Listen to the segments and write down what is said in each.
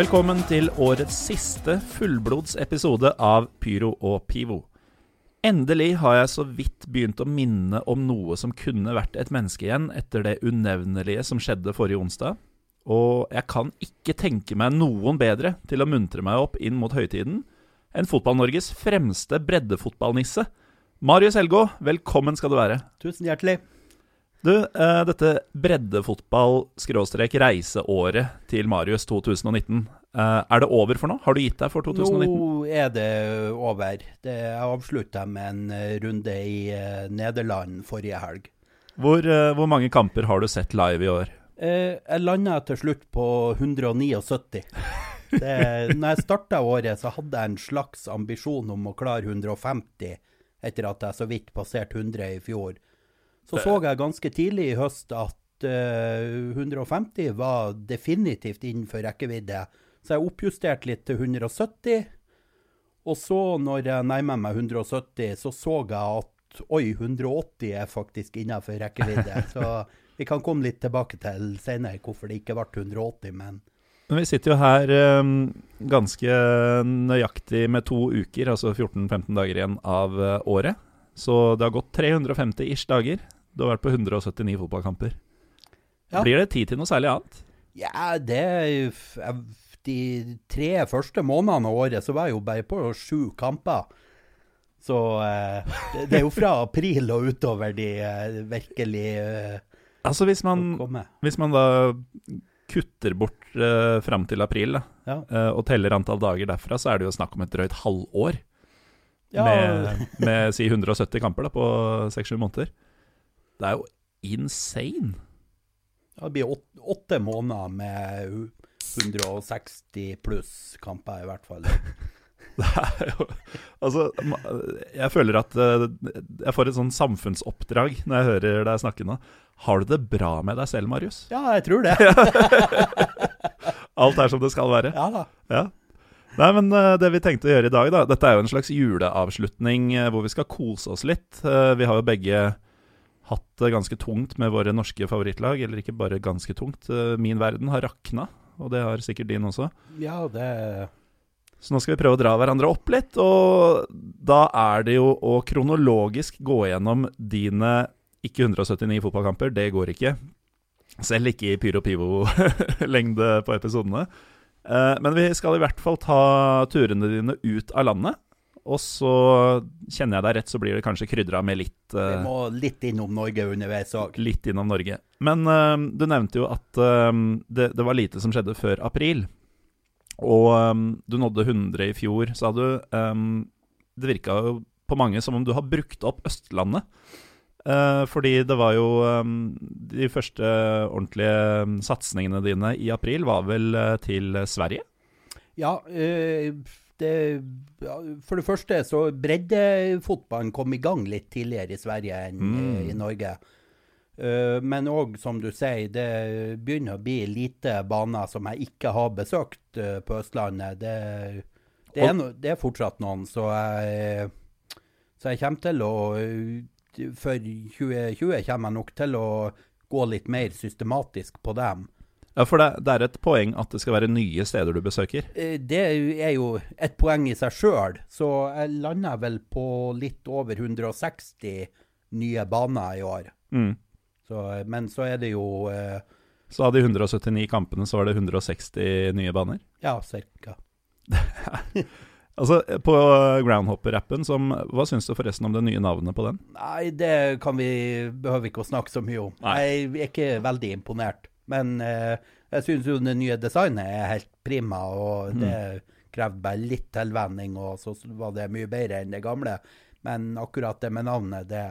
Velkommen til årets siste fullblods episode av Pyro og Pivo. Endelig har jeg så vidt begynt å minne om noe som kunne vært et menneske igjen etter det unevnelige som skjedde forrige onsdag. Og jeg kan ikke tenke meg noen bedre til å muntre meg opp inn mot høytiden enn Fotball-Norges fremste breddefotballnisse. Marius Helgå, velkommen skal du være. Tusen hjertelig. Du, eh, dette breddefotball-reiseåret til Marius 2019, eh, er det over for nå? Har du gitt deg for 2019? Nå er det over. Det, jeg avslutta med en eh, runde i eh, Nederland forrige helg. Hvor, eh, hvor mange kamper har du sett live i år? Eh, jeg landa til slutt på 179. Det, når jeg starta året, så hadde jeg en slags ambisjon om å klare 150, etter at jeg så vidt passerte 100 i fjor. Så så jeg ganske tidlig i høst at uh, 150 var definitivt innenfor rekkevidde. Så jeg oppjusterte litt til 170. Og så, når jeg nærmer meg 170, så så jeg at oi, 180 er faktisk innenfor rekkevidde. Så vi kan komme litt tilbake til senere hvorfor det ikke ble 180, men Men Vi sitter jo her um, ganske nøyaktig med to uker, altså 14-15 dager igjen av eh, året. Så det har gått 350 ish dager. Du har vært på 179 fotballkamper. Ja. Blir det tid til noe særlig annet? Ja, det De tre første månedene av året så var jeg jo bare på sju kamper. Så eh, det, det er jo fra april og utover de eh, virkelig eh, Altså Hvis man, hvis man da kutter bort uh, fram til april da, Ja. uh, og teller antall dager derfra, så er det jo snakk om et drøyt halvår. Ja, Med, med si 170 kamper da, på 6-7 måneder. Det er jo insane. det blir åtte måneder med 160 pluss kamper, i hvert fall. Jo Altså, jeg føler at eh, jeg får et sånn samfunnsoppdrag når jeg hører deg snakke nå. Har du det bra med deg selv, Marius? Ja, jeg tror det. Alt er som det skal være? Ja da. Ja. Nei, men eh, det vi tenkte å gjøre i dag, da Dette er jo en slags juleavslutning eh, hvor vi skal kose oss litt. Vi har jo begge hatt det ganske tungt med våre norske favorittlag. Eller ikke bare ganske tungt. Eh, min verden har rakna, og det har sikkert din også. Ja, det Så nå skal vi prøve å dra hverandre opp litt, og da er det jo å kronologisk gå gjennom dine ikke 179 fotballkamper, det går ikke. Selv ikke i Pyro Pivo-lengde på episodene. Eh, Men vi skal i hvert fall ta turene dine ut av landet. Og så kjenner jeg deg rett, så blir det kanskje krydra med litt, Vi eh, må litt innom Norge underveis òg. litt innom Norge. Men uh, du nevnte jo at uh, det, det var lite som skjedde før april. Og um, du nådde 100 i fjor, sa du. Um, det virka jo på mange som om du har brukt opp Østlandet. Uh, fordi det var jo um, De første ordentlige satsingene dine i april var vel til Sverige? Ja, eh, det, ja, for det første så breddefotballen kom i gang litt tidligere i Sverige enn Mm. eh, i Norge. Uh, men òg, som du sier, det begynner å bli lite baner som jeg ikke har besøkt uh, på Østlandet. Det, det, er, no, det er fortsatt noen, så jeg, så jeg kommer til å eh, For 2020 kommer jeg nok til å gå litt mer systematisk på dem. Ja, for det, det er et poeng at det skal være nye steder du besøker. Eh, Det er jo et poeng i seg sjøl, så jeg landa vel på litt over 160 nye baner i år. Mm. Så, men så er det jo eh, Så av de 179 kampene så var det 160 nye baner. ja, cirka. Altså, på Groundhopper-appen, Hva syns du forresten om det nye navnet på den? Nei, det kan vi behøver ikke å snakke så mye om. Nei. Jeg er ikke veldig imponert. Men eh, jeg syns jo det nye designet er helt prima, og Mm. det krevde bare litt tilvenning, og så var det mye bedre enn det gamle. Men akkurat det med navnet, det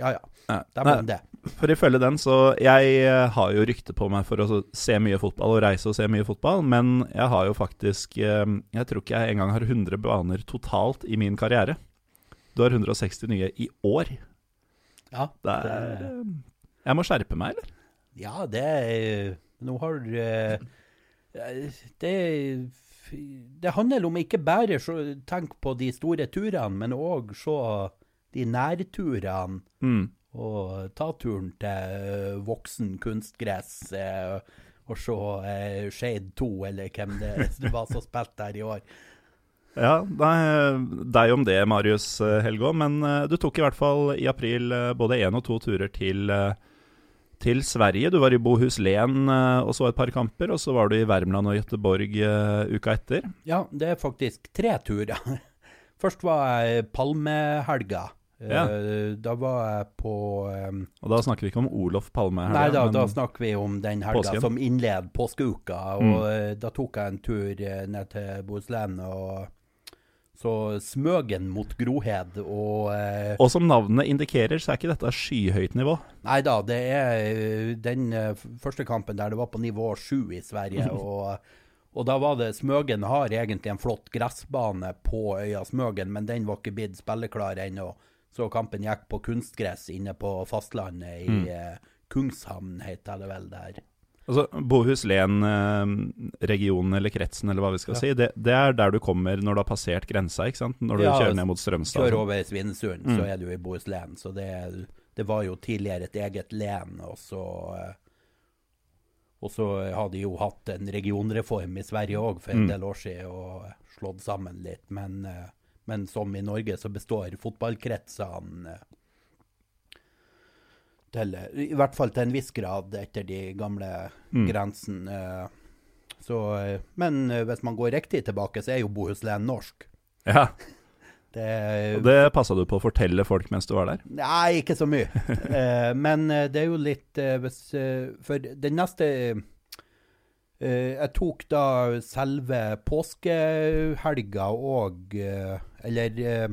Ja ja, der nei, var det. For ifølge den, så Jeg eh, har jo rykte på meg for å se mye fotball og reise og se mye fotball, men jeg har jo faktisk eh, Jeg tror ikke jeg engang har 100 baner totalt i min karriere. Du har 160 nye i år. Ja, Det er eh, Jeg må skjerpe meg, eller? Ja, det er Nå har eh, Det Det handler om ikke bare å tenke på de store turene, men òg se de nærturene. Mm. Og ta turen til voksen kunstgress. og å se eh, Shade 2, eller hvem det var som spilte der i år. Ja, nei, deg om det, Marius eh, Helgå. Men eh, du tok i hvert fall i april eh, både én og to turer til, eh, til Sverige. Du var i Bohuslän eh, og så et par kamper, og så var du i Värmland og Göteborg eh, uka etter. Ja, det er faktisk tre turer. Først var jeg Palmehelga. Ja. Eh, Da var jeg på um, Og da snakker vi ikke om Olof Palme. her, Nei da, da snakker vi om den helga Påsken. som innleder påskeuka. Og Mm. da tok jeg en tur ned til Bohuslän og så Smøgen mot Grohed og eh, Og som navnet indikerer, så er ikke dette skyhøyt nivå. Nei da, det er eh, den eh, første kampen der det var på nivå sju i Sverige. og, og da var det Smøgen har egentlig en flott gressbane på øya Smøgen, men den var ikke blitt spilleklar ennå. Så kampen gikk på kunstgress inne på fastlandet i Mm. eh, Kungshamn, heter det vel der. Altså, Bohuslen-regionen eller kretsen, eller hva vi skal Ja. si, det, det er der du kommer når du har passert grensa, ikke sant? Når du Ja, kjører ned mot Strømstad. Kjører over Svinesund, Mm. så er du i Bohuslän. Så det, det var jo tidligere et eget len, og så eh, Og så har de jo hatt en regionreform i Sverige òg for en Mm. del år siden, og slått sammen litt. Men, eh, men som i Norge så består fotballkretsene eh, til, I hvert fall til en viss grad etter de gamle Mm. grensene. eh. Så, eh, men eh, hvis man går riktig tilbake, så er jo Bohuslän norsk. Ja, Det, og det passa du på å fortelle folk mens du var der? Nei, ikke så mye. Men det er jo litt hvis, For den neste Jeg tok da selve påskehelga og Eller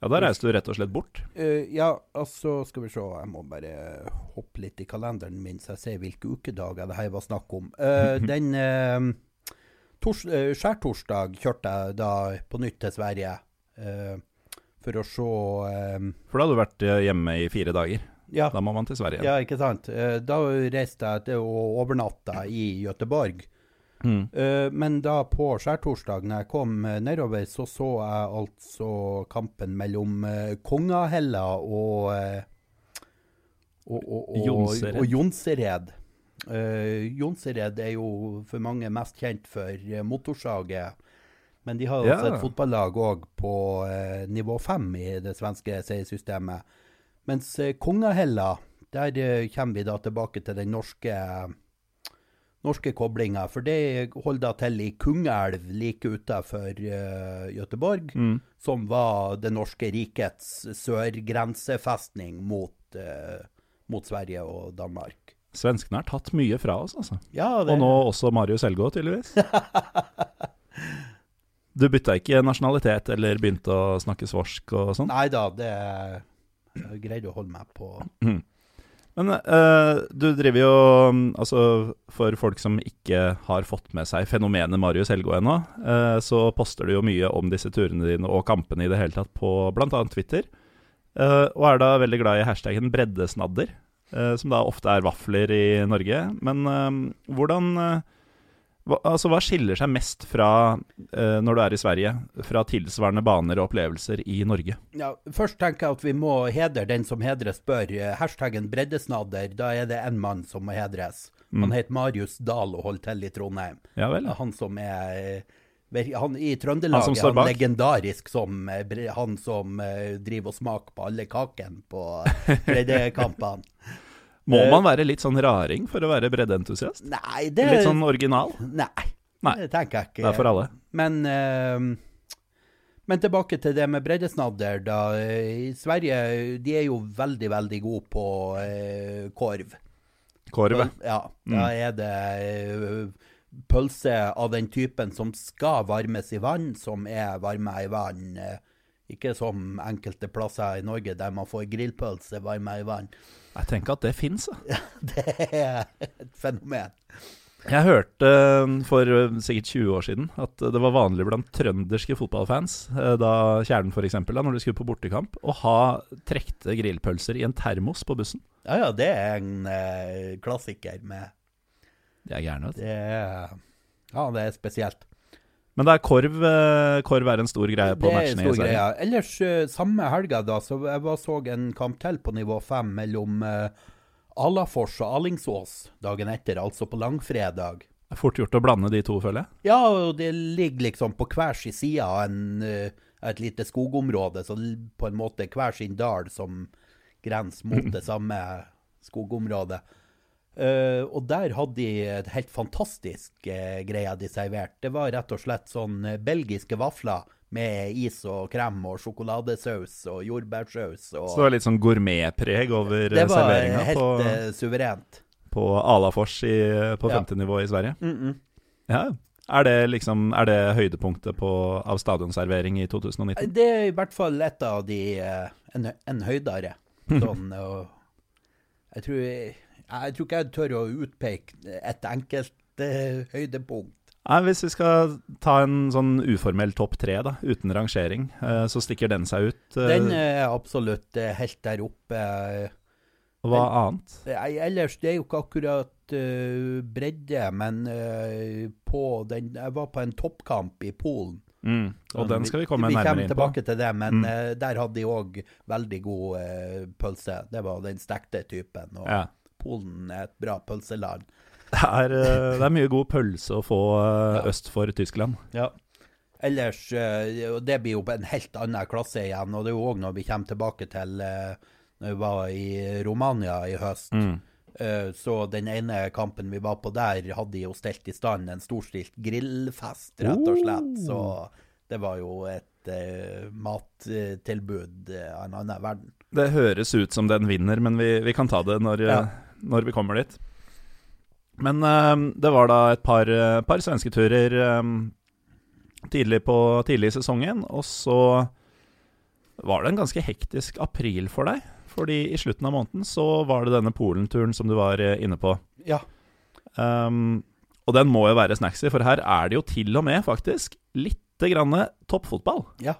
Ja, da reiste du rett og slett bort. Uh, Ja, altså Skal vi se, jeg må bare hoppe litt i kalenderen min, så jeg ser hvilke ukedager det her var snakk om. Uh, den uh, tors, Skjærtorsdag kjørte jeg da på nytt til Sverige. for å se For da hadde du vært hjemme i fire dager. Ja, Da må man til Sverige. Ja, ikke sant. Da reiste jeg til og overnatta i Göteborg. Mm. Eh, Men da på skjærtorsdag, når jeg kom eh, nedover, så så jeg altså kampen mellom eh, Kongahella og og, og, og, Jonsered. og Jonsered. Jonsered er jo for mange mest kjent for motorsaget. motorsage. Men de har også Ja. et fotballag òg på nivå fem i det svenske seriesystemet. Mens Kongahella, der kommer vi da tilbake til den norske norske koblinger, For det holder til i Kungelv, like utafor uh, Gøteborg, Mm. som var det norske rikets sørgrensefestning mot, uh, mot Sverige og Danmark. Svenskene har tatt mye fra oss, altså. Ja, det, Og nå også Marius Helgå, tydeligvis. Du bytta ikke nasjonalitet eller begynte å snakke svorsk og sånn? Nei da, det jeg greide å holde meg på Men uh, du driver jo mm, Altså, for folk som ikke har fått med seg fenomenet Marius Helgå ennå, uh, så poster du jo mye om disse turene dine og kampene i det hele tatt på bl.a. Twitter. Uh, og er da veldig glad i hashtaggen breddesnadder, som da ofte er vafler i Norge. Men hvordan hva, altså, hva skiller seg mest fra, eh, når du er i Sverige, fra tilsvarende baner og opplevelser i Norge? Ja, Først tenker jeg at vi må hedre den som hedres bør. Eh, Hashtaggen breddesnadder, da er det én mann som må hedres. Han Mm. heter Marius Dahl og holder til i Trondheim. Ja vel? Han som er eh, han, I Trøndelag han er han legendarisk som eh, han som driver og smaker på alle kakene på breddekampene. Må Eh, man være litt sånn raring for å være breddeentusiast? Nei, det Litt sånn original? Nei, Nei. det tenker jeg ikke. Det er for alle. Men, uh, men tilbake til det med breddesnadder. Da. I Sverige de er jo veldig, veldig gode på uh, korv. Korv. Ja, Mm. da er det pølse av den typen som skal varmes i vann, som er varma i vann. Ikke som enkelte plasser i Norge der man får grillpølse varma i vann. Jeg tenker at det fins, da. Det er et fenomen. Jeg hørte eh, for eh, sikkert 20 år siden at det var vanlig blant trønderske fotballfans, eh, da Kjernen f.eks., når de skulle på bortekamp, å ha trekte grillpølser i en termos på bussen. Ja, ja, det er en eh, klassiker med De er gærne, vet du. Det er Ja, det er spesielt. Men det er korv, eh, korv er en stor greie på matchene i Sverige. Ellers, eh, samme helga, da, så jeg var så en kamp til på nivå fem mellom eh, Alafors og Alingsås dagen etter, altså på langfredag. Det er fort gjort å blande de to, føler jeg. Ja, og det ligger liksom på hver sin side av en, et lite skogområde, så på en måte hver sin dal som grenser mot det samme skogområdet. Eh, og der hadde de et helt fantastisk uh, greie de serverte. Det var rett og slett sånn eh, belgiske vafler med is og krem og sjokoladesaus og jordbærsaus. Og Så det var litt sånn gourmetpreg over det var helt på, suverent. på Alafors i, på Ja. femte nivå i Sverige. Mm -mm. Ja. Er det liksom Er det høydepunktet på, av stadionservering i 2019? Det er i hvert fall et av de En, en høydere. Sånn, og jeg tror jeg, tror ikke jeg tør å utpeke et enkelt eh, høydepunkt. Nei, Hvis vi skal ta en sånn uformell topp tre, da, uten rangering, eh, så stikker den seg ut. eh, Den er absolutt eh, helt der oppe. og hva annet? Jeg, ellers, det er jo ikke akkurat uh, bredde, men uh, på den Jeg var på en toppkamp i Polen. Mm. Og den skal vi komme vi nærmere inn på. Vi kommer tilbake til det, men Mm. uh, der hadde de òg veldig god eh, pølse. Det var den stekte typen. Og Ja. Polen er et bra pølseland. Det er, eh, det er mye god pølse å få eh, Ja. øst for Tyskland. Ja. Ellers eh, Det blir jo en helt annen klasse igjen. Og det er jo òg når vi kommer tilbake til når vi var i Romania i høst. Mm. Så den ene kampen vi var på der, hadde de jo stelt i stand en storstilt grillfest, rett og slett. Oh. Så det var jo et uh, mattilbud av en annen verden. Det høres ut som den vinner, men vi, vi kan ta det når, Ja. Når vi kommer dit. Men eh, det var da et par, eh, par svensketurer eh, tidlig, på, tidlig i sesongen, og så var det en ganske hektisk april for deg. Fordi i slutten av måneden så var det denne Polen-turen som du var eh, inne på. Ja. Um, og den må jo være snacksy, for her er det jo til og med faktisk lite grann toppfotball. Ja.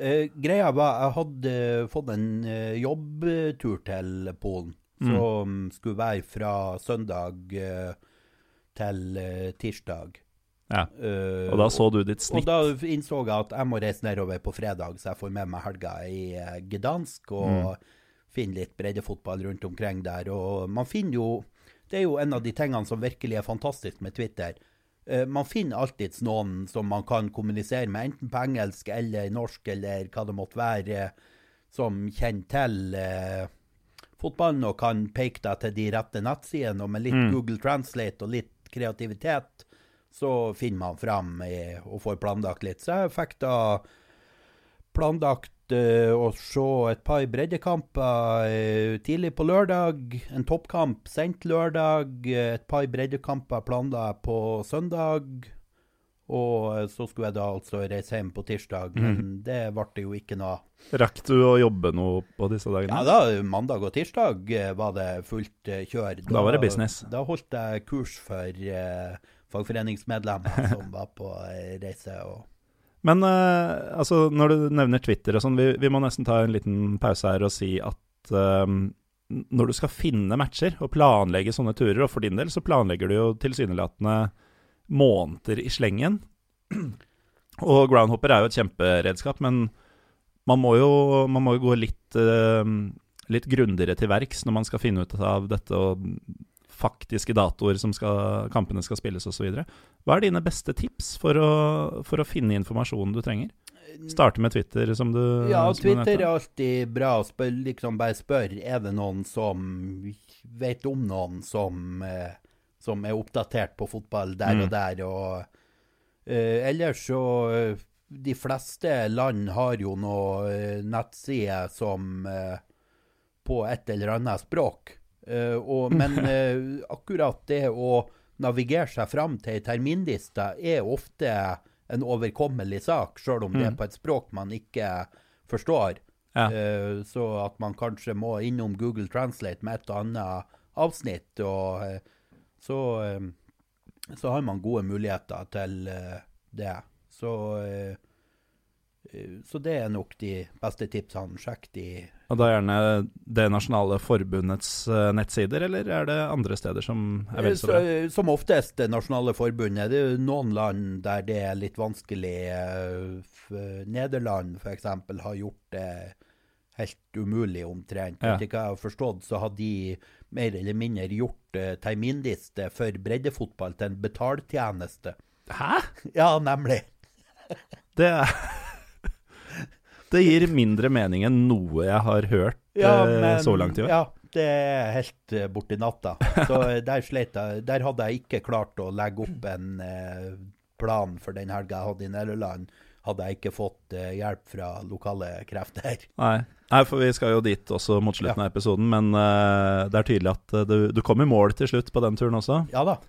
Eh, greia var jeg hadde fått en eh, jobbtur til Polen. Som skulle være fra søndag eh, til eh, tirsdag. Ja. Eh, Og da så du ditt snitt? og da innså jeg at jeg må reise nedover på fredag, så jeg får med meg helga i Gdansk og Mm. finner litt breddefotball rundt omkring der. Og man finner jo Det er jo en av de tingene som virkelig er fantastisk med Twitter. Man finner alltids noen som man kan kommunisere med, enten på engelsk eller norsk eller hva det måtte være, som kjenner til fotballen og kan peke deg til de rette nettsidene. Og med litt Mm. Google Translate og litt kreativitet, så finner man fram i, og får planlagt litt. Så jeg fikk da planlagt uh, å se et par breddekamper uh, tidlig på lørdag. En toppkamp sent lørdag. eh, et par breddekamper planla på søndag. Og eh, så skulle jeg da altså reise hjem på tirsdag, men men det ble det jo ikke noe. Rakk du å jobbe noe på disse dagene? Ja, da, mandag og tirsdag eh, var det fullt eh, kjør. Da var det business. Da holdt jeg kurs for eh, fagforeningsmedlemmer som var på reise. og Men eh, altså, når du nevner Twitter og sånn, vi, vi må nesten ta en liten pause her og si at eh, når du skal finne matcher og planlegge sånne turer, og for din del så planlegger du jo tilsynelatende måneder i slengen. Og groundhopper er jo et kjemperedskap, men man må jo, man må jo gå litt, uh, litt grundigere til verks når man skal finne ut av dette og faktiske datoer som skal, kampene skal spilles osv. Hva er dine beste tips for å, for å finne informasjonen du trenger? Starte med Twitter, som du Ja, som Twitter er alltid bra. Spør, liksom bare spør er det noen som vet om noen som, eh, som er oppdatert på fotball der Mm. og der. og uh, Ellers så uh, De fleste land har jo noen uh, nettsider som eh, på et eller annet språk. Eh, og, men eh, akkurat det å navigere seg fram til ei terminliste er ofte en overkommelig sak, sjøl om det er Mm. på et språk man ikke forstår. Ja. Eh, så at man kanskje må innom Google Translate med et og annet avsnitt, og eh, så, eh, så har man gode muligheter til eh, det. Så, eh, så det er nok de beste tipsene. Sjekk de Og da gjerne det nasjonale forbundets nettsider, eller er det andre steder som er vel så bra? Som oftest det nasjonale forbundet. Det er noen land der det er litt vanskelig. Nederland f.eks. har gjort det helt umulig omtrent. Ja. Etter hva jeg har forstått, så har de mer eller mindre gjort uh, terminliste for breddefotball til en betaltjeneste. Hæ? Ja, nemlig. Det Det gir mindre mening enn noe jeg har hørt Ja, eh, men, så langt i år. Ja, det er helt uh, borti natta. Så eh, der sleit jeg. Der hadde jeg ikke klart å legge opp en eh, plan for den helga jeg hadde i Nederland. Hadde jeg ikke fått eh, hjelp fra lokale krefter. Nei. Nei, for vi skal jo dit også mot slutten av episoden, men uh, det er tydelig at eh, du, du kom i mål til slutt på den turen også. Ja da.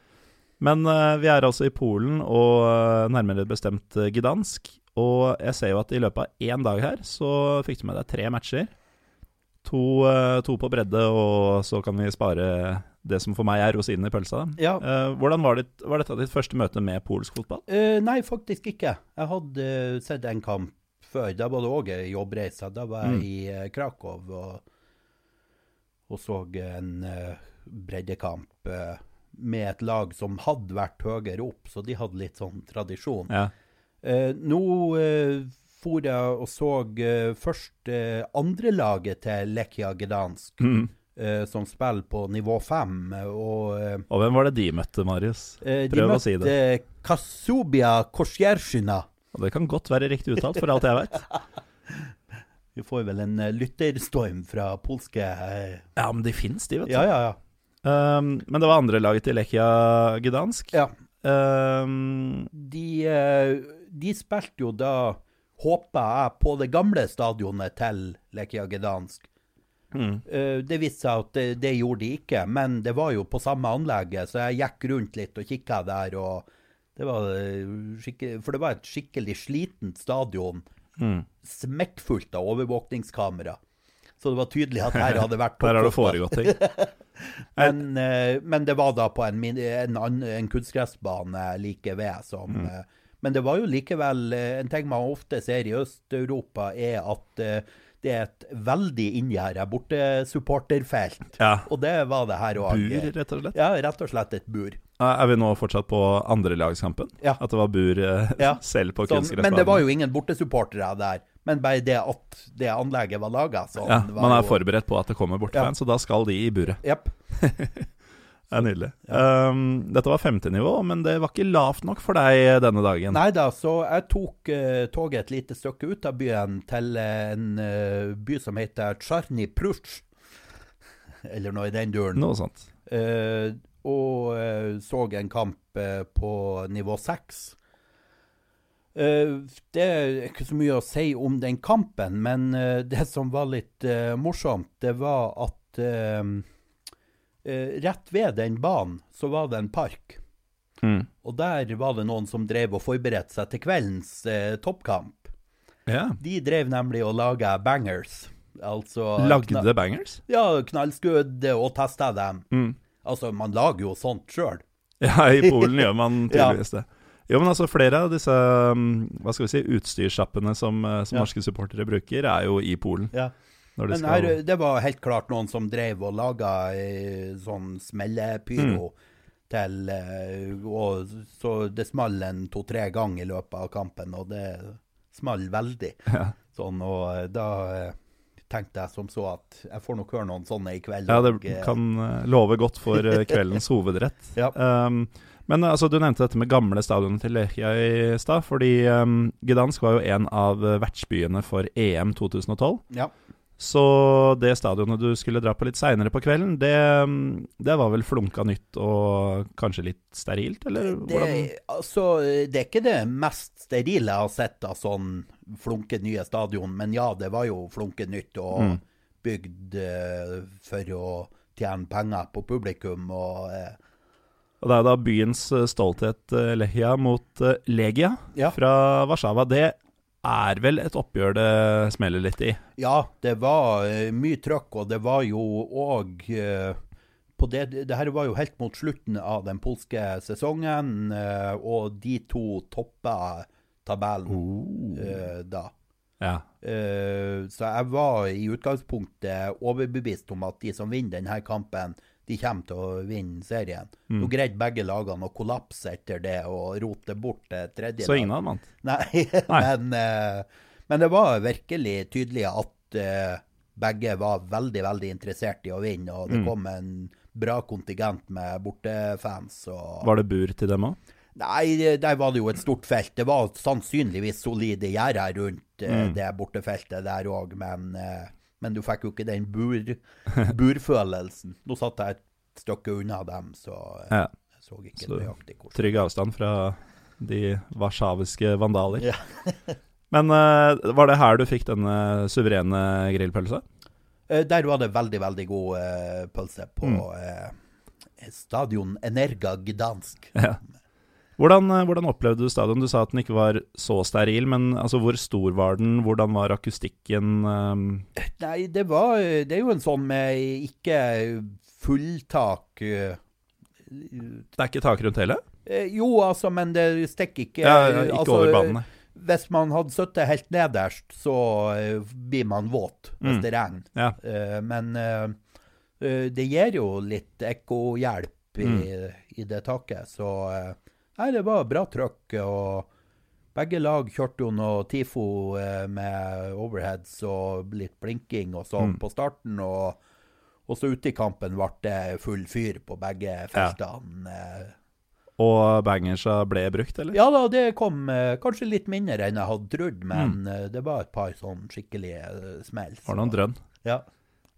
Men uh, vi er altså i Polen, og nærmere bestemt Gdansk. Og jeg ser jo at i løpet av én dag her, så fikk du med deg tre matcher. To, to på bredde, og så kan vi spare det som for meg er rosinen i pølsa. Ja. Uh, hvordan var, ditt, var dette ditt første møte med polsk fotball? Uh, nei, faktisk ikke. Jeg hadde uh, sett en kamp før. Da var det òg ei jobbreise. Da var jeg Mm. i eh, Krakow og, og så en uh, breddekamp uh, med et lag som hadde vært høyere opp, så de hadde litt sånn tradisjon. Ja. Uh, nå for jeg og så først uh, andrelaget til Lekia Gdansk, Mm. som spiller på nivå fem. Og Og hvem var det de møtte, Marius? eh, de Prøv å møtte si det. Kasubia Korsjersjina. Og det kan godt være riktig uttalt, for alt jeg vet. Vi får vel en eh, lytterstorm fra polske eh, Ja, men de fins, de, vet du. Ja, ja, ja. Um, men det var andre laget til Lekia Gdansk. ja. Um, De, eh, de spilte jo da, håper jeg, på det gamle stadionet til Lekia Gdansk. mm. Det viste seg at det, det gjorde de ikke, men det var jo på samme anlegget, så jeg gikk rundt litt og kikka der. og det var eh, For det var et skikkelig slitent stadion, Mm. smekkfullt av overvåkningskamera. Så det var tydelig at her hadde vært Der har det foregått ting. Men, eh, men det var da på en, en, en kunstgressbane like ved som Mm. eh, Men det var jo likevel En ting man ofte ser i Øst-Europa, er at det er et veldig inngjerda bortesupporterfelt. Ja. Og det var det her òg. Bur, rett og slett. Ja, rett og slett et bur. Er vi nå fortsatt på andrelagskampen? Ja. At det var bur eh, Ja. selv på Sånn, kunstgressbanen? men det var jo ingen bortesupportere der. Men bare det at det anlegget var laga ja, Man er jo- forberedt på at det kommer bortefans, så da skal de i buret. Jepp. Det er nydelig. Um, dette var femte nivå, men det var ikke lavt nok for deg denne dagen. Nei da, så jeg tok uh, toget et lite stykke ut av byen til eh, en uh, by som heter Tsjarny Prutsj. Eller noe i den duren. Noe sånt. Eh, og eh, så en kamp eh, på nivå seks. Uh, det er ikke så mye å si om den kampen, men uh, det som var litt uh, morsomt, det var at eh, eh, rett ved den banen så var det en park. Mm. Og der var det noen som drev og forberedte seg til kveldens eh, toppkamp. Ja. De drev nemlig og laga bangers. Altså Lagde kna- bangers? Ja, knallskudd og testa dem. Mm. Altså, man lager jo sånt sjøl. Ja, i Polen gjør man Ja. tydeligvis det. Jo, men altså flere av disse um, hva skal vi si, utstyrssjappene som, uh, som Ja. norske supportere bruker, er jo i Polen. Ja. Når de Men skal... det var helt klart noen som drev og laga eh, sånn smellepyro Mm. til eh, Og så det small en to-tre ganger i løpet av kampen, og det small veldig. Ja. Sånn, og eh, da tenkte jeg som så at jeg får nok høre noen sånne i kveld. Ja, det og, kan love godt for kveldens hovedrett. Ja. Um, men altså, du nevnte dette med gamle stadionet til Lechia i stad. Fordi um, Gdansk var jo en av vertsbyene for EM 2012. Ja. Så det stadionet du skulle dra på litt seinere på kvelden, det, um, det var vel flunka nytt og kanskje litt sterilt, eller Det, altså, det er ikke det mest sterile jeg har sett av sånn flunke nye stadion, men ja, det var jo flunke nytt og Mm. bygd uh, for å tjene penger på publikum. og uh, Og det er da byens uh, stolthet, Lehia, mot Legia Ja. fra Warszawa. Det er vel et oppgjør det smeller litt i? Ja, det var eh, mye trøkk, og det var jo òg det, det her var jo helt mot slutten av den polske sesongen, eh, og de to toppa tabellen oh. da. Ja. Eh, så jeg var i utgangspunktet overbevist om at de som vinner denne kampen, de kommer til å vinne serien. Mm. Nå greide begge lagene å kollapse etter det og rote bort det tredje. Så ingen hadde vant? Nei, Men, eh, men det var virkelig tydelig at eh, begge var veldig, veldig interessert i å vinne, og det Mm. kom en bra kontingent med bortefans. Og... Var det bur til dem òg? Nei, der var det jo et stort felt. Det var sannsynligvis solide gjerder rundt eh, Mm. det bortefeltet der òg, men, men du fikk jo ikke den bur, burfølelsen. Nå satt jeg et stykke unna dem, så eh, Ja. jeg så ikke Så- nøyaktig hvor. Trygg avstand fra de warszawiske vandaler. Ja. Men uh, var det her du fikk denne suverene grillpølsa? Uh, Der var det veldig, veldig god uh, pølse på Mm. stadion Energa Gdansk. Ja. Hvordan, eh, hvordan opplevde du stadion? Du sa at den ikke var så steril, men altså, hvor stor var den? Hvordan var akustikken? ehm? Nei, det var Det er jo en sånn med ikke fulltak eh, det er ikke tak rundt hele? eh, Jo, altså, men det stikker ikke Ja, ja, ikke altså, over banene. Hvis man hadde sittet helt nederst, så eh, blir man våt hvis Mm. det regner. Ja. Eh, men eh, eh, det gir jo litt ekkohjelp i, Mm. i det taket, så eh, Nei, det var bra trøkk, og begge lag kjørte jo noe TIFO eh, med overheads og litt blinking og sånn Mm. på starten, og, og så ute i kampen ble det full fyr på begge feltene. Ja. Og bangersa ble brukt, eller? Ja da, det kom eh, kanskje litt mindre enn jeg hadde trodd, men Mm. eh, det var et par sånn skikkelige smell. Var det noen drønn? Ja.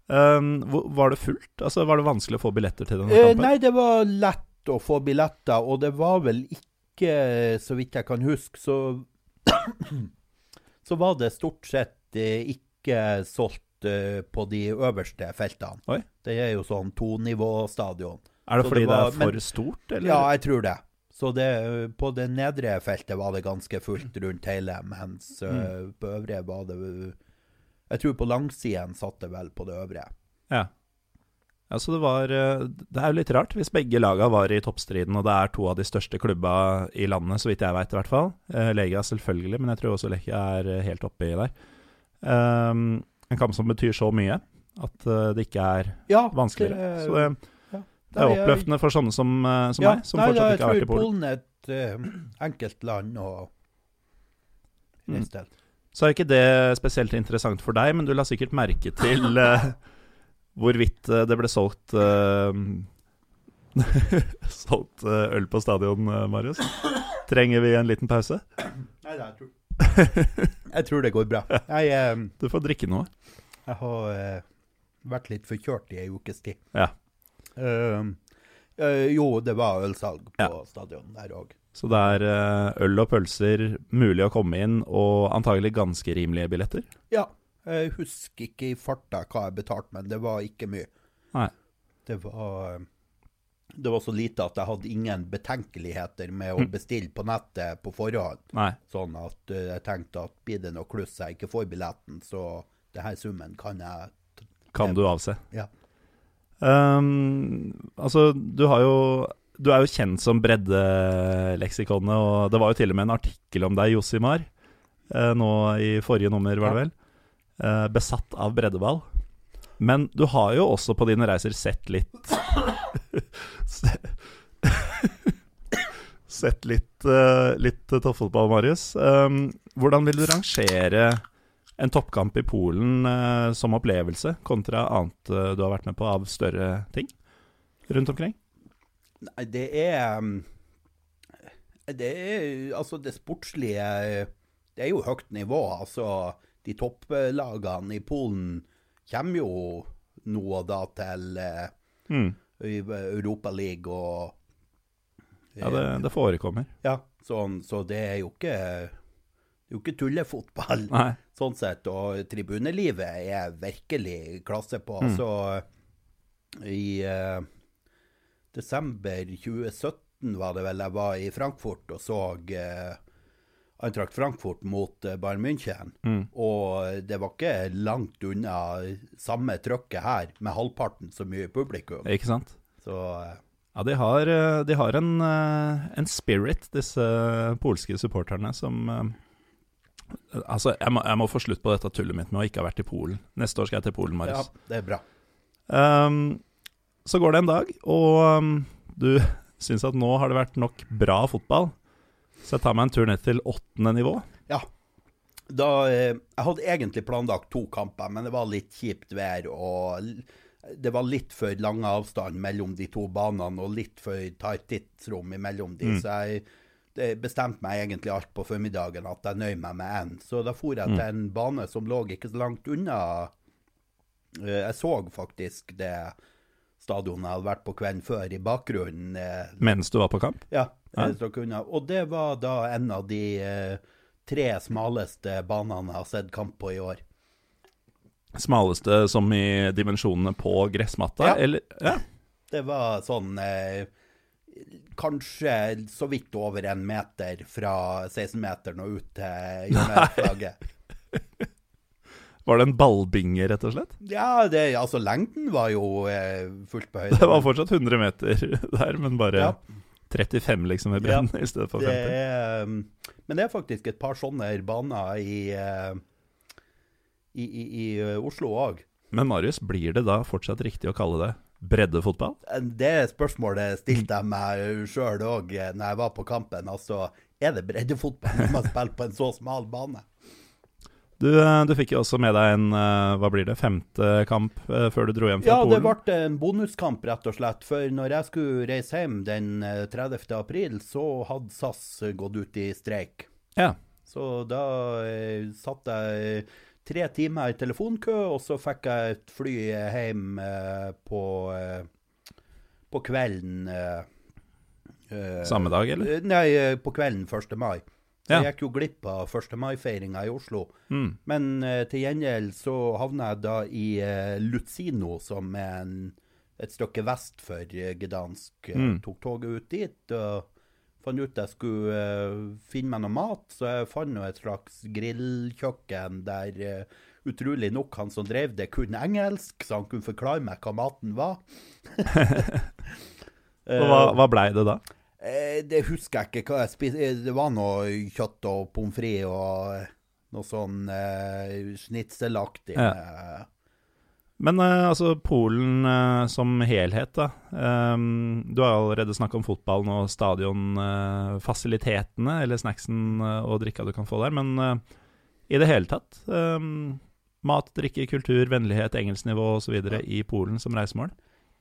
Um, var det fullt? Altså, Var det vanskelig å få billetter til denne kampen? nei, det var lett å få billetter, og det var vel ikke, så vidt jeg kan huske, så Så var det stort sett eh, ikke solgt eh, på de øverste feltene. Oi. Det er jo sånn tonivåstadion. er det så fordi det det, er for men- stort, eller? Ja, jeg tror det. Så det, på det nedre feltet var det ganske fullt rundt hele, mens Mm. eh, på øvre var det Jeg tror på langsiden satt det vel på det øvre. Ja. Ja, så det var eh, Det er jo litt rart hvis begge laga var i toppstriden, og det er to av de største klubba i landet, så vidt jeg veit i hvert fall. Lega selvfølgelig, men jeg tror også Lekia er helt helt oppi der. Um, en kamp som betyr så mye at eh, det ikke er Ja, vanskeligere. det- så det, ja. det er oppløftende for sånne som, eh, som ja, meg, som nei, fortsatt ikke har vært i Polen. Jeg tror Polen. Er et uh, enkelt land å Mm. reise til. Så er ikke det spesielt interessant for deg, men du la sikkert merke til eh, hvorvidt eh, det ble solgt eh, Solgt eh, øl på stadion, Marius. Trenger vi en liten pause? Nei, jeg tror Jeg tror det går bra. Jeg, eh, Du får drikke noe. jeg har uh, vært litt forkjørt i ei ukes tid. Ja. Uh, uh, jo, det var ølsalg på Ja. stadion der òg. Så det er øl og pølser, mulig å komme inn, og antagelig ganske rimelige billetter. Ja. Jeg husker ikke i farta hva jeg betalte, men det var ikke mye. Nei. Det var det var så lite at jeg hadde ingen betenkeligheter med å Mm. bestille på nettet på forhånd. Nei. Sånn at eh, jeg tenkte at blir det noe kluss jeg ikke får billetten, så det her summen kan jeg Kan du avse. Ja. Um, altså, du har jo Du er jo kjent som breddeleksikonet, og det var jo til og med en artikkel om deg, Josimar, eh, nå i forrige nummer, var det vel? Eh, besatt av breddeball. Men du har jo også på dine reiser sett litt Sett litt, uh, litt toppfotball, Marius. Um, hvordan vil du rangere en toppkamp i Polen uh, som opplevelse, kontra annet uh, du har vært med på av større ting rundt omkring? Nei, det er um, Det er Altså, det sportslige Det er jo høyt nivå. Altså, de topplagene i Polen kommer jo nå og da til eh, Mm. Europaligaen og Ja, det, det forekommer. Ja, sånn, så det er jo ikke Det er jo ikke tullefotball, Nei. sånn sett. Og tribunelivet er virkelig klasse på. Mm. Så i eh, desember 2017 var det vel jeg var i Frankfurt og så eh, Eintracht Frankfurt mot eh, Bayern München. Mm. Og det var ikke langt unna samme trøkket her, med halvparten så mye publikum. Ikke sant? Så eh, Ja, de har, eh, de har en, eh, en spirit, disse polske supporterne, som eh, Altså, jeg må, jeg må få slutt på dette tullet mitt med å ikke ha vært i Polen. Neste år skal jeg til Polen, Marius. ja, det er bra. Um, så går det en dag, og um, du syns at nå har det vært nok bra fotball. Så jeg tar meg en tur ned til åttende nivå. Ja. Da, eh, jeg hadde egentlig planlagt to kamper, men det var litt kjipt vær. og Det var litt for lang avstand mellom de to banene og litt for tight tidsrom imellom de, så jeg bestemte meg egentlig alt på formiddagen at jeg nøyer meg med én. Så da for jeg til en bane som lå ikke så langt unna. Eh, Jeg så faktisk det stadionet jeg hadde vært på kvelden før, i bakgrunnen. eh, Mens du var på kamp? ja, Ja. eh, og det var da en av de eh, tre smaleste banene jeg har sett kamp på i år. Smaleste som i dimensjonene på gressmatta? Ja. Eller ja. Det var sånn eh, Kanskje så vidt over en meter fra 16-meteren og ut til hjørneflagget. Var det en ballbinge, rett og slett? Ja, det, altså lengden var jo eh, fullt på høyde. Det var fortsatt 100 meter der, men bare Ja. 35 liksom i brenn i stedet for Det 50. er, um, men det er faktisk et par sånne baner i, eh, i, i, i eh, Oslo òg. Men Marius, blir det da fortsatt riktig å kalle det breddefotball? Det spørsmålet stilte jeg meg sjøl òg når jeg var på kampen. Altså, er det breddefotball når man spiller på en så smal bane? Du, eh, du fikk jo også med deg en eh, hva blir det, femte kamp eh, før du dro hjem fra Ja, det ble en bonuskamp, rett og slett. For når jeg skulle reise hjem den eh, 30. april, så hadde SAS gått ut i streik. Ja. Så da eh, satt jeg tre timer i telefonkø, og så fikk jeg et fly hjem eh, på, eh, på kvelden Samme dag, eller? Nei, på kvelden 1. mai. Ja. jeg gikk jo glipp av 1. mai-feiringa i Oslo. Mm. Men uh, til gjengjeld så havna jeg da i uh, Luzino, som er en, et stykke vest for uh, Gdansk. Mm. Tok toget ut dit og fant ut jeg skulle eh, finne meg noe mat, så jeg fant et slags grillkjøkken der eh, utrolig nok han som drev det, kunne engelsk, så han kunne forklare meg hva maten var. Og hva, hva blei det da? Eh, det husker jeg ikke hva jeg spiste. Eh, Det var noe kjøtt og pommes frites og eh, noe sånn eh, snitselaktig. Ja. Men eh, altså, Polen eh, som helhet, da. Ehm, du har allerede snakka om fotballen og stadionfasilitetene, eller snacksen eh, og drikka du kan få der. Men eh, i det hele tatt ehm, Mat, drikke, kultur, vennlighet, engelsknivå osv. videre i Polen som reisemål?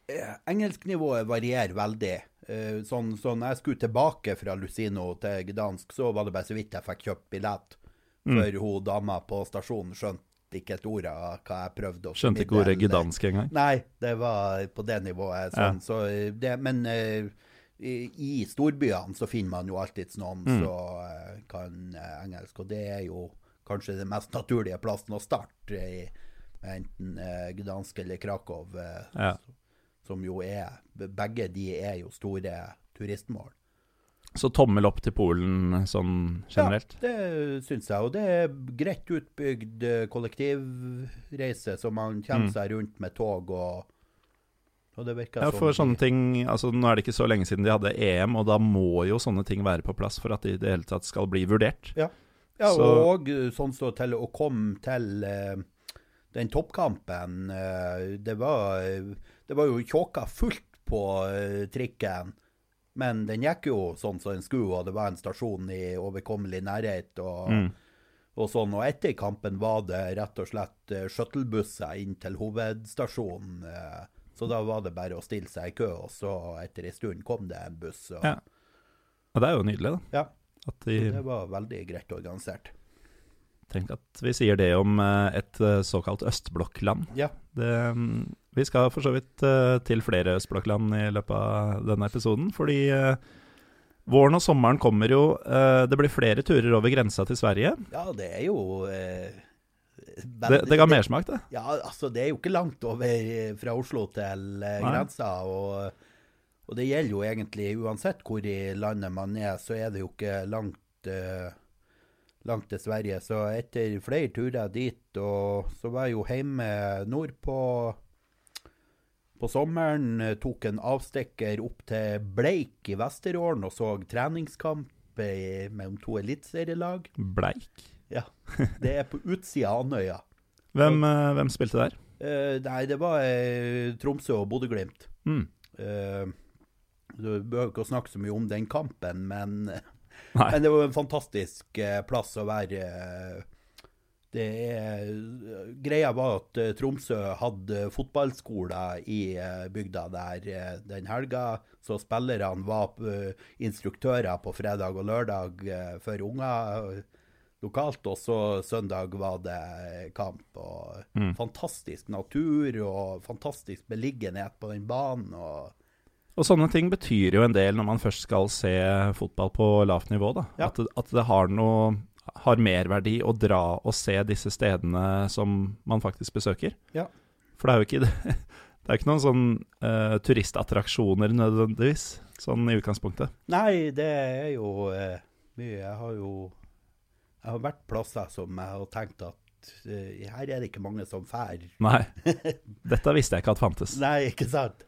Eh, Engelsknivået varierer veldig. Eh, Sånn, så når jeg skulle tilbake fra Lucino til Gdansk, så var det bare så vidt jeg fikk kjøpt billett. Mm. For hun dama på stasjonen skjønte ikke et ord av hva jeg prøvde å Skjønte ikke ordet gdansk engang. Nei, det var på det nivået. Sånn, så eh, det, men uh, i, i storbyene så finner man jo alltids noen Mm. som uh, kan eh, engelsk, og det er jo kanskje den mest naturlige plassen å starte i, enten uh, Gdansk eller Krakow, Ja. Som jo er Begge de er jo store turistmål. Så tommel opp til Polen sånn generelt? Ja, det syns jeg. Og det er greit utbygd eh, kollektivreise, så man kommer Mm. seg rundt med tog og og det virker Ja, for sånne ting altså Nå er det ikke så lenge siden de hadde EM, og da må jo sånne ting være på plass for at de i det hele tatt skal bli vurdert. Ja, Så- og eh, sånn så til å komme til eh, den toppkampen det, var, det var jo tjåka fullt på eh, trikken. Men den gikk jo sånn som den skulle, og det var en stasjon i overkommelig nærhet. Og, Mm. og sånn, og etter kampen var det rett og slett eh, shuttlebusser inn til hovedstasjonen. eh, Så da var det bare å stille seg i kø, og så etter en stund kom det en buss. Og, Ja. Og det er jo nydelig, da. ja, de det var veldig greit organisert. Tenk at vi sier det om eh, et eh, såkalt østblokkland. Ja. Det, mm, vi skal for så vidt eh, til flere østblokkland i løpet av denne episoden, fordi våren og sommeren kommer jo. det blir flere turer over grensa til Sverige. Ja, det er jo eh, Det, det ga mersmak, det. Ja, altså, det er jo ikke langt over fra Oslo til grensa. Og, og det gjelder jo egentlig uansett hvor i landet man er, så er det jo ikke langt, eh, langt til Sverige. Så etter flere turer dit, og så var jeg jo hjemme nordpå på sommeren. eh, Tok en avstikker opp til Bleik i Vesterålen og så treningskamp mellom to eliteserielag. Bleik. Ja, det er på utsida av Andøya. Hvem, eh, hvem spilte der? Uh, nei, det var uh, Tromsø og Bodø-Glimt. Mm. Uh, du behøver ikke å snakke så mye om den kampen, men, Nei. men det var en fantastisk eh, plass å være, eh, det er Greia var at eh, Tromsø hadde fotballskoler i bygda der den helga, så spillerne var instruktører på fredag og lørdag for unger lokalt, og så søndag var det kamp. og Mm. Fantastisk natur og fantastisk beliggenhet på den banen. og Og sånne ting betyr jo en del når man først skal se fotball på lavt nivå. da. Ja. At, det, at det har noe har merverdi å dra og se disse stedene som man faktisk besøker. Ja. For det er jo ikke, det er ikke noen sånn uh, turistattraksjoner nødvendigvis, sånn i utgangspunktet. Nei, det er jo uh, mye. Jeg har jo jeg har vært plasser som jeg har tenkt at eh, her er det ikke mange som fær. Nei, dette visste jeg ikke at fantes. Nei, ikke sant?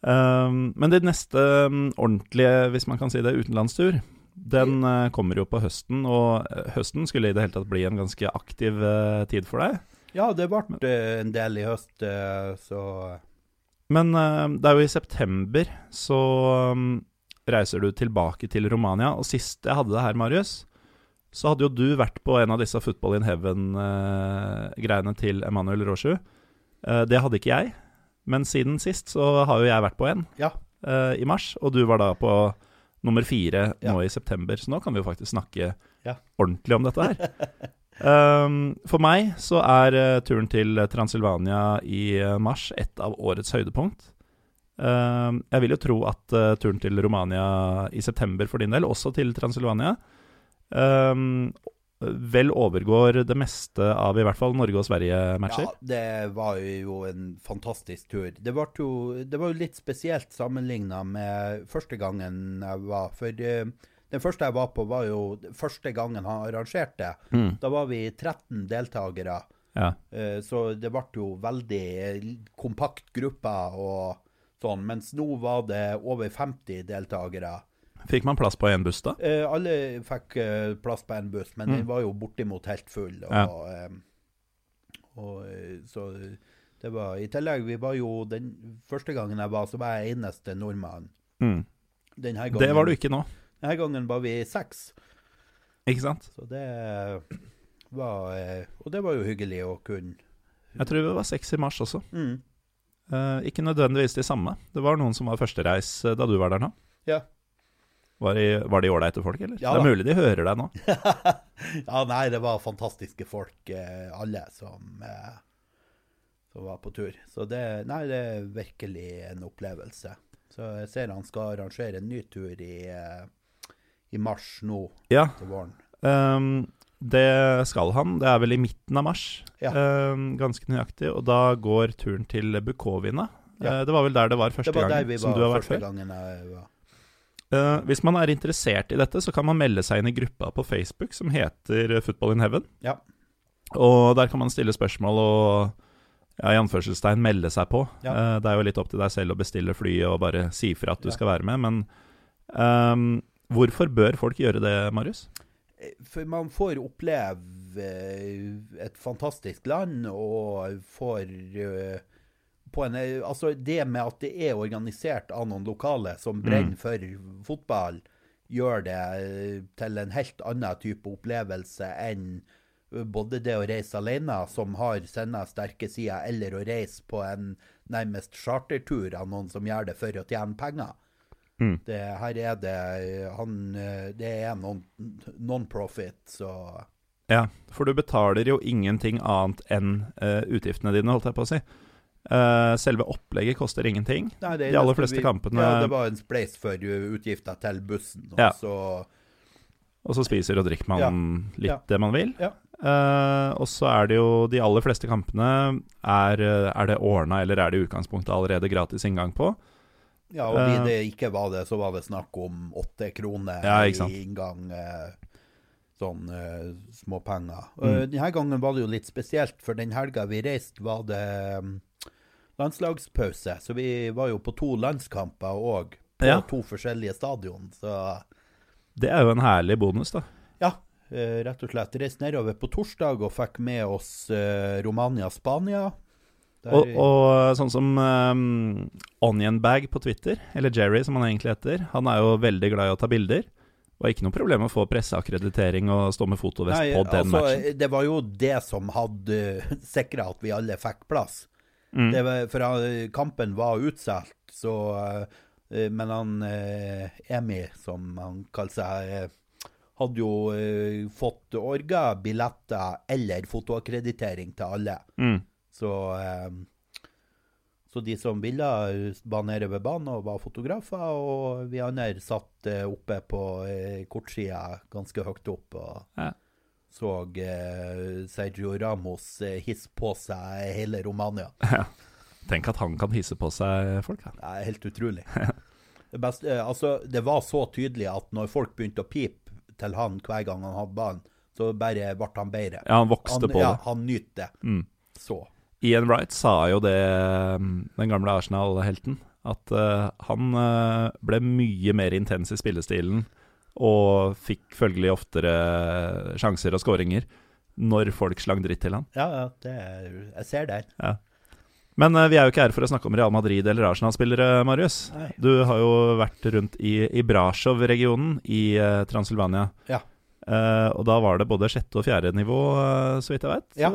Um, men det neste um, ordentlige, hvis man kan si det, utenlandstur, den uh, kommer jo på høsten. Og uh, høsten skulle i det hele tatt bli en ganske aktiv uh, tid for deg. Ja, det ble eh, en del i høst, eh, så Men det er jo i september så um, reiser du tilbake til Romania. Og sist jeg hadde det her, Marius, så hadde jo du vært på en av disse Football in Heaven-greiene til Emanuel Roshu. Det hadde ikke jeg. Men siden sist så har jo jeg vært på en ja. uh, i mars, og du var da på nummer fire Ja. nå i september. Så nå kan vi jo faktisk snakke Ja. ordentlig om dette her. Um, for meg så er uh, turen til Transilvania i uh, mars et av årets høydepunkt. Um, jeg vil jo tro at uh, turen til Romania i september for din del, også til Transilvania, um, vel overgår det meste av i hvert fall Norge og Sverige-matcher. ja, det var jo en fantastisk tur. Det, jo, det var jo litt spesielt sammenligna med første gangen jeg var. For eh, den første jeg var på, var jo første gangen han arrangerte. Mm, Da var vi 13 deltakere. ja. Eh, Så det ble jo veldig kompakt gruppe og sånn. Mens nå var det over 50 deltakere. Fikk man plass på én buss, da? Eh, alle fikk eh, plass på en buss, men Mm. den var jo bortimot helt full. Og, Ja. og, og, eh, så det var I tillegg, vi var jo den første gangen jeg var, så var jeg eneste nordmann. Mm. Gangen, Det var du ikke nå, Denne gangen var vi seks. ikke sant? Så det var eh, Og det var jo hyggelig å kunne Jeg tror det var seks i mars også. mm. Eh, ikke nødvendigvis de samme. Det var noen som var førstereis eh, da du var der nå. Ja. Var de var de ålreite folk, eller? Ja det er mulig de hører deg nå. ja, nei, det var fantastiske folk, eh, alle som, eh, som var på tur. Så det, nei, det er virkelig en opplevelse. Så jeg ser han skal arrangere en ny tur i, eh, i mars nå Ja, til våren. Um, det skal han. Det er vel i midten av mars, Ja. um, ganske nøyaktig. Og da går turen til Bukovina. Ja. Uh, det var vel der det var første Det var gangen? som du har vært før. gangen jeg var. Eh, hvis man er interessert i dette, så kan man melde seg inn i gruppa på Facebook som heter Football in Heaven. Ja. Og der kan man stille spørsmål og ja, i anførselstegn melde seg på. Ja. Uh, det er jo litt opp til deg selv å bestille flyet og bare si fra at du Ja. skal være med. Men um, hvorfor bør folk gjøre det, Marius? Eh, For man får oppleve eh, et fantastisk land, og får eh, en, Altså, det med at det er organisert av noen lokale som brenner for fotball, gjør det eh, til en helt annen type opplevelse enn eh, både det å reise alene, som har sine sterke sider, eller å reise på en nærmest chartertur av noen som gjør det for å tjene penger. Mm. Det, her er det han, eh, Det er non- non-profit, så Ja, for du betaler jo ingenting annet enn uh, utgiftene dine, holdt jeg på å si. Eh, selve opplegget koster ingenting. Nei, det De aller fleste fleste kampene- Ja, det var en spleis for uh, utgifter til bussen. Og Ja. så Og så spiser og drikker man Ja. litt Ja. det man vil. Eh, og så er det jo de aller fleste kampene er, eh, er det ordna, eller er det i utgangspunktet allerede gratis inngang på? Ja, og hvis hvis det ikke var det, så var det snakk om åtte kroner i inngang. Sånn småpenger. Mm. Denne gangen var det jo litt spesielt, for den helga vi reiste, var det mm, landslagspause. Så vi var jo på to landskamper òg, på Ja. to forskjellige stadion. Så Det er jo en herlig bonus, da. ja, eh, rett og slett. Reiste nedover på torsdag og fikk med oss eh, Romania-Spania. Der- Og, og sånn som um, Onionbag på Twitter, eller Jerry som han egentlig heter, han er jo veldig glad i å ta bilder. var ikke noe problem å få presseakkreditering og stå med fotovest Nei, på den altså, matchen. Det var jo det som hadde sikra at vi alle fikk plass. Mm. Var, for han- kampen var utsolgt, så eh, Men han eh, Emi, som han kaller seg, eh, hadde jo fått orga billetter eller fotoakkreditering til alle. Mm. Så, så de som ville, var nede ved banen og var fotografer, og vi andre satt oppe på kortsida ganske høyt opp og Ja. Så eh, Sergio Ramos eh, hisse på seg hele Romania. Tenk at han kan hisse på seg folk. Det er helt utrolig. Det, beste, eh, altså, det var så tydelig at når folk begynte å pipe til han hver gang han hadde ballen, så bare ble han bedre. Ja, han vokste han, på ja, det. han nyter det. Mm. Så. Ian Wright sa jo det, mm, den gamle Arsenal-helten, at uh, han uh, ble mye mer intens i spillestilen og fikk følgelig oftere sjanser og skåringer når folk slang dritt til han. Ja, ja, det er, jeg ser det. Ja. Men eh, vi er jo ikke her for å snakke om Real Madrid eller Arsenal-spillere, Marius. Nei. Du har jo vært rundt i, i Brasov-regionen i eh, Transylvania. Ja. Uh, og da var det både sjette og fjerde nivå, så vidt jeg vet. Ja.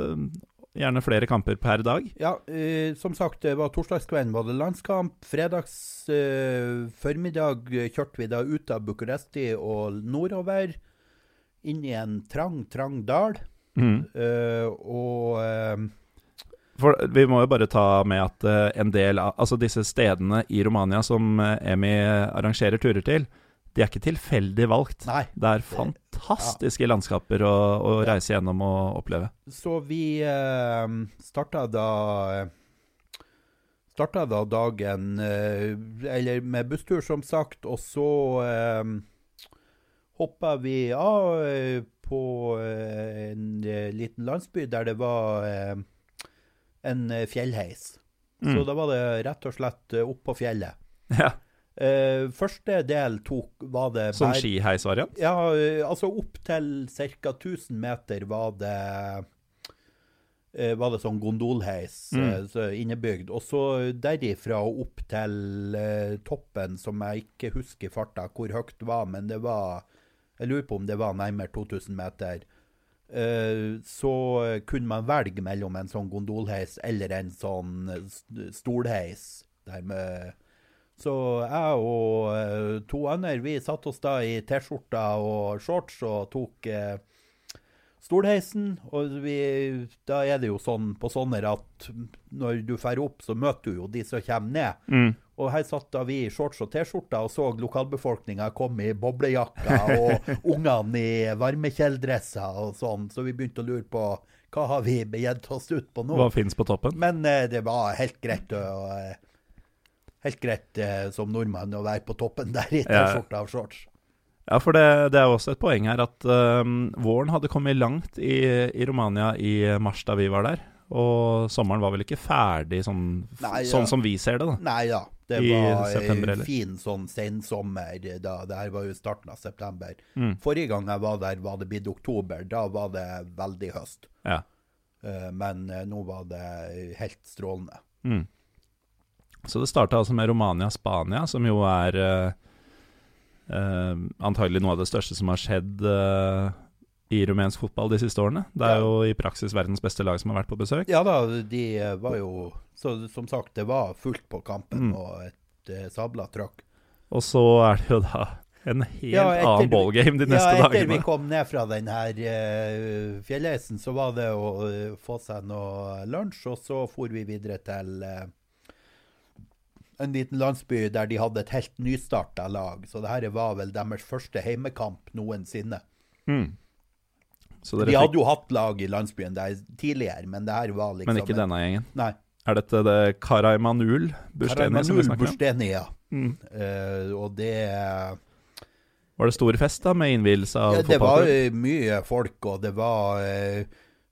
Gjerne flere kamper per dag. Ja, eh, som sagt, det var torsdagskvelden var det landskamp. Fredags eh, formiddag kjørte vi da ut av Bucuresti og nordover. Inn i en trang, trang dal. Mm. Eh, og eh, For vi må jo bare ta med at eh, en del av Altså disse stedene i Romania som eh, Emi arrangerer turer til, de er ikke tilfeldig valgt. Nei. Det er fantastiske landskaper å, å reise gjennom og oppleve. Så vi eh, starta da Starta da dagen eh, Eller med busstur, som sagt, og så eh, hoppa vi av eh, på eh, en liten landsby der det var eh, en fjellheis. fjellheis. Så Mm. da var det rett og slett opp på fjellet. Ja, Eh, første del tok var det Som skiheisvariant? ja, uh, altså opp til ca. 1000 meter var det uh, var det sånn gondolheis Mm. så innebygd. Og så derifra opp til toppen, som jeg ikke husker farta hvor høyt det var, men det var Jeg lurer på om det var nærmere 2000 meter. Så kunne man velge mellom en sånn gondolheis eller en sånn st- stolheis. Der med så jeg og eh, to andre vi satte oss da i T-skjorta og shorts og tok eh, stolheisen. Og vi, da er det jo sånn på sånne at når du drar opp, så møter du jo de som kommer ned. Mm. Og her satt da vi i shorts og T-skjorta og så lokalbefolkninga komme i boblejakker og ungene i varmekjeledresser og sånn. Så vi begynte å lure på hva har vi begitt oss ut på nå. Hva fins på toppen? Men eh, det var helt greit å eh, Helt greit eh, som nordmann å være på toppen der i Ja. T-skjorta av shorts. Ja, for det, det er også et poeng her at um, våren hadde kommet langt i, i Romania i mars da vi var der. Og sommeren var vel ikke ferdig sånn, Nei, ja. sånn som vi ser det, da. Nei da, det I var september, eh, fin sånn sensommer da. Det her var jo starten av september. Mm. Forrige gang jeg var der, var det blitt oktober. Da var det veldig høst. Ja. Eh, Men eh, nå var det helt strålende. Mm. Så det starta altså med Romania-Spania, som jo er uh, antagelig noe av det største som har skjedd eh, i rumensk fotball de siste årene. Det er jo i praksis verdens beste lag som har vært på besøk. Ja da, de eh, var jo Så som sagt, det var fullt på kampen Mm. og et uh, sabla trøkk. Og så er det jo da en helt Ja, etter- annen ballgame de neste dagene. ja, etter dagene. vi kom ned fra den her uh, fjellheisen, så var det å uh, få seg noe lunsj, og så for vi videre til eh, en liten landsby der de hadde et helt nystarta lag. Så det her var vel deres første heimekamp noensinne. Mm. Så De dere hadde fikk, jo hatt lag i landsbyen der tidligere, men det her var liksom men ikke en- denne gjengen. Nei. Er dette det Karaimanul Bursteni som vi snakker om? Bursteni, ja. Mm. Uh, og det Var det stor fest da, med innvielse av Ja, det var fotballklubb? mye folk, og det var eh,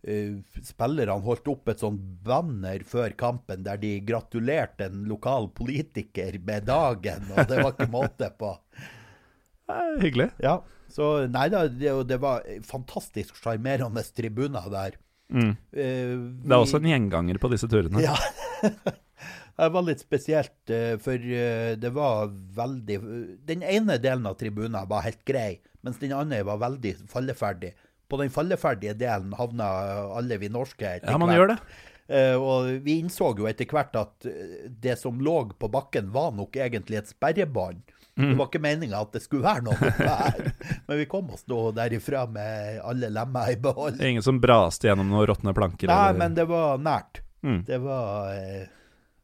Spillerne holdt opp et sånt banner før kampen der de gratulerte en lokal politiker med dagen, og det var ikke måte på. Eh, hyggelig. Ja, så Nei da, det, det var fantastisk sjarmerende tribuner der. Mm. Eh, Det er også en gjenganger på disse turene. Ja. Det var litt spesielt, eh, for eh, det var veldig Den ene delen av tribunen var helt grei, mens den andre var veldig falleferdig. På den falleferdige delen havna alle vi norske. etter Ja, man hvert. gjør det. Uh, og vi innså jo etter hvert at eh, det som lå på bakken, var nok egentlig et sperrebånd. Mm. Det var ikke meninga at det skulle være noe der. Men vi kom oss nå derifra med alle lemmer i behold. Ingen som braste gjennom noen råtne planker. Nei, eller- men det var nært. Mm. Det var eh,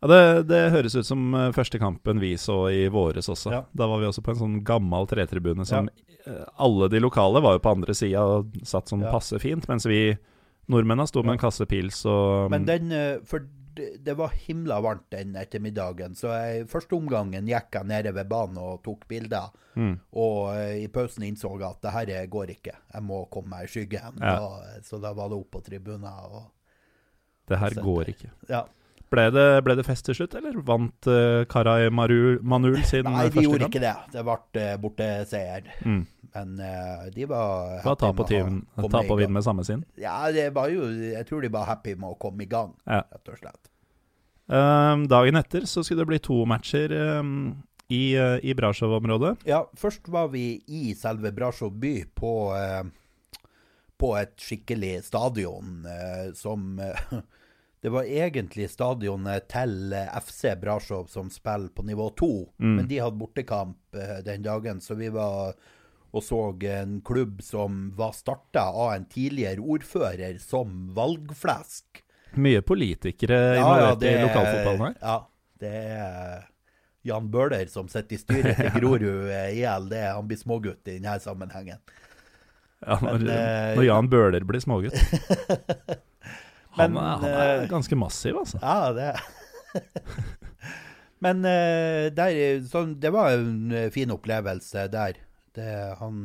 Ja, det, det høres ut som eh, første kampen vi så i våres også. Ja. Da var vi også på en sånn gammel tretribune som ja. Alle de lokale var jo på andre sida og satt sånn Ja. passe fint, mens vi nordmennene sto med en kasse pils og Men den eh, For det var himla varmt den ettermiddagen, så jeg, første omgangen gikk jeg nede ved banen og tok bilder. mm, Og eh, i pausen innså jeg at det her går ikke, jeg må komme meg i skyggen. Da, så da var det opp på tribunen. Og, Det her går ikke. ja. Ble det, ble det fest til slutt, eller vant uh, Karay Maru, Manul sin Nei, eh, de gjorde ikke det. Det ble borte seier. Mm. Men uh, de var Hva tap med og å vin- komme tap i gang. vinn med samme sin? Ja, det var jo Jeg tror de var happy med å komme i gang, Ja. rett og slett. Um, dagen etter så skulle det bli to matcher um, i, uh, i Brasjov-området. Ja, først var vi i selve Brasjov by på, eh, på et skikkelig stadion eh, som eh, Det var egentlig stadionet til eh, FC Brasov som spiller på nivå 2, Mm. men de hadde bortekamp eh, den dagen, så vi var og så en klubb som var starta av en tidligere ordfører som valgflesk. Mye politikere involvert i lokalfotballen her. Ja, det er Jan Bøhler som sitter i styret til Grorud eh, IL. Det er, han blir smågutt i denne sammenhengen. Ja, når, Men, når Jan Bøhler blir smågutt. Han, er, han er eh, ganske massiv, altså. Ja, det Men eh, der, så, det var en eh, fin opplevelse der. Det, han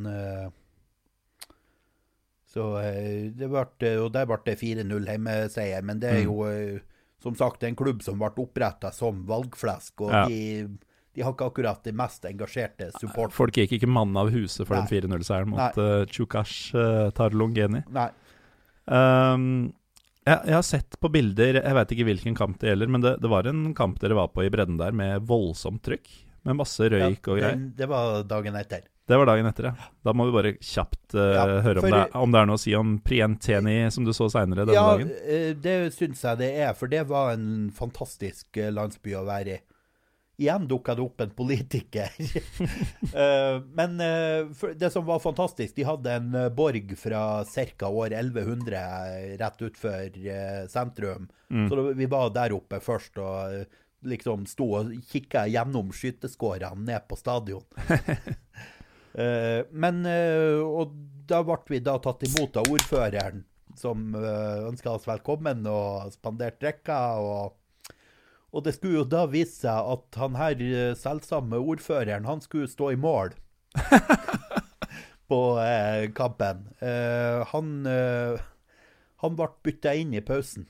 Så det ble, Og der ble det 4-0 hjemmeseier. Men det er Mm. jo som sagt en klubb som ble oppretta som valgflesk. Og Ja. de, de har ikke akkurat de mest engasjerte supporterne. Folk gikk ikke mann av huset for Nei. den 4-0-seieren mot uh, Chukash uh, Tarlungeni. Nei. Um, jeg, jeg har sett på bilder, jeg vet ikke hvilken kamp det gjelder, men det, det var en kamp dere var på i bredden der med voldsomt trykk. Med masse røyk og greier. det var dagen etter. Det var dagen etter, ja. Da må vi bare kjapt uh, Ja, høre om for- det, er, om det er noe å si om Prienteni, som du så seinere denne Ja, dagen. Ja, det syns jeg det er, for det var en fantastisk eh, landsby å være i. Igjen dukka det opp en politiker. Eh, Men eh, det som var fantastisk, de hadde en eh, borg fra ca. år 1100 eh, rett utfor sentrum. Mm. Så vi var der oppe først og liksom sto og kikka gjennom skyteskårene ned på stadion. Men Og da ble vi da tatt imot av ordføreren, som ønska oss velkommen og spanderte drikker. Og, og det skulle jo da vise seg at han her eh, selvsamme ordføreren, han skulle stå i mål på eh, kampen. Eh, han eh, han ble bytta inn i pausen.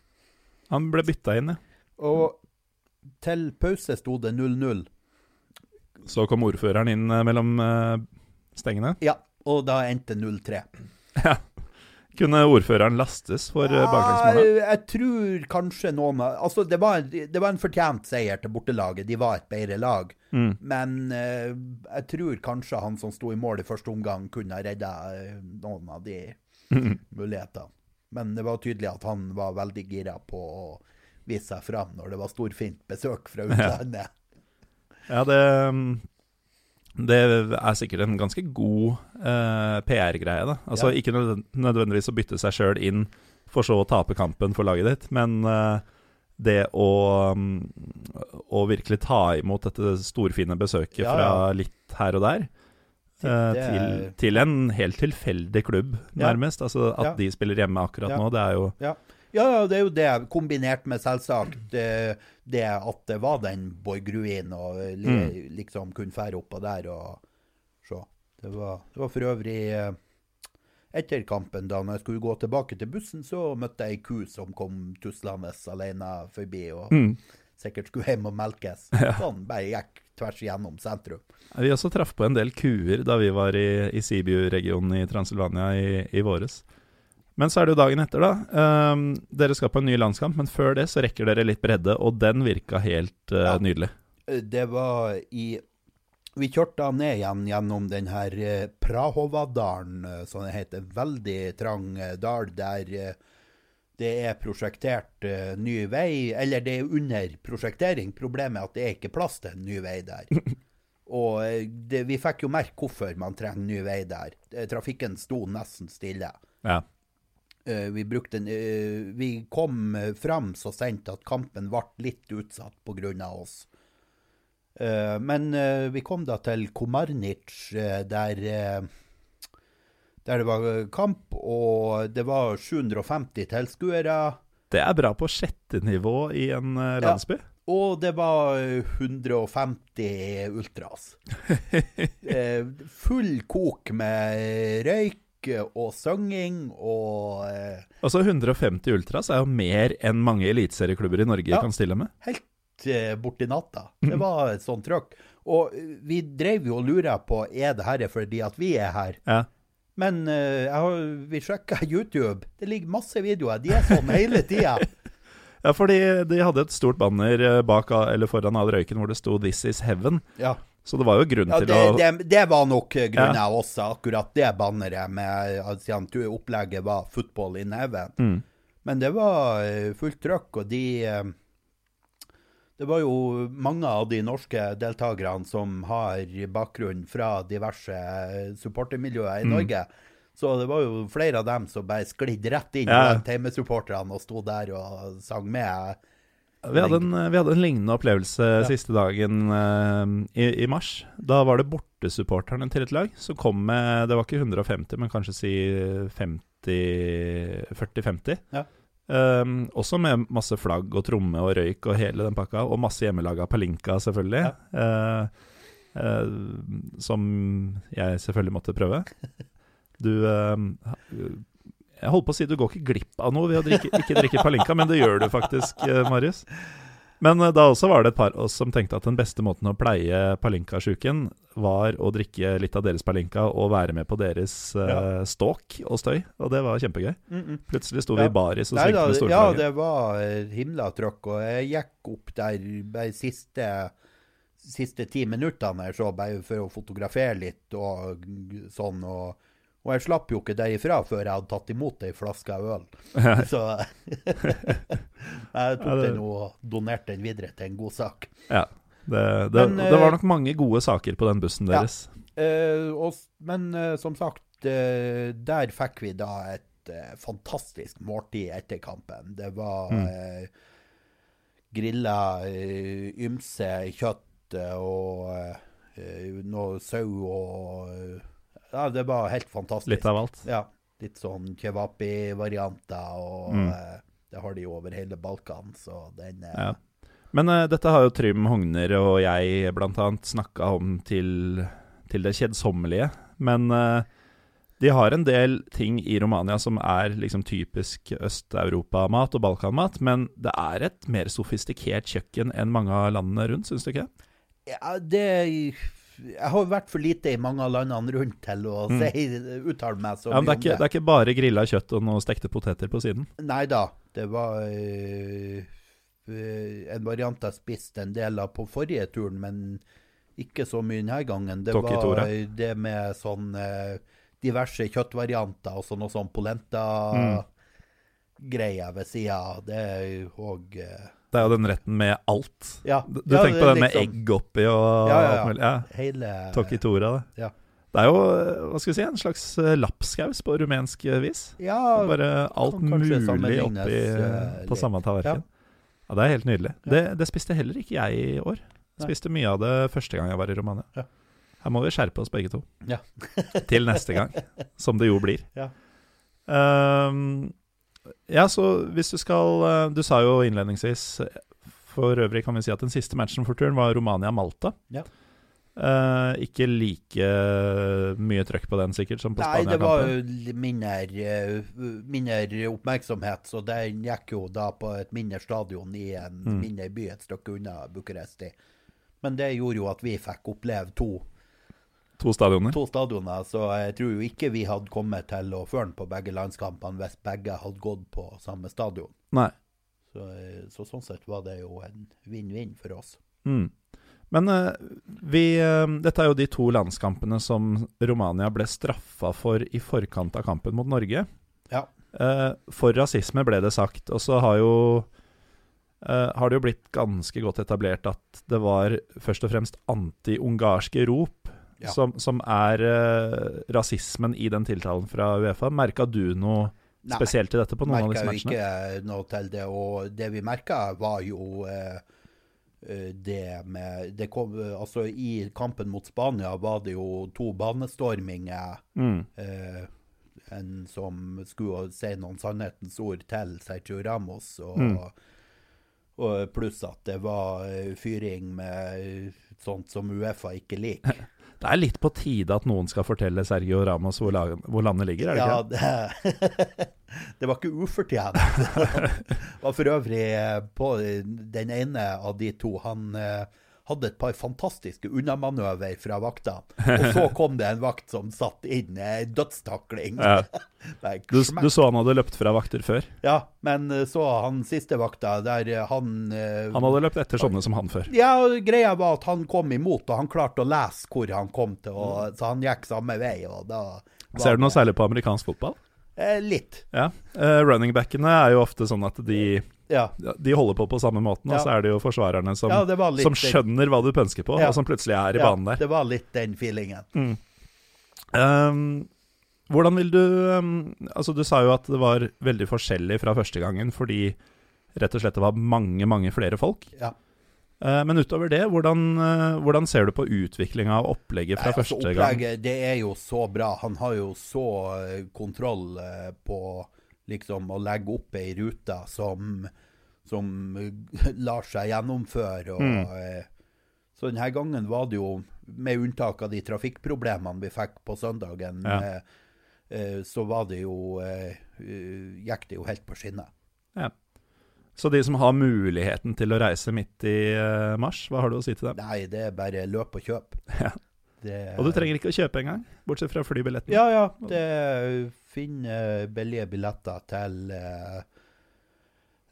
Han ble bytta inn, ja. Og til pause sto det 0-0. Så kom ordføreren inn eh, mellom eh, stengene. Ja, og da endte 0-3. Ja. Kunne ordføreren lastes for uh, baklengsmålet? Ja, jeg tror kanskje noen Altså, det var, det var en fortjent seier til bortelaget. De var et bedre lag. Mm. Men uh, jeg tror kanskje han som sto i mål i første omgang, kunne ha redda eh, noen av de Mm. mulighetene. Men det var tydelig at han var veldig gira på å vise seg fram når det var storfint besøk fra utlandet. Ja, det mm, Det er sikkert en ganske god eh, PR-greie, da. Altså Ja. ikke nødvendigvis å bytte seg sjøl inn for så å tape kampen for laget ditt, men eh, det å, mm, å virkelig ta imot dette storfine besøket Ja, fra litt her og der eh, til, til en helt tilfeldig klubb, Ja. nærmest. Altså At Ja. de spiller hjemme akkurat Ja. nå, det er jo Ja. ja, det er jo det, kombinert med selvsagt det, det at det var den Borg-ruinen, og li, Mm. liksom kunne fære oppå der og se. Det var, det var for øvrig eh, etter kampen, da når jeg skulle gå tilbake til bussen, så møtte jeg ei ku som kom tuslende alene forbi, og mm. sikkert skulle hjem og melkes. Ja. Sånn bare gikk tvers igjennom sentrum. Vi også traff på en del kuer da vi var i, i Sibiu-regionen i Transylvania i, i våres. Men så er det jo dagen etter, da. Um, dere skal på en ny landskamp, men før det så rekker dere litt bredde, og den virka helt uh, Ja. nydelig. Eh, Det var i Vi kjørte da ned igjen gjennom den her eh, Prahovadalen, som det heter. Veldig trang dal der det er prosjektert ny vei, eller det er under prosjektering. Problemet er at det er ikke plass til en ny vei der. Og det, vi fikk jo merke hvorfor man trenger ny vei der. Trafikken sto nesten stille. Ja. Eh, vi, brukte en, eh, vi kom eh, fram så sent at kampen ble litt utsatt pga. oss. Men vi kom da til Komarnic, der, der det var kamp, og det var 750 tilskuere. Det er bra på sjette nivå i en landsby. Ja. Og det var eh, 150 ultras. Full kok med røyk og sønging og eh, Altså 150 Ultras er jo mer enn mange eliteserieklubber i Norge Ja. kan stille med. helt eh, borti natta. Det var et sånt trøkk. Og eh, vi drev jo og lura på er det her fordi at vi er her. Ja. Men eh, jeg har, vi sjekka YouTube. Det ligger masse videoer. De er sånn hele tida. Ja, fordi de hadde et stort banner eh, bak, eller foran all røyken hvor det sto 'This is heaven'. Ja. Så det var jo grunn Ja, til det, å det, det var nok grunnen ja. også, akkurat det banneret med siden opplegget var 'football in heaven'. Mm. Men det var eh, fullt trøkk, og de eh, Det var jo mange av de norske deltakerne som har bakgrunn fra diverse eh, supportermiljøer i Mm. Norge. Så det var jo flere av dem som bare sklidde rett inn Ja. blant hjemmesupporterne og sto der og sang med. Vi hadde en, vi hadde en lignende opplevelse siste dagen uh, i, i mars. Da var det bortesupporterne til et lag som kom med Det var ikke 150, men kanskje si 40-50. Ja. Um, også med masse flagg og tromme og røyk og hele den pakka. Og masse hjemmelaga palinka, selvfølgelig. Ja. Uh, uh, som jeg selvfølgelig måtte prøve. Du Jeg holdt på å si du går ikke glipp av noe ved å drikke, ikke drikke palinka, men det gjør du faktisk, eh, Marius. Men eh, da også var det et par av oss som tenkte at den beste måten å pleie palinkasjuken var å drikke litt av deres palinka og være med på deres uh, ståk og støy, og det var kjempegøy. Plutselig sto vi i baris og svingte med storflagget. ja, det var himla trøkk, og jeg gikk opp der de siste, siste ti minuttene her, så bare for å fotografere litt og sånn. og og jeg slapp jo ikke derifra før jeg hadde tatt imot ei flaske av øl. Så jeg tok den og donerte den videre til en god sak. Ja, det, det, Men, det eh, var nok mange gode saker på den bussen deres. Ja, og, men eh, som sagt, eh, der fikk vi da et eh, fantastisk måltid etter kampen. Det var Mm. eh, grilla eh, ymse kjøtt eh, og eh, noe sau og eh, Ja, det var helt fantastisk. Litt av alt. Ja. Litt sånn kebabi-varianter, og Mm. eh, det har de jo over hele Balkan, så den eh, Ja. Men uh, dette har jo Trym Hogner og jeg annet snakka om til, til det kjedsommelige. Men uh, de har en del ting i Romania som er liksom typisk Øst-Europa-mat og Balkan-mat, men det er et mer sofistikert kjøkken enn mange av landene rundt, syns du ikke? Ja, det Jeg har vært for lite i mange av landene rundt til å si, uttale meg så Mm. Ja, men det, mye er om ikke, det er ikke bare grilla kjøtt og noen stekte poteter på siden. Nei da, det var eh, en variant jeg spiste en del av på forrige turen, men ikke så mye denne gangen. Det var eh, det med sånn diverse kjøttvarianter og så noe sånn Mm. polenta-greier ved sida. Det er òg Det er jo den retten med alt. Ja. Du ja, tenker på det liksom. med egg oppi og Ja, ja, alt mulig? Ja. Hele Tokitora, det. Ja. Det er jo hva skal vi si, en slags eh, lapskaus på rumensk eh, vis. Ja, Bare alt mulig oppi uh, på samme tallerken. Ja. det er helt nydelig. Det, det spiste heller ikke jeg i år. Jeg Spiste mye av det første gang jeg var i Romania. Ja. Her må vi skjerpe oss begge to. Ja. Til neste gang, som det jo blir. Ja. Ehm, ja, så hvis du skal eh, Du sa jo innledningsvis For øvrig kan vi si at den siste matchen for turen var Romania-Malta. Ja. Eh, ikke like mye trøkk på den, sikkert, som på Spania-kampen. Nei, det var jo mindre, eh, mindre oppmerksomhet, så den gikk jo da på et mindre stadion i en Mm. mindre by et stykke unna Bucuresti. Men det gjorde jo at vi fikk oppleve to To stadioner. to stadioner, så jeg tror jo ikke vi hadde kommet til å føre den på begge landskampene hvis begge hadde gått på samme stadion. Nei. Så, eh, så sånn sett var det jo en vinn-vinn for oss. Mm. Men eh, vi eh, Dette er jo de to landskampene som Romania ble straffa for i forkant av kampen mot Norge. Ja. For rasisme, ble det sagt. Og så har jo har det jo blitt ganske godt etablert at det var først og fremst anti-ungarske rop Ja. som, som er uh, rasismen i den tiltalen fra Uefa. Merka du noe Nei, spesielt til dette på noen av disse jo Merka ikke noe til det. Og det vi merka, var jo eh, eh, det med det kom, Altså, i kampen mot Spania var det jo to banestorminger. Mm. Uh, en som skulle si noen sannhetens ord til Sergio Ramos, og, Mm. og pluss at det var eh, fyring med sånt som Uefa ikke liker. Det er litt på tide at noen skal fortelle Sergio Ramos hvor, lag, hvor landet ligger, er det Ja, ikke? det? det, det var ikke ufortjent. Det var for øvrig eh, på den ene av de to. Han eh, hadde et par fantastiske unnamanøver fra vaktene. Og så kom det en vakt som satt inn eh, dødstakling. Ja. Du, du så han hadde løpt fra vakter før. Ja, men eh, så han siste vakta, der eh, han Han hadde løpt etter sånne som han før. Ja, greia var at han kom imot, og han klarte å lese hvor han kom til, og, så han gikk samme vei, og da Mm. Ser du noe særlig på amerikansk fotball? Eh, litt, Ja. Uh, Runningbackene er jo ofte sånn at de, ja. de holder på på samme måten, og så er det jo forsvarerne som, som skjønner hva du pønsker på, og som plutselig er i ja, banen der. Det var litt den feelingen. Um, hvordan vil du um, Altså, du sa jo at det var veldig forskjellig fra første gangen fordi rett og slett det var mange, mange flere folk. Ja. Uh, men utover det, hvordan, uh, hvordan ser du på utviklinga av opplegget fra Nei, altså, første gang? opplegget, det er jo så bra. Han har jo så eh, kontroll eh, på liksom å legge opp ei rute som, som lar seg gjennomføre. Og, Mm. eh, så denne gangen var det jo, med unntak av de trafikkproblemene vi fikk på søndagen, Ja. eh, eh, så var det jo eh, eh, gikk det jo helt på skinner. Så de som har muligheten til å reise midt i mars, hva har du å si til dem? Nei, det er bare løp og kjøp. Ja. Det, Og du trenger ikke å kjøpe engang, bortsett fra flybilletten. Ja, ja. Det finner billige billetter til uh,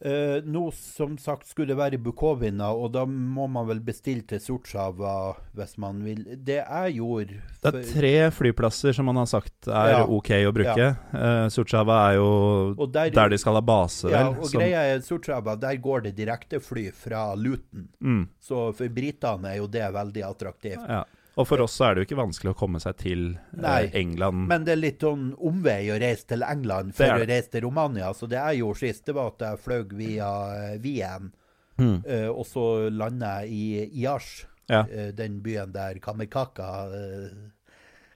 uh, Nå, som sagt, skulle det være Bukovina, og da må man vel bestille til Sortsjava hvis man vil. Det jeg gjorde Det er tre flyplasser som man har sagt er Ja. OK å bruke. Uh, Sutsjava er jo der, der de skal ha base, ja, vel. og som- greia er Sortsjava, der går det direktefly fra Luton. mm, Så for britene er jo det veldig attraktivt. ja. Og for oss så er det jo ikke vanskelig å komme seg til eh, Nei, England. Men det er litt sånn omvei å reise til England før å reise til Romania. Så det jeg gjorde sist, det var at jeg fløy via eh, Wien. Mm, Eh, og så landa jeg i Iash, Ja. eh, den byen der Kamikaka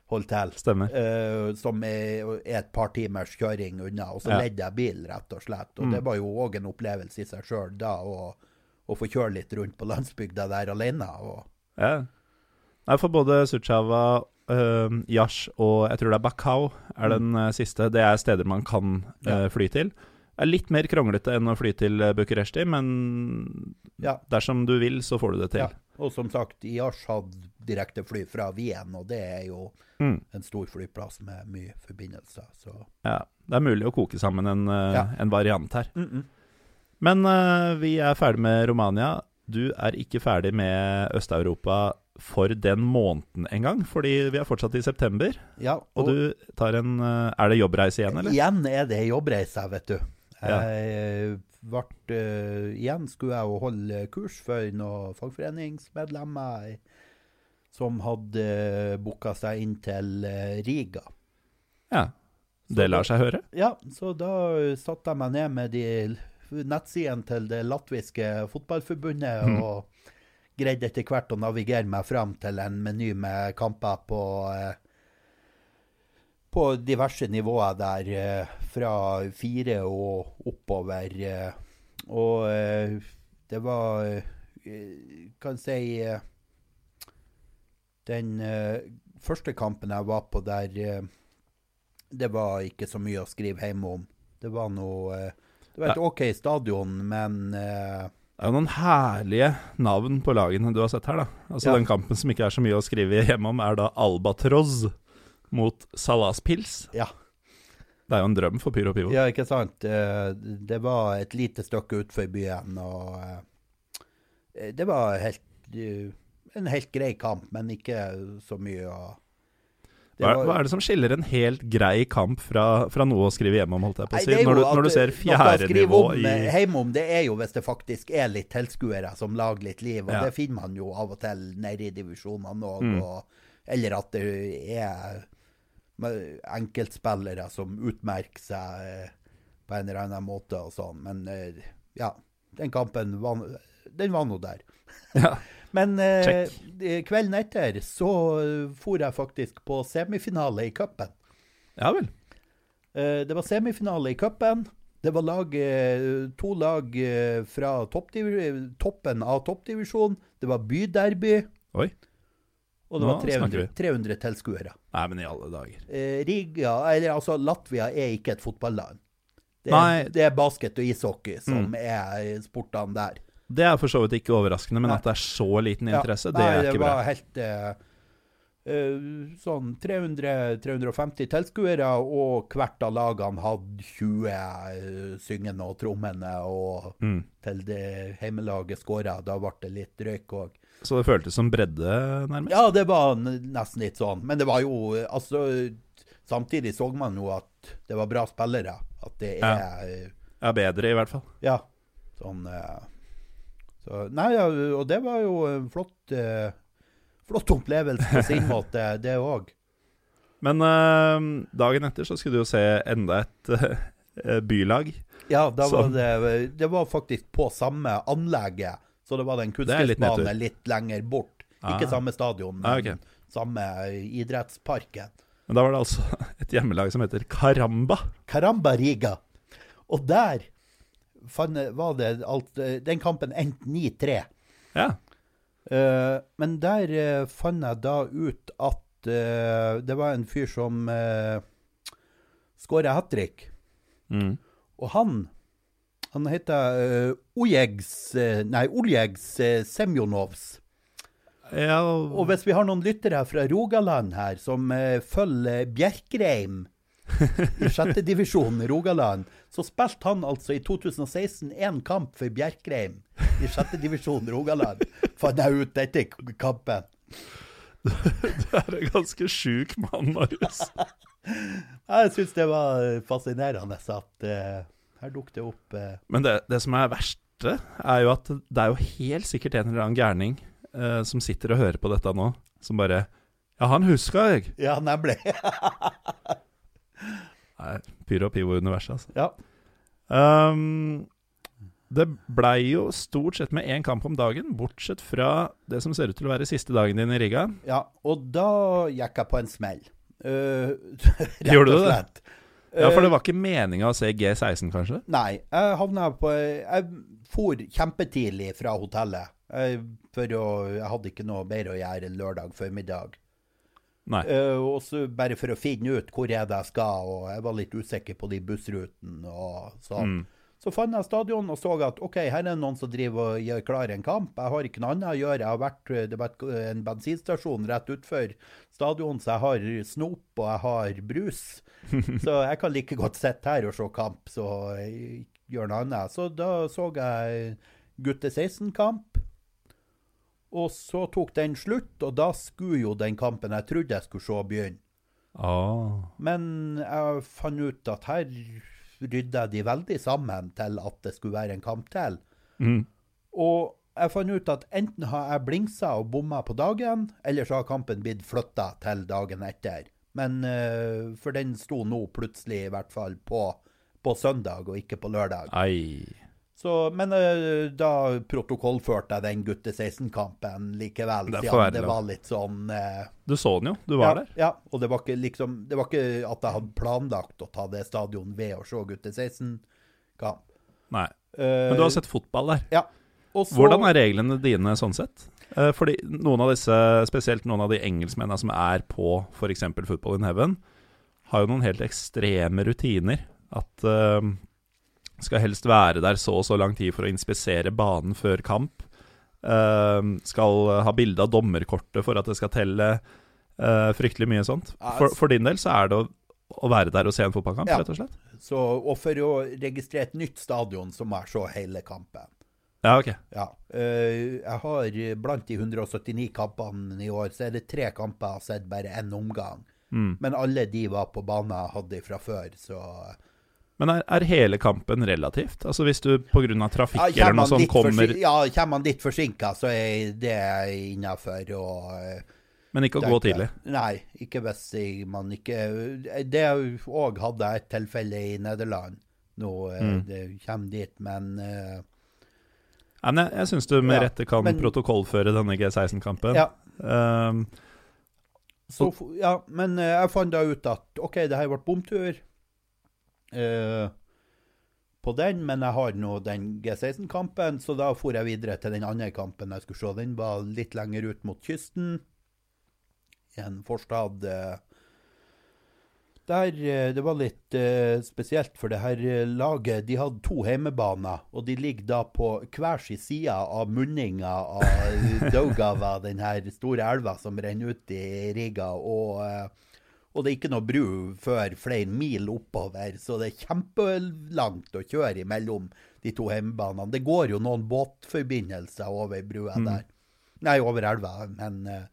holdt til. Stemmer. som er, er et par timers kjøring unna. Og så Ja. ledde jeg bil, rett og slett. Og Mm. det var jo òg en opplevelse i seg sjøl da, å få kjøre litt rundt på landsbygda der alene. Og, Ja. Nei, for både Sutsjava, uh, Yash og jeg tror det er Bakau er den uh, siste. Det er steder man kan Mm. Fly til. Det er litt mer kronglete enn å fly til eh, Bucuresti, men ja, dersom du vil, så får du det til. ja. og som sagt, Yash hadde direktefly fra Wien, og det er jo Mm. en stor flyplass med mye forbindelser. Så Ja, det er mulig å koke sammen en, Ja. en variant her. Men uh, vi er ferdig med Romania. Du er ikke ferdig med Øst-Europa for den måneden en gang, fordi vi er fortsatt i september. ja, Og du tar en eh, Er det jobbreise igjen, eller? Igjen er det jobbreise, vet du. Ja. Jeg ble, eh, igjen skulle jeg jo holde kurs for noen fagforeningsmedlemmer som hadde booka seg inn til eh, Riga. Ja. Det lar seg høre. Ja, så da satte jeg meg ned med de nettsidene til det latviske fotballforbundet Mhm. og greide etter hvert å navigere meg fram til en meny med kamper på eh, på diverse nivåer der, eh, fra fire og oppover. eh, Og det var Kan si Den første kampen jeg var på der det var ikke så mye å skrive hjemme om. Det var noe Det var et OK stadion, men Det er jo noen herlige navn på lagene du har sett her, da. Altså Ja. Den kampen som ikke er så mye å skrive hjemme om, er da Albatroz mot Salas Pils. Ja. Det er jo en drøm for Pyro Pivo. Ja, ikke sant. Eh, Det var et lite stykke utenfor byen, og eh, det var helt, eh, en helt grei kamp, men ikke så mye å Hva, var- hva er det som skiller en helt grei kamp fra, fra noe å skrive hjemme om, holdt jeg på å si? er Når du, når du ser noe å fjerde skrive nivå i eh, Hjemme om det er jo hvis det faktisk er litt tilskuere som lager litt liv, og Ja. det finner man jo av og til nede i divisjonene òg. Mm. Eller at det er enkeltspillere som utmerker seg eh, på en eller annen måte og sånn. Men eh, ja, den kampen var, den var nå der. ja. Men eh, kvelden etter så eh, for jeg faktisk på semifinale i cupen. ja vel. Eh, Det var semifinale i cupen. Det var lag, eh, to lag eh, fra toppen av toppdivisjonen. Det var byderby. Oi. Og det Nå var 300, snakker 300 tilskuere. Nei, men i alle dager. Eh, Riga, eller altså Latvia, er ikke et fotballand. Det Nei. er, det er basket og ishockey som Mm. er sportene der. Det er for så vidt ikke overraskende, men Nei. at det er så liten Ja, interesse, det nei, er ikke bra. det var helt eh, eh, sånn 300-350 tilskuere, og hvert av lagene hadde 20 uh, syngende og trommende, og Mm. til det heimelaget skåra. Da ble det litt røyk òg. Så det føltes som bredde, nærmest? Ja, det var nesten litt sånn. Men det var jo eh, Altså, samtidig så man jo at det var bra spillere. At det Ja. er eh, Ja, bedre i hvert fall. Ja. Sånn eh, så, Nei, ja, og det var jo en flott eh, Flott opplevelse på sin måte, det òg. Men eh, dagen etter så skulle du jo se enda et eh, bylag. Ja, var det Det var faktisk på samme anlegget. Så det var den er litt litt, lenger bort. Ikke Ah. samme stadion, men Ah, okay. samme idrettsparken. Men da var det altså et hjemmelag som heter Karamba. Caramba Riga. Og der var det alt Den kampen endte 9-3. Ja. Uh, men der uh, fant jeg da ut at uh, det var en fyr som uh, skåra hat trick. Mm. Og han Han heter uh, Ojegs Nei, Oljegs Semjonovs. ja Og hvis vi har noen lyttere fra Rogaland her som følger Bjerkreim i sjettedivisjon i Rogaland, så spilte han altså i 2016 én kamp for Bjerkreim i sjette divisjon Rogaland. Fant jeg ut etter kampen. Du er en ganske sjuk mann, Marius. Jeg syns det var fascinerende at uh, her dukket det opp uh... Men det, det som er verste, er jo at det er jo helt sikkert en eller annen gærning uh, som sitter og hører på dette nå, som bare Ja, han huska jeg. Ja, nemlig. Nei, Pyro og Pivo-universet, altså. ja. Um, det blei jo stort sett med én kamp om dagen, bortsett fra det som ser ut til å være siste dagen din i Riga. ja. Og da gikk jeg på en smell. Uh, Gjorde du det? Ja, For Eh, det var ikke meninga å se G16, kanskje? Nei, jeg havna på Jeg for kjempetidlig fra hotellet. Jeg, for å, jeg hadde ikke noe bedre å gjøre lørdag formiddag. Eh, og så bare for å finne ut hvor er det jeg skal, og jeg var litt usikker på de bussrutene og sånn. Mm. Så fant jeg stadion og så at OK, her er det noen som driver og gjør klar en kamp. Jeg har ikke noe annet å gjøre. Jeg har vært, det var en bensinstasjon rett utfor stadion, så jeg har snop og jeg har brus. Så jeg kan like godt sitte her og se kamp, så gjør noe annet. Så da så jeg gutte 16-kamp. Og så tok den slutt, og da skulle jo den kampen jeg trodde jeg skulle se, begynne. Ah. Men jeg fant ut at her rydda de veldig sammen til at det skulle være en kamp til. Mm. Og jeg fant ut at enten har jeg blingsa og bomma på dagen, eller så har kampen blitt flytta til dagen etter. Men uh, For den sto nå plutselig i hvert fall på, på søndag, og ikke på lørdag. Ei. Så, men eh, da protokollførte jeg den gutte 16-kampen likevel, Det det var litt sånn eh, Du så den jo, du var ja, der. Ja, og det var ikke liksom Det var ikke at jeg hadde planlagt å ta det stadion ved å se gutte 16-kamp. Nei. Men du har sett fotball der. Ja. Og så, Hvordan er reglene dine sånn sett? Eh, Fordi noen av disse, spesielt noen av de engelskmennene som er på f.eks. Football in Heaven, har jo noen helt ekstreme rutiner. At eh, Skal helst være der så og så lang tid for å inspisere banen før kamp. Uh, skal ha bilde av dommerkortet for at det skal telle. Uh, fryktelig mye sånt. For, for din del så er det å, å være der og se en fotballkamp, Ja. rett og slett? Så, og for å registrere et nytt stadion, som er så hele kampen. Ja, ok. Ja. Uh, jeg har blant de 179 kampene i år, så er det tre kamper jeg har sett bare én omgang. Mm. Men alle de var på banen jeg hadde fra før, så Men er, er hele kampen relativt? Altså Hvis du pga. trafikk ja, eller noe sånt kommer ja, kommer man litt forsinka, så er det innafor eh, Men ikke å gå tidlig? Nei, ikke hvis man ikke Det òg hadde jeg et tilfelle i Nederland. Nå eh, Mm. det kommer dit, men uh, Ja, men jeg jeg syns du med Ja, rette kan men- protokollføre denne G16-kampen. Ja. Um, Så, ja, men eh, jeg fant da ut at OK, det her ble bomtur eh, på den, men jeg har nå den G16-kampen, så da for jeg videre til den andre kampen jeg skulle se. Den var litt lenger ut mot kysten, i en forstad eh, der eh, Det var litt spesielt, for det her laget de hadde to heimebaner, og de ligger da på hver sin side av munninga av Daugava, den her store elva som renner ut i Riga. Og, og det er ikke noe bru før flere mil oppover, så det er kjempelangt å kjøre imellom de to hjemmebanene. Det går jo noen båtforbindelser over brua der. Nei, over elva, men eh,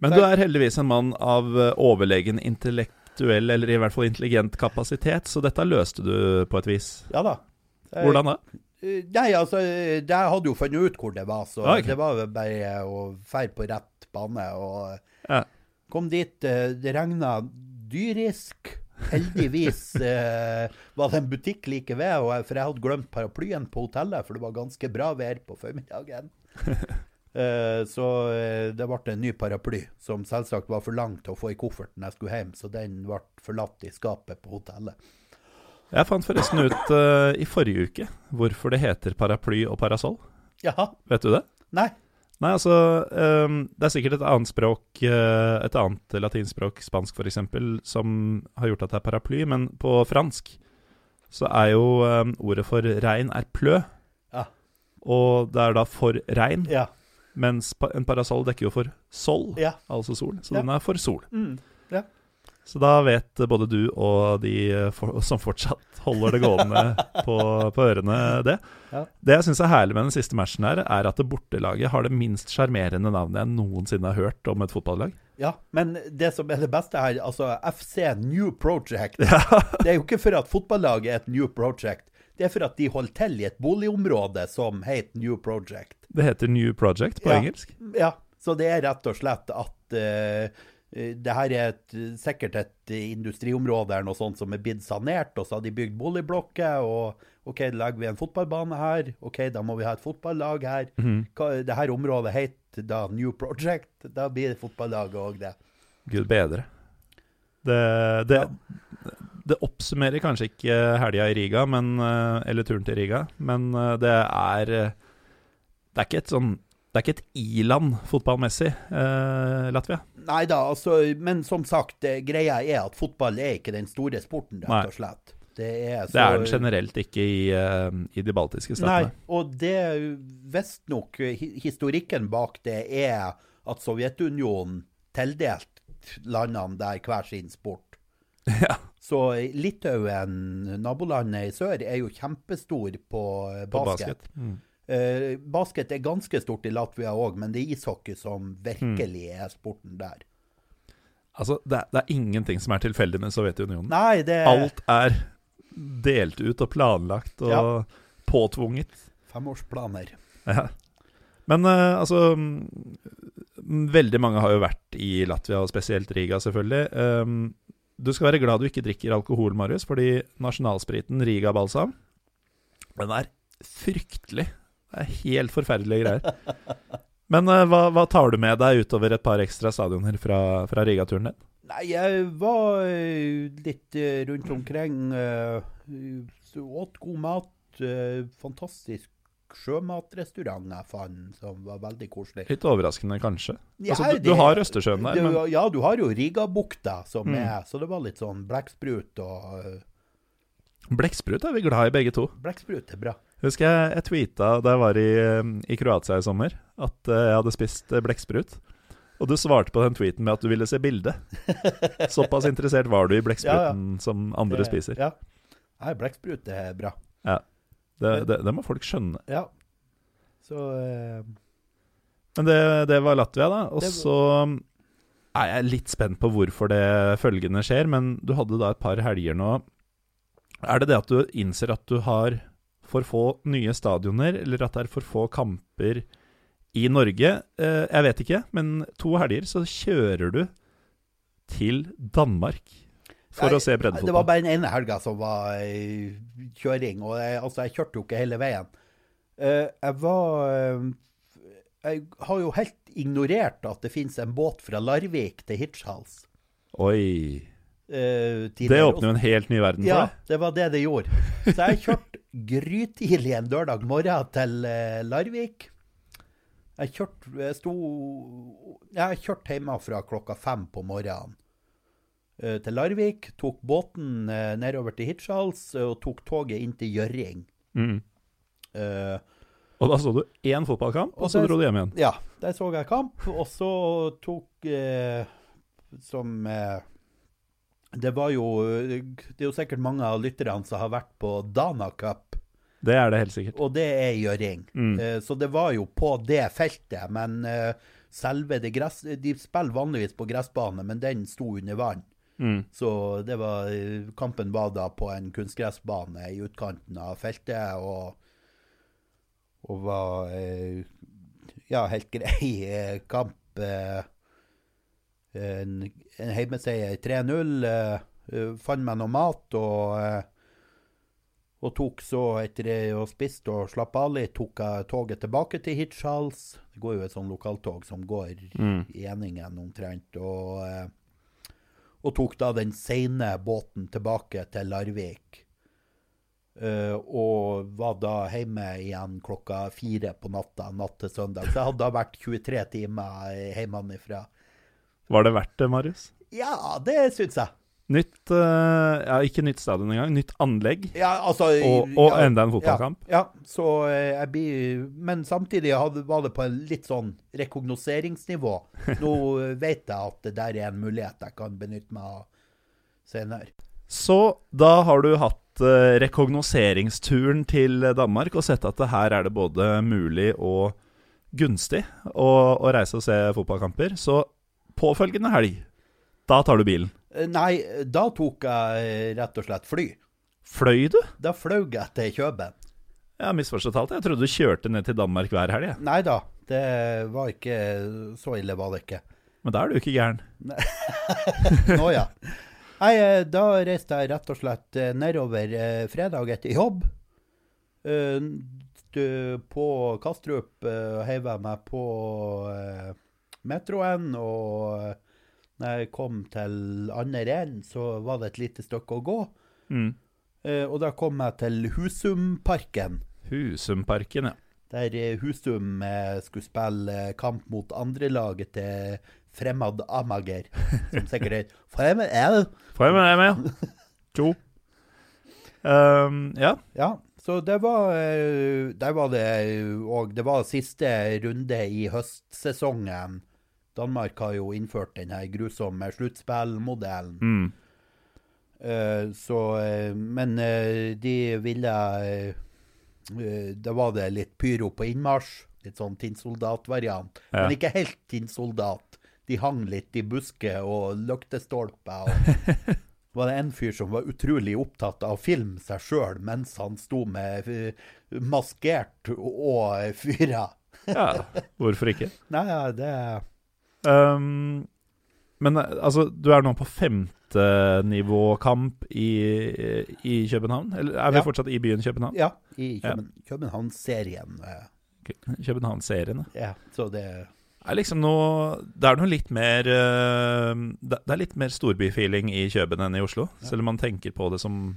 men du er heldigvis en mann av eh, overlegen intellektuell, eller i hvert fall intelligent kapasitet, så dette løste du på et vis. ja da. Hvordan da? Eh, Nei, altså, jeg hadde jo funnet ut hvor det var, så Ah, okay. det var jo bare å ferde på rett bane. Og Ja. Kom dit, eh, det regna dyrisk. Heldigvis eh, var det en butikk like ved, og for jeg hadde glemt paraplyen på hotellet, for det var ganske bra vær på formiddagen. Eh, så eh, det ble en ny paraply, som selvsagt var for lang til å få i kofferten jeg skulle hjem, så den ble forlatt i skapet på hotellet. Jeg fant forresten ut uh, i forrige uke hvorfor det heter paraply og parasoll. Jaha. Vet du det? Nei. Nei, altså um, Det er sikkert et annet språk, uh, et annet latinspråk, spansk f.eks., som har gjort at det er paraply, men på fransk så er jo um, ordet for regn er plø, Ja. og det er da for regn, Ja. mens pa en parasoll dekker jo for sol, Ja. altså sol, så den er for sol. Mm. Ja. Så da vet både du og de eh, for, som fortsatt holder det gående på, på ørene, det. Ja. Det jeg syns er herlig med den siste matchen, her, er at det bortelaget har det minst sjarmerende navnet jeg noensinne har hørt om et fotballag. Ja, men det som er det beste her, altså FC New Project Det er jo ikke for at fotballaget er et New Project. Det er for at de holder til i et boligområde som heter New Project. Det heter New Project på Ja. engelsk. Ja, så det er rett og slett at eh, det her er et, sikkert et industriområde eller noe sånt som er blitt sanert, og så har de bygd boligblokker, og OK, da legger vi en fotballbane her, OK, da må vi ha et fotballag her. Mm. Det her området heter da New Project, da blir det fotballag òg det. Gud bedre. Det, det, det oppsummerer kanskje ikke helga i Riga, men, eh, eller turen til Riga, men eh, det er eh, Det er ikke et sånn det er ikke et i-land fotballmessig, eh, Latvia. Nei da, altså, men som sagt, greia er at fotball er ikke den store sporten, rett og slett. Det er, så, Det er den generelt ikke i, eh, i de baltiske statene. Nei, og det visstnok hi- Historikken bak det er at Sovjetunionen tildelte landene der hver sin sport. Ja. Så Litauen, nabolandet i sør, er jo kjempestor på basket. På basket. Mm. Eh, basket er ganske stort i Latvia òg, men det er ishockey som virkelig er sporten der. Altså, det er, det er ingenting som er tilfeldig med Sovjetunionen. Nei, det Alt er delt ut og planlagt og Ja. påtvunget. femårsplaner. Ja. Men uh, altså mm, Veldig mange har jo vært i Latvia, og spesielt Riga, selvfølgelig. Um, du skal være glad du ikke drikker alkohol, Marius, fordi nasjonalspriten Riga Balsam Den er fryktelig. Det er helt forferdelige greier. Men uh, hva, hva tar du med deg utover et par ekstra stadioner fra, fra Riga-turen din? Nei, jeg var eh, litt eh, rundt omkring. åt god mat. fantastisk sjømatrestaurant jeg fant, som var veldig koselig. Litt overraskende, kanskje. Ja, altså, du, det- du har Østersjøen der, men Ja, du har jo Rigabukta som Mm. er Så det var litt sånn blekksprut og Blekksprut er vi glad i begge to. Blekksprut er bra. Husker jeg jeg tweeta da jeg var i, eh, i Kroatia i sommer, at eh, jeg hadde spist eh, blekksprut. Og du svarte på den tweeten med at du ville se bilde. Såpass interessert var du i blekkspruten som andre Det- spiser. Ja. Nei, blekksprut er bra. Det, det, det må folk skjønne. Ja. Så uh, Men det, det var Latvia, da. Og så er jeg litt spent på hvorfor det følgende skjer, men du hadde da et par helger nå. Er det det at du innser at du har for få nye stadioner, eller at det er for få kamper i Norge? Eh, jeg vet ikke, men to helger så kjører du til Danmark for Nei, å se Det var bare den ene helga som var eh, kjøring, og jeg, altså, jeg kjørte jo ikke hele veien. Eh, jeg var Jeg har jo helt ignorert at det finnes en båt fra Larvik til Hirtshals. Oi. Eh, Det åpner jo en helt ny verden for Ja, deg. det var det det gjorde. Så jeg kjørte grytidlig en lørdag morgen til uh, Larvik. Jeg kjørte Jeg sto Jeg kjørte hjemmefra klokka fem på morgenen uh, til Larvik. Tok båten nedover til Hirtshals og tok toget inn til Gjøring. Mm. Og da så du én fotballkamp, og Og så dro du hjem igjen. ja, der så jeg kamp. Og så tok Som Det var jo Det er jo sikkert mange av lytterne som har vært på Dana Cup. Det er det helt sikkert. Og det er gjøring. Mm. Eh, så det var jo på det feltet, men eh, selve det gress... De spiller vanligvis på gressbane, men den sto under vann. Mm. Så det var eh, Kampen var da på en kunstgressbane i utkanten av feltet, og, og var eh, Ja, helt grei eh, kamp. En, en heimeseier 3-0. eh, eh, fant meg noe mat og uh, og tok så, etter å ha spist og slappe av litt, tok jeg toget tilbake til Hirtshals. Det går jo et sånn lokaltog som går Mm. i Eningen omtrent. Og, uh, og tok da den seine båten tilbake til Larvik. Og var da hjemme igjen klokka fire på natta natt til søndag. Så jeg hadde da vært 23 timer hjemmefra. Var det verdt det, Marius? Ja, det syns jeg. Nytt eh, Ja, ikke nytt stadion engang. Nytt anlegg. Ja, altså, Og, og ja, enda en fotballkamp. Ja, ja så eh, jeg blir Men samtidig var det på en litt sånn rekognoseringsnivå. Nå eh, vet jeg at det der er en mulighet jeg kan benytte meg av senere. Så da har du hatt uh, rekognoseringsturen til Danmark og sett at det her er det både mulig og gunstig å, å reise og se fotballkamper. Så påfølgende helg, da tar du bilen. Eh, Nei, da tok jeg rett og slett fly. Fløy du? Da fløy jeg til Kjøben. Har misforstått alt. Jeg trodde du kjørte ned til Danmark hver helg. jeg. Nei da, det var ikke Så ille var det ikke. Men da er du ikke gæren. Nå ja. Nei, eh, da reiste jeg rett og slett eh, nedover fredag etter jobb. På Kastrup heiv jeg meg på metroen, og når jeg kom til andre enden, så var det et lite stykke å gå. Mm. Eh, og da kom jeg til Husumparken, Husumparken, ja. der eh, Husum eh, skulle spille kamp mot andrelaget til Fremad Amager, som sikkert er Fremad L. Fremad med deg? To. Um, ja. Ja, så det var Der var det Og det var siste runde i høstsesongen. Danmark har jo innført den her grusomme sluttspillmodellen. Mm. Uh, så uh, Men uh, de ville Da var det litt pyro på innmarsj. Litt sånn tinnsoldatvariant. Ja. Men ikke helt tinnsoldat. De hang litt i busker og lyktestolper. Og var det en fyr som var utrolig opptatt av å filme seg sjøl mens han sto med maskert og fyra. ja. Hvorfor ikke? Nei, det det Um, men eh, altså, du er nå på femtenivåkamp i, i København? Eller er vi Ja. fortsatt i byen København? Ja, i Køben, ja. København-serien. København-serien, ja. Ja, så det er liksom noe Det er noe litt mer eh, Det er litt mer storbyfeeling i Køben enn i Oslo. Selv om man tenker på det som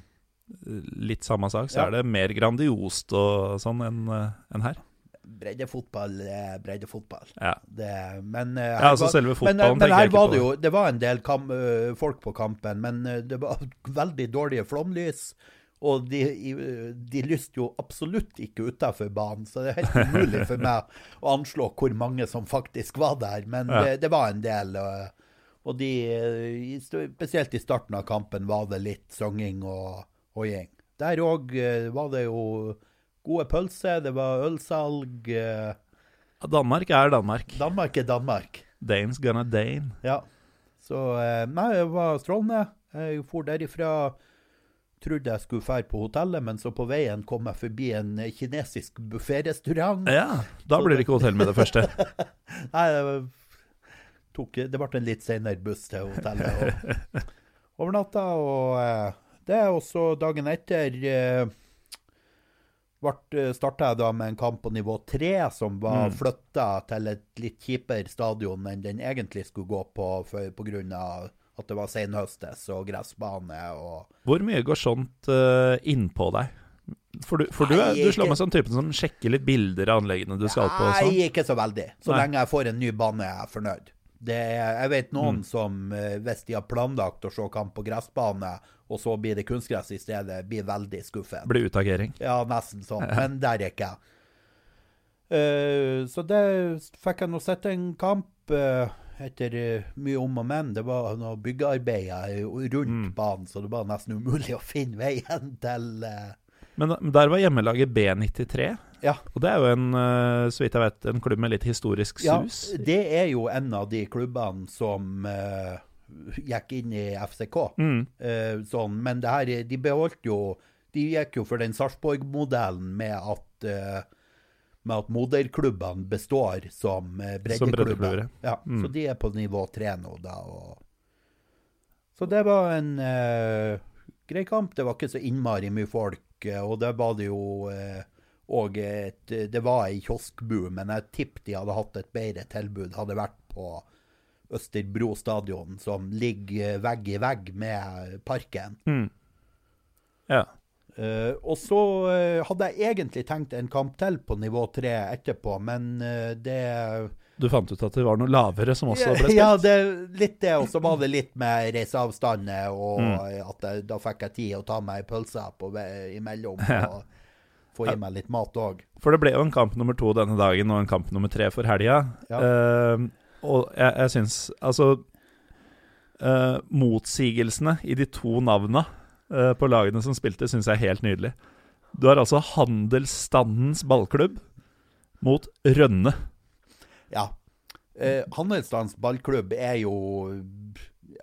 eh, litt samme sak, så Ja. er det mer grandiost og sånn enn en enn her. Breddefotball er breddefotball. Ja. Det, men eh, Ja, altså var- selve fotballen eh, men tenker her jeg ikke var på. det jo Det var en del kam, uh, folk på kampen, men uh, det var veldig dårlige flomlys. Og de, de lyste jo absolutt ikke utafor banen, så det er helt umulig for meg å anslå hvor mange som faktisk var der. Men Ja. det, det var en del. Og de, spesielt i starten av kampen var det litt sanging og hoiing. Der òg var det jo gode pølser, det var ølsalg. Ja, Danmark er Danmark. Danmark er Danmark. Danes gonna Dane. Ja. Så eh, Nei, det var strålende. Jeg for derifra. Trodde jeg skulle dra på hotellet, men så på veien kom jeg forbi en eh, kinesisk bufférestaurant. Ja, da blir det ikke hotell med det første. Nei, det tok, det ble en litt senere buss til hotellet. Og overnatta, og eh, det er også dagen etter eh, starta jeg da med en kamp på nivå tre, som var Mm. flytta til et litt kjipere stadion enn den egentlig skulle gå på pga. at det var senhøstes og gressbane og Hvor mye går sånt uh, innpå deg? For du, for du, Nei, du slår meg som typen som sjekker litt bilder av anleggene du skal på sånn. Nei, ikke så veldig. Så Nei. lenge jeg får en ny bane, er jeg fornøyd. Det er, jeg vet noen Mm. som, eh, hvis de har planlagt å se kamp på gressbane, og så blir det kunstgress i stedet, blir veldig skuffet. Blir utagering. Ja, nesten sånn. Men der er ikke jeg. Eh, så det fikk jeg nå sett en kamp eh, etter eh, mye om og men. Det var noe byggearbeider rundt Mm. banen, så det var nesten umulig å finne veien til Men der var hjemmelaget B93. Ja. Og det er jo en, så vidt jeg vet, en klubb med litt historisk sus. Ja, det er jo en av de klubbene som gikk inn i FCK. Mm. Eh, sånn, men det her, de beholdt jo De gikk jo for den Sarpsborg-modellen med at eh, med at moderklubbene består som eh, breddeklubber. Ja, Mm. Så de er på nivå tre nå, da. Og... Så det var en uh, grei kamp. Det var ikke så innmari mye folk. Og det var det jo òg uh, et Det var ei kioskbu, men jeg tipper de hadde hatt et bedre tilbud hadde vært på Østerbro stadion, som ligger vegg i vegg med parken. Mm. Ja. Uh, og så uh, hadde jeg egentlig tenkt en kamp til på nivå tre etterpå, men uh, det Du fant ut at det var noe lavere som også ble spilt? Ja, det, litt det, og så var det litt med reiseavstander, og Mm. at jeg, da fikk jeg tid å ta meg ei pølse på imellom, Ja. og få i meg litt mat òg. For det ble jo en kamp nummer to denne dagen, og en kamp nummer tre for helga. Ja. Eh, og jeg, jeg syns Altså uh, Motsigelsene i de to navna uh, på lagene som spilte, syns jeg er helt nydelig. Du har altså Handelsstandens ballklubb mot Rønne. Ja. Uh, Handelsstandens ballklubb er jo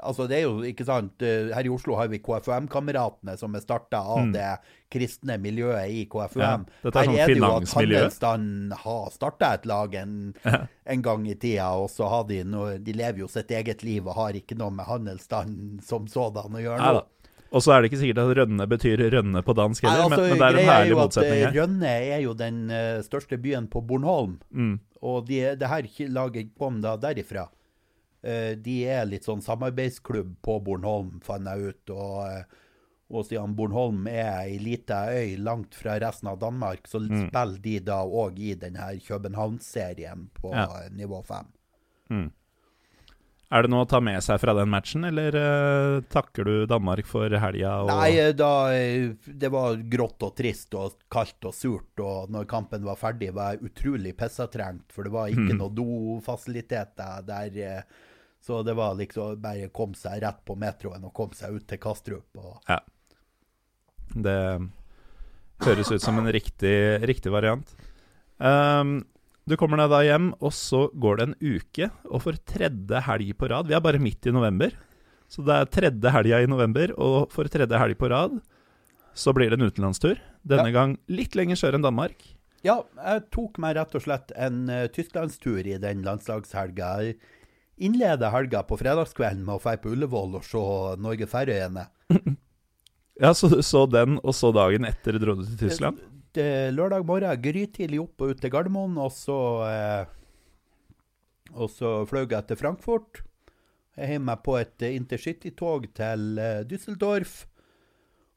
Altså, det er jo ikke sant eh, Her i Oslo har vi KFUM-kameratene, som er starta av Mm. det kristne miljøet i KFUM. Ja, dette er Her sånn er det jo at handelsstanden har starta et lag en, Ja. en gang i tida, og så har de noe De lever jo sitt eget liv og har ikke noe med handelsstanden som sådan å gjøre nå. Neida. Og så er det ikke sikkert at Rønne betyr Rønne på dansk Nei, altså, men, men det er en herlig motsetning eh, her. Rønne er jo den uh, største byen på Bornholm, Mm. og de, det her laget kom da derifra. Uh, de er litt sånn samarbeidsklubb på Bornholm, fant jeg ut. Og, eh, og siden Bornholm er ei lita øy langt fra resten av Danmark, så Mm. spiller de da òg i denne København-serien på Ja. nivå fem. Mm. Er det noe å ta med seg fra den matchen, eller uh, takker du Danmark for helga? Og... Nei, eh, da eh, Det var grått og trist og kaldt og surt, og når kampen var ferdig, var jeg utrolig pissetrengt, for det var ikke mm. noe dofasiliteter der. Så det var liksom bare kom seg rett på metroen og kom seg ut til Kastrup. Og, Ja. Det høres ut som en riktig, riktig variant. Um, du kommer deg da hjem, og så går det en uke, og for tredje helg på rad Vi er bare midt i november, så det er tredje helga i november, og for tredje helg på rad så blir det en utenlandstur. Denne gang litt lenger sør enn Danmark. ja, jeg tok meg rett og slett en uh, tysklandstur i den landslagshelga. Jeg innleda helga på fredagskvelden med å dra på Ullevål og se Norge-Færøyene. Ja, så du så den, og så dagen etter dro du til Tyskland? det, lørdag morgen grytidlig opp og ut til Gardermoen, og så eh, Og så fløy jeg til Frankfurt. Jeg heiv meg på et eh, intercitytog til eh, Düsseldorf.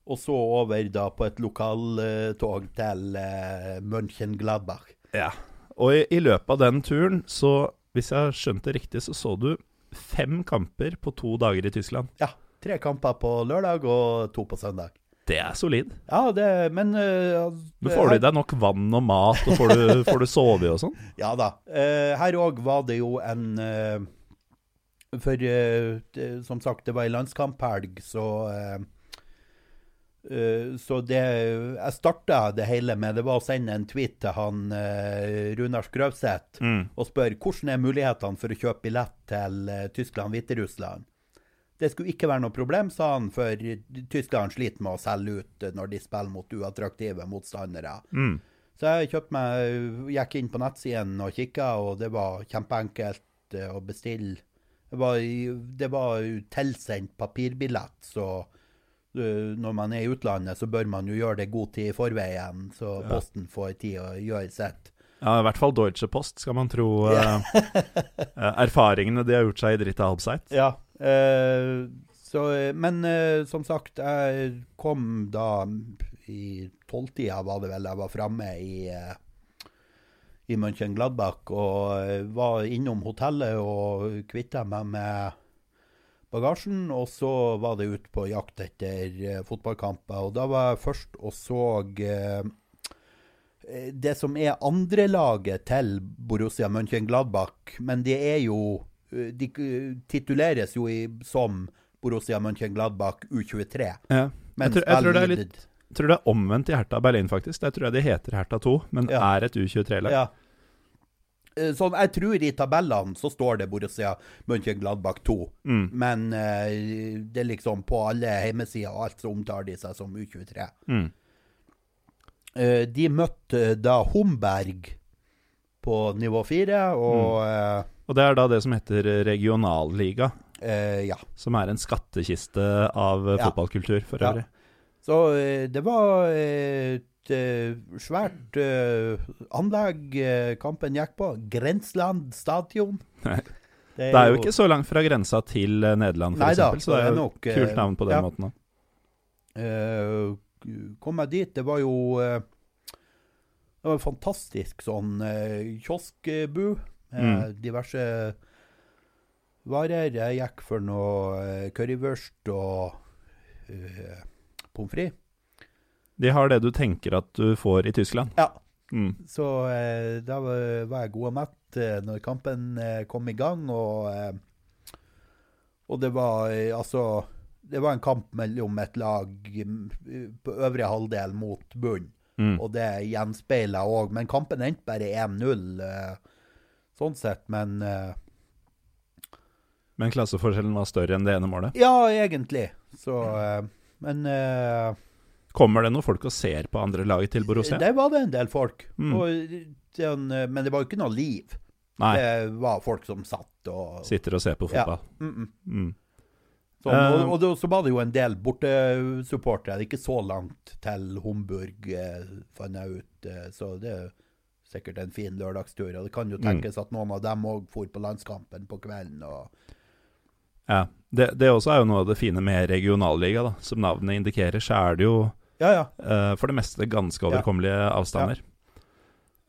Og så over da på et lokaltog til eh, Mönchengladbach. Ja. Og i, i løpet av den turen, så hvis jeg har skjønt det riktig, så så du fem kamper på to dager i Tyskland. Ja. Tre kamper på lørdag og to på søndag. Det er solid. Ja, det, men uh, Men får du i deg nok vann og mat, og får du, får du sove og sånn? Ja da. Uh, her òg var det jo en uh, For det, som sagt, det var ei landskamphelg, så så det Jeg starta det hele med det var å sende en tweet til han Runar Skrøvseth Mm. og spørre hvordan er mulighetene for å kjøpe billett til Tyskland-Hviterussland. Det skulle ikke være noe problem, sa han, for Tyskland sliter med å selge ut når de spiller mot uattraktive motstandere. Mm. Så jeg kjøpte meg, gikk inn på nettsiden og kikka, og det var kjempeenkelt eh, å bestille. Det var, det var tilsendt papirbillett, så uh, når man er i utlandet, så bør man jo gjøre det god tid i forveien, så Ja. Posten får tid å gjøre sitt. Ja, i hvert fall Deutsche Post, skal man tro eh, eh, erfaringene de har gjort seg i dritt av Halbseit. Ja. Eh, så, men eh, som sagt, jeg kom da i tolvtida, var det vel jeg var framme i, uh, i Mönchengladbach. Og eh, var innom hotellet og kvitta meg med bagasjen. Og så var det ut på jakt etter eh, fotballkamper. Og da var jeg først og så eh, det som er andrelaget til Borussia Mönchengladbach, men det er jo eh, De tituleres jo i, som Borussia Mönchengladbach U23. Ja. Men Jeg tror- jeg tror det er litt- tror det er omvendt i Hertha Berlin, faktisk. Der tror jeg de heter Hertha 2, men Ja. er et U23-lag. Ja. Eh, Sånn, jeg tror i tabellene så står det Borussia Mönchengladbach 2, Mm. men uh, det er liksom på alle hjemmesider og alt så omtaler de seg som U23. Mm. Uh, de møtte da Homberg på nivå 4, og Mm. Og det er da det som heter regionalliga, eh, ja. som er en skattkiste av eh, Ja. fotballkultur for Ja. Så eh, det var eh, et svært anlegg kampen gikk på. Grensland stadion. Nei. Det er jo ikke så langt fra grensa til Nederland, f.eks., så det er jo nok, kult navn på den ja. måten. Eh, kom jeg dit, det var jo uh, Det var en fantastisk sånn uh, kioskbu Mm. diverse varer. Jeg gikk for noe eh, currywurst og uh, pommes frites. De har det du tenker at du får i Tyskland. Ja. Mm. Så eh, da var jeg god og mett eh, når kampen eh, kom i gang, og eh, Og det var eh, altså Det var en kamp mellom et lag mm, på øvre halvdel mot bunn, Mm. og det gjenspeila òg. Men kampen endte bare 1-0, eh, sånn sett. Men uh, Men klasseforskjellen var større enn det ene målet. ja, egentlig. Så uh, Men uh, Kommer det noen folk og ser på andre laget til Borussia? der var det en del folk. Mm. Og, den, eh, men det var jo ikke noe liv. Nei, Det var folk som satt og sitter og ser på fotball. Mm -mm. Mm. Så, Eh, og, og så var det jo en del bortesupportere. Ikke så langt til Homburg, fant jeg ut. Så det sikkert en fin lørdagstur. Og det kan jo Mm. tenkes at noen av dem òg for på landskampen på kvelden. Og, Ja. Det, det også er jo noe av det fine med regionalliga, da. Som navnet indikerer, så er det jo ja, ja. Uh, for det meste ganske overkommelige avstander.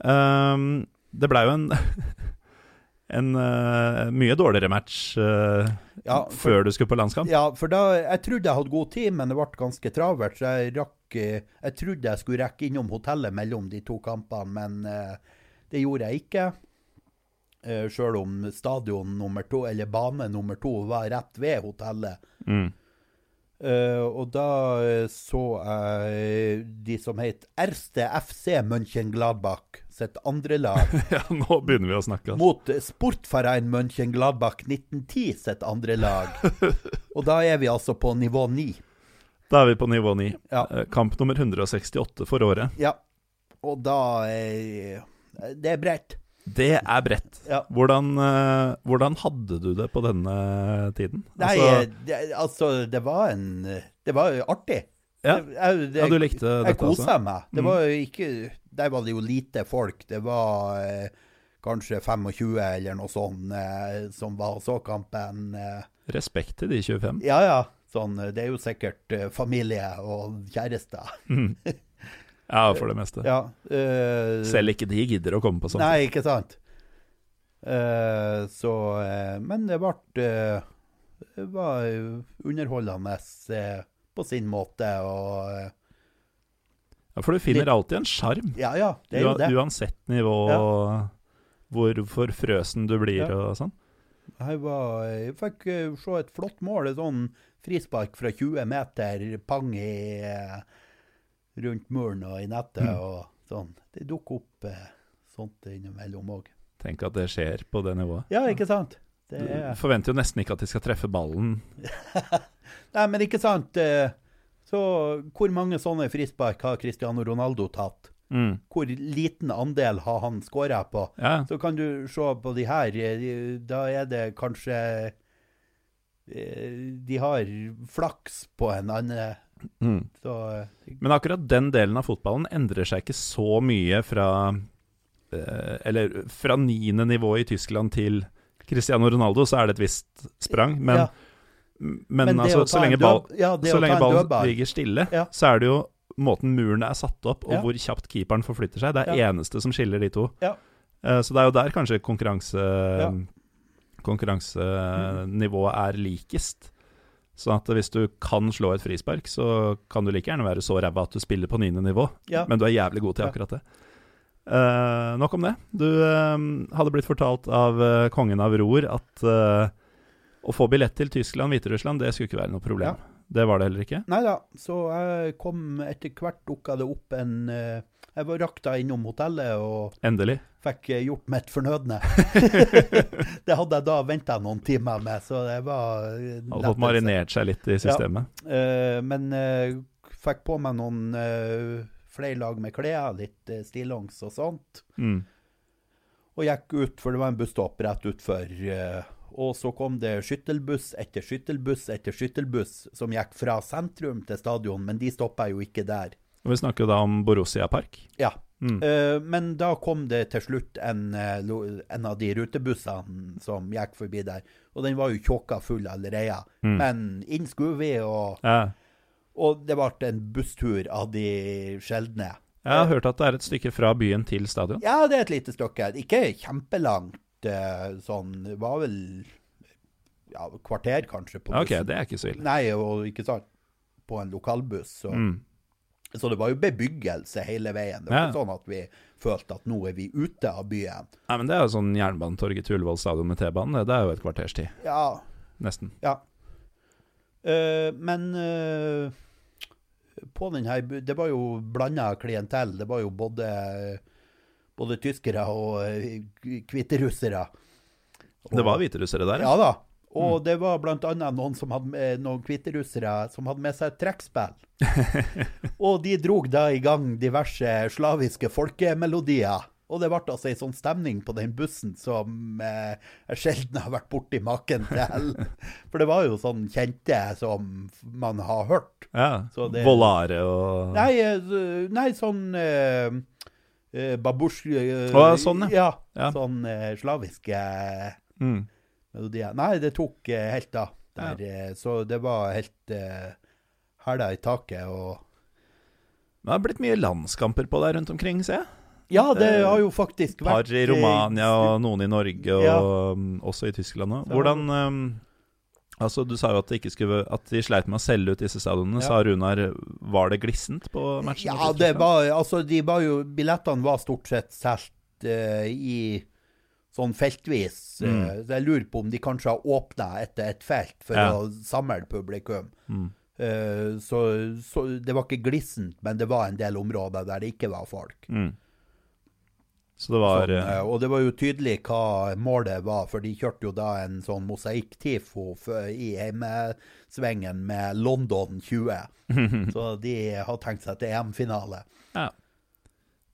Um, det blei jo en en uh, mye dårligere match uh, Ja, for, før du skulle på landskamp. ja, for da Jeg trodde jeg hadde god tid, men det ble ganske travelt. Så jeg rakk eh, Jeg trodde jeg skulle rekke innom hotellet mellom de to kampene, men uh, det gjorde jeg ikke. Uh, Sjøl om stadion nummer to, eller bane nummer to, var rett ved hotellet. Mm. Og da så jeg de som het Erste FC Mönchengladbach sitt andre lag, ja, nå begynner vi å snakke. Altså. mot Sportverein Mönchengladbach 1910 sitt andre lag. og da er vi altså på nivå 9. Da er vi på nivå 9. Ja. Eh, Kamp nummer 168 for året. ja. Og da er Det er bredt. Det er bredt. Ja. Hvordan, eh, hvordan hadde du det på denne tiden? Nei, Altså, eh, det, altså, det var en Det var artig. Ja, jeg, det, ja, du likte Jeg også? altså? koser meg. Det Mm. var jo ikke Der var det jo lite folk. Det var eh, kanskje 25 eller noe sånt eh, som var og så kampen. Eh. Respekt til de 25. Ja ja. Sånn, eh, det er jo sikkert eh, familie og kjærester. Mm. Ja, for det meste. Ja. eh, Selv ikke de gidder å komme på sånt. Nei, ikke sant. Eh, så Men det ble Det var underholdende eh, på sin måte. Og Ja, For du finner alltid en sjarm, ja, ja, det er jo det. uansett nivå Ja. hvor forfrøsen du blir Ja. og sånn. Jeg, var, jeg fikk eh, se et flott mål, et sånn frispark fra 20 meter, pang i eh, rundt muren og i nettet Mm. og sånn. Det dukker opp eh, sånt innimellom òg. Tenk at det skjer på det nivået. Ja, ikke sant? Det Du er forventer jo nesten ikke at de skal treffe ballen. Nei, men ikke sant. eh, Så hvor mange sånne frispark har Cristiano Ronaldo tatt? Mm. Hvor liten andel har han skåra på? Ja, Så kan du se på de her, eh, da er det kanskje eh, De har flaks på en annen mm. Så Men akkurat den delen av fotballen endrer seg ikke så mye fra Eller fra niende nivå i Tyskland til Cristiano Ronaldo, så er det et visst sprang. Men, ja, men, men altså, så lenge, ball, død- ja, så lenge ballen ligger stille, Ja. så er det jo måten muren er satt opp, og hvor kjapt keeperen forflytter seg. Det er eneste som skiller de to. Ja. Eh, så det er jo der kanskje konkurranse konkurransenivået er likest. Sånn at hvis du kan slå et frispark, så kan du like gjerne være så ræva at du spiller på niende nivå, Ja. men du er jævlig god til akkurat det. Eh, nok om det. Du uh, hadde blitt fortalt av uh, kongen av ror at å få billett til Tyskland, Hviterussland, det skulle ikke være noe problem. Det var det heller ikke. Nei da, så jeg kom etter hvert dukka det opp en Jeg var rakta innom hotellet og Endelig. fikk gjort mitt fornødne. det hadde jeg da venta noen timer med, så det var Hadde fått marinert seg litt i systemet. Eh, men fikk på meg noen flere lag med klær, litt uh, stillongs og sånt. Mm. Og gikk ut, for det var en busstopp rett utfor. eh, og så kom det skyttelbuss etter skyttelbuss etter skyttelbuss som gikk fra sentrum til stadion, men de stoppa jo ikke der. Og vi snakker da om Borussia Park. Ja. Mm. Eh, men da kom det til slutt en, eh, en av de rutebussene som gikk forbi der. Og den var jo tjåka full allerede. Mm. Men inn skulle vi, og, Ja. Og det ble en busstur av de sjeldne. Jeg har hørt at det er et stykke fra byen til stadion. Ja, det er et lite stykke. Ikke kjempelangt. eh, Sånn, det var vel ja, kvarter kanskje på Ok, det er ikke så ille. Nei, og ikke sant, på en lokalbuss. Så, Mm. så det var jo bebyggelse hele veien. Det var Ja. ikke sånn at vi følte at nå er vi ute av byen. Nei, men Det er jo sånn Jernbanetorget til Ullevål stadion med T-banen. Det, er jo et kvarters tid. Ja, Nesten. ja. Uh, men eh, på den her Det var jo blanda klientell. Det var jo både, både tyskere og eh, hviterussere. Det var hviterussere der, Ja da. Og det var annet noen som hadde noen hviterussere som hadde med seg trekkspill. og de drog da i gang diverse slaviske folkemelodier. Og det ble altså ei sånn stemning på den bussen som eh, jeg sjelden har vært borti maken til. For det var jo sånn kjente som man har hørt. Ja. Det- Volare og Nei, eh, nei sånn eh, eh, Babush eh, Å, sånn, ja. Ja. Sånn eh, slaviske mm. melodier. Nei, det tok eh, helt av. Der, eh, Så det var helt uh, hæla i taket. Og Det har blitt mye landskamper på deg rundt omkring, ser jeg. Ja, det Eh, har jo faktisk vært Par i eh, Romania og noen i Norge, og Ja. um, også i Tyskland òg. Hvordan um, Altså, Du sa jo at, det ikke skulle, at de sleit med å selge ut disse stadionene. Ja. Sa Runar Var det glissent på matchen? Ja, det var Altså, de var jo Billettene var stort sett solgt uh, i sånn feltvis. Mm. Uh, så jeg lurer på om de kanskje har åpna etter et felt for Ja. å samle publikum. Mm. Uh, så, så det var ikke glissent, men det var en del områder der det ikke var folk. Mm. Så det var Sånn, eh, eh, og det var jo tydelig hva målet var, for de kjørte jo da en sånn mosaikk-tifo i hjemmesvingen med London 20. Så de har tenkt seg til EM-finale. Ja.